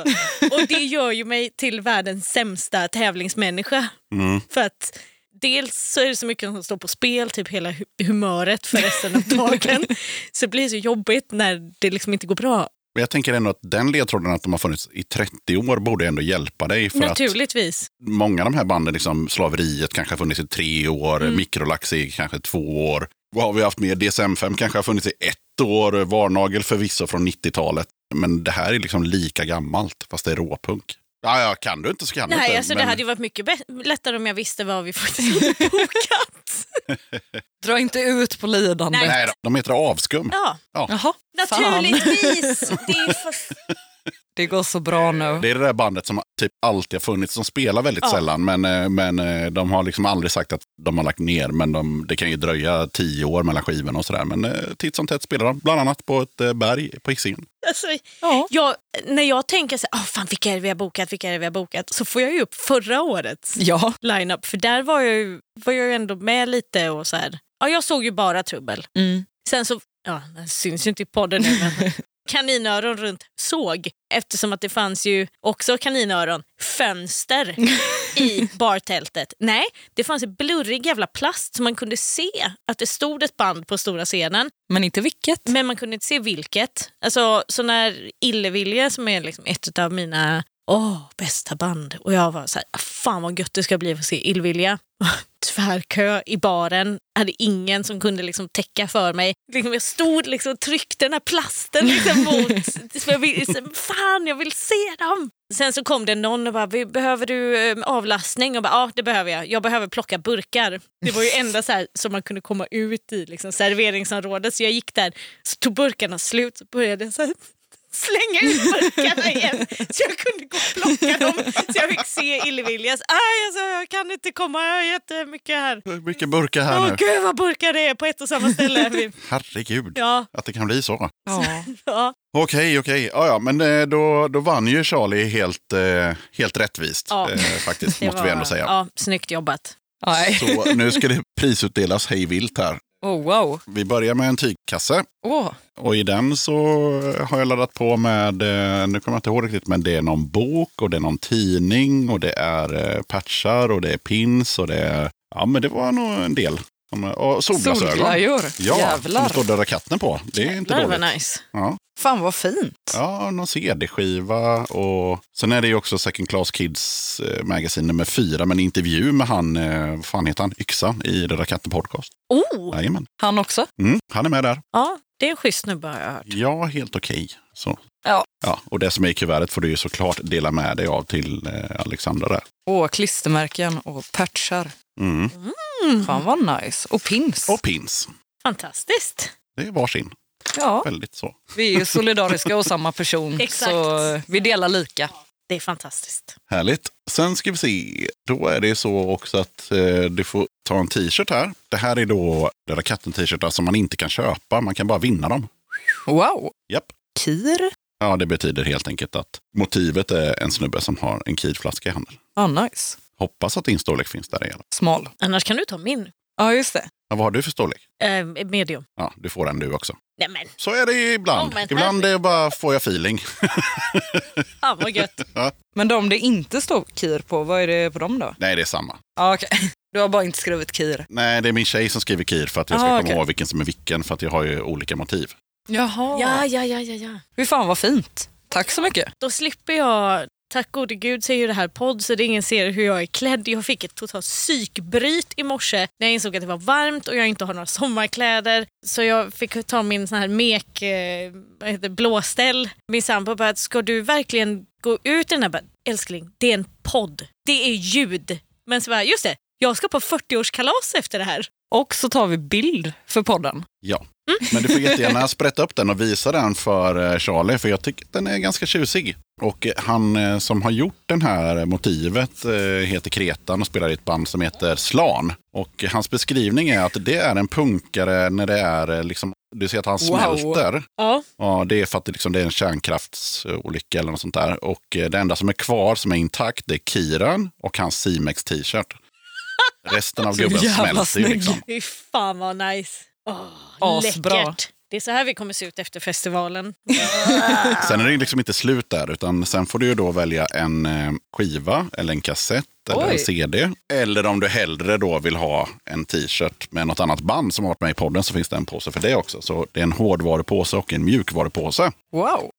Och det gör ju mig till världens sämsta tävlingsmänniska. Mm. För att dels så är det så mycket som står på spel, typ hela hu- humöret för resten av dagen. Så det blir så jobbigt när det liksom inte går bra. Men jag tänker ändå att den ledtråden att de har funnits i 30 år borde ändå hjälpa dig. För att Naturligtvis. många av de här banden, liksom Slaveriet kanske har funnits i tre år, Mm. Mikrolax i kanske två år. Vad har vi haft mer? DSM-5 kanske har funnits i ett år, Varnagel förvisso från 90-talet. Men det här är liksom lika gammalt, fast det är råpunk. Ja, ja, kan du inte så kan du Nej, inte. alltså det men- hade ju varit mycket lättare om jag visste vad vi faktiskt bokat. Dra inte ut på lidande. Nej. Nej, de heter avskum. Ja, Jaha, fan. naturligtvis. Det är för... Det går så bra nu. Det är det där bandet som typ alltid har funnits. De spelar väldigt Ja. sällan, men, eh, men eh, de har liksom aldrig sagt att de har lagt ner. Men de, det kan ju dröja tio år mellan skivorna och sådär. Men eh, titt som tätt spelar de, bland annat på ett berg på Hisingen. Alltså, Ja. jag, när jag tänker så här, oh, fan, vilka är det vi har bokat, vilka är det vi har bokat, så får jag ju upp förra årets Ja. line-up. För där var jag, ju, var jag ju ändå med lite och så här. Ja, jag såg ju bara trubbel. Mm. Sen så, ja, det syns ju inte i podden nu, men kaninöron runt såg. Eftersom att det fanns ju också kaninöron, fönster i bartältet. Nej, det fanns blurrig jävla plast så man kunde se att det stod ett band på stora scenen. Men inte vilket. Men man kunde inte se vilket. Alltså så när Illevilja som är liksom ett av mina åh, bästa band och jag var så här, "Ah, fan vad gött det ska bli att se Illvilja. Tvärkö i baren, hade ingen som kunde liksom täcka för mig. Liksom jag stod liksom och tryckte den här plasten liksom mot, för jag vill, fan jag vill se dem. Sen så kom det någon och bara, "Vi- behöver du eh, avlastning? Och bara, ja det behöver jag. Jag behöver plocka burkar. Det var ju enda så här, som man kunde komma ut i liksom, serveringsområdet. Så jag gick där, så tog burkarna slut, så började jag så här, slänga ut burkarna igen. Så jag kunde gå och plocka dem. Så jag fick se Illeviljas. Aj, alltså, jag kan inte komma, jag har jättemycket här. Mycket burkar här Åh nu? gud vad burkar det är på ett och samma ställe. Vi- Herregud, Ja, att det kan bli så. Ja. ja. Okej, okej. Ja, ja, men eh, då, då vann ju Charlie helt, eh, helt rättvist. Ja. Eh, faktiskt, måste vi var- ändå säga. Ja, snyggt jobbat. Så nu ska det prisutdelas hej vilt här. Oh, wow. Vi börjar med en tygkasse. Åh, Och i den så har jag laddat på med, eh, nu kommer jag inte ihåg riktigt, men det är någon bok och det är någon tidning och det är eh, patchar och det är pins och det är, ja men det var nog en del. Som- Och solglasögon. solglajjor. Ja, som Jävlar. det står Döda katten på. Det är inte Det dåligt. nice. Ja. Fan vad fint. Ja, någon CD-skiva och sen är det ju också Second Class Kids eh, Magazine nummer fyra med en intervju med han, eh, vad fan heter han, Yxan i Röda katten podcast. Oh, Jajamän. Han också. Mm, han är med där. ja, det är en schysst snubbe har jag hört. Ja, helt okej. Så. Ja. Ja, och det som är i kuvertet får du ju såklart dela med dig av till eh, Alexandra där. Åh, klistermärken och patchar. Mm. Fan vad nice. Och pins. Och pins. Fantastiskt. Det är varsin. Ja, Väldigt så. vi är ju solidariska och samma person. Exakt. Så vi delar lika. Det är fantastiskt. Härligt. Sen ska vi se. Då är det så också att eh, du får ta en t-shirt här. Det här är då Röda katten-t-shirtar som man inte kan köpa. Man kan bara vinna dem. Wow. Japp. Kir. Ja, det betyder helt enkelt att motivet är en snubbe som har en Kid-flaska i handen. Ja, nice. Hoppas att din storlek finns där igen. Smal. Annars kan du ta min. Ja, just det. Ja, vad har du för storlek? Eh, medium. Ja, du får den du också. Nej men, Så är det ibland. Oh, men ibland är det bara får jag feeling. fan vad gött. Men de det inte står Kir på, vad är det på dem då? Nej, det är samma. Ja, okej. Du har bara inte skrivit Kir. Nej, det är min tjej som skriver Kir för att jag ska Ah, komma okej. ihåg vilken som är vilken. För att jag har ju olika motiv. Jaha. Ja, ja, ja, ja, ja. Fy fan vad fint. Tack så mycket. Då slipper jag, tack gode gud så är ju det här podd så det ingen ser hur jag är klädd. Jag fick ett totalt psykbryt i morse när jag insåg att det var varmt och jag inte har några sommarkläder. Så jag fick ta min sån här mek, eh, vad heter blåställ. Min sambo bara, ska du verkligen gå ut i den här? Bara, Älskling, det är en podd. Det är ljud. Men så bara, just det, jag ska på 40-årskalas efter det här. Och så tar vi bild för podden. Ja. Men du får jättegärna sprätta upp den och visa den för eh, Charlie. För jag tycker att den är ganska tjusig. Och eh, han eh, som har gjort den här motivet heter Kretan och spelar i ett band som heter Slan. Och hans beskrivning är att det är en punkare när det är liksom Du ser att han Wow. smälter. Ja, Ja, det är för att det, liksom, det är en kärnkraftsolycka eller något sånt där. Och det enda som är kvar som är intakt det är Kiran och hans Simex t-shirt. Resten av gubben smälter ju liksom. fy fan vad nice. Oh, Asbra. läckert. Det är så här vi kommer se ut efter festivalen. Sen är det liksom inte slut där, utan sen får du ju då välja en eh, skiva eller en kassett eller Oj. en CD. Eller om du hellre då vill ha en t-shirt med något annat band som har varit med i podden så finns det en påse för det också. Så det är en hårdvarupåse och en mjukvarupåse. Wow.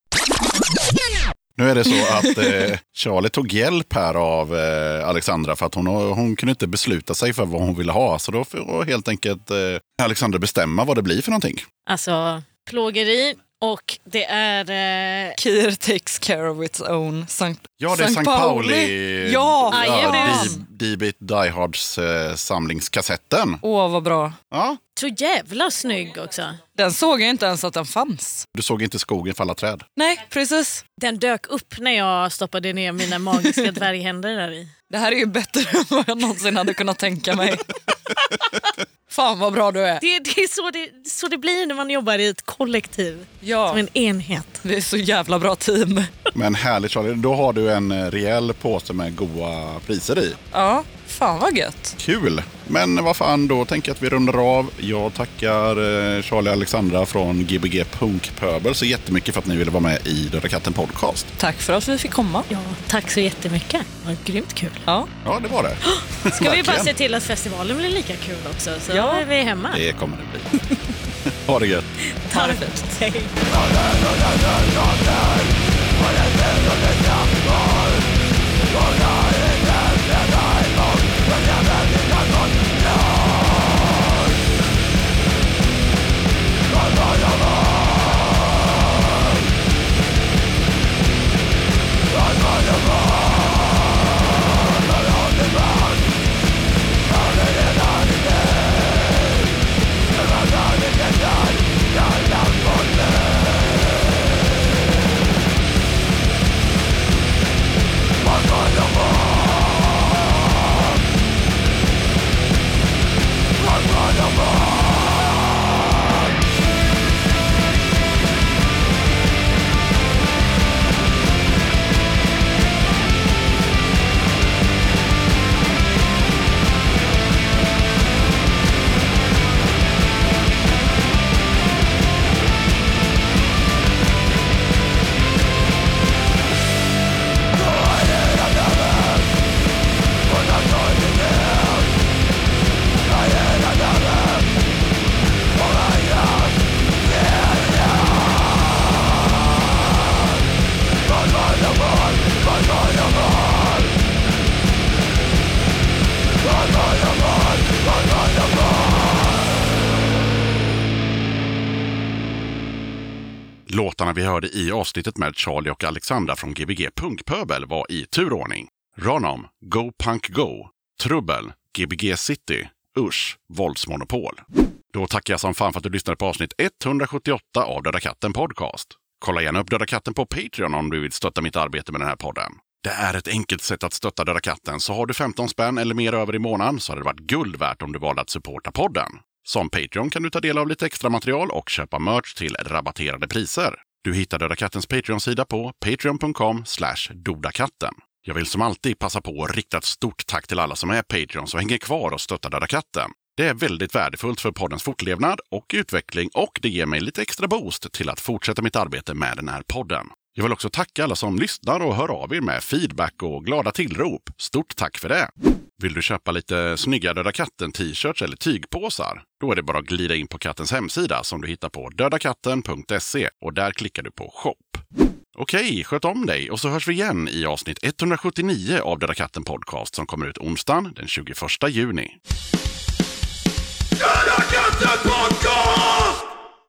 Nu är det så att eh, Charlie tog hjälp här av eh, Alexandra för att hon, hon kunde inte besluta sig för vad hon ville ha. Så då får helt enkelt eh, Alexandra bestämma vad det blir för någonting. Alltså, plågeri och det är... Eh, Kir takes care of its own. Sankt, Ja, det är St. Pauli. Ja, Jajamän. D-Beat Die Hards eh, samlingskassetten. Åh, vad bra. Ja, så jävla snygg också. Den såg jag inte ens att den fanns. du såg inte skogen falla träd. Nej, precis. Den dök upp när jag stoppade ner mina magiska dvärghänder där i. Det här är ju bättre än vad jag någonsin hade kunnat tänka mig. Fan vad bra du är. Det, det är så det, så det blir när man jobbar i ett kollektiv. Som Ja, en enhet. vi är så jävla bra team. Men härligt Charlie, då har du en eh, rejäl påse med goa priser i. Ja, fan vad gött. Kul! Men vad fan, då tänker jag att vi rundar av. Jag tackar eh, Charlie Alexandra från Gbg Punkpöbel så jättemycket för att ni ville vara med i Döda katten Podcast. Tack för att vi fick komma. Ja, tack så jättemycket. Det var grymt kul. Ja, Ja, det var det. Ska vi bara se till att festivalen blir lika kul också så Ja. är vi hemma. Det kommer det bli. ha det gött! ta det fint. Hej. Låtarna vi hörde i avsnittet med Charlie och Alexandra från Gbg Punkpöbel var i turordning. Ranom, Go Punk Go, Trubbel, Gbg City, Usch, Våldsmonopol. Då tackar jag som fan för att du lyssnade på avsnitt 178 av Döda katten Podcast. Kolla gärna upp Döda katten på Patreon om du vill stötta mitt arbete med den här podden. Det är ett enkelt sätt att stötta Döda katten, så har du 15 spänn eller mer över i månaden så hade det varit guld värt om du valde att supporta podden. Som Patreon kan du ta del av lite extra material och köpa merch till rabatterade priser. Du hittar Döda kattens Patreon-sida på patreon.com dodakatten. Jag vill som alltid passa på att rikta ett stort tack till alla som är Patreons och hänger kvar och stöttar Döda katten. Det är väldigt värdefullt för poddens fortlevnad och utveckling och det ger mig lite extra boost till att fortsätta mitt arbete med den här podden. Jag vill också tacka alla som lyssnar och hör av er med feedback och glada tillrop. Stort tack för det! Vill du köpa lite snygga Döda katten-t-shirts eller tygpåsar? Då är det bara att glida in på kattens hemsida som du hittar på dödakatten.se och där klickar du på shop. Okej, sköt om dig och så hörs vi igen i avsnitt 179 av Döda katten podcast som kommer ut onsdagen den 21 juni. Döda katten podcast!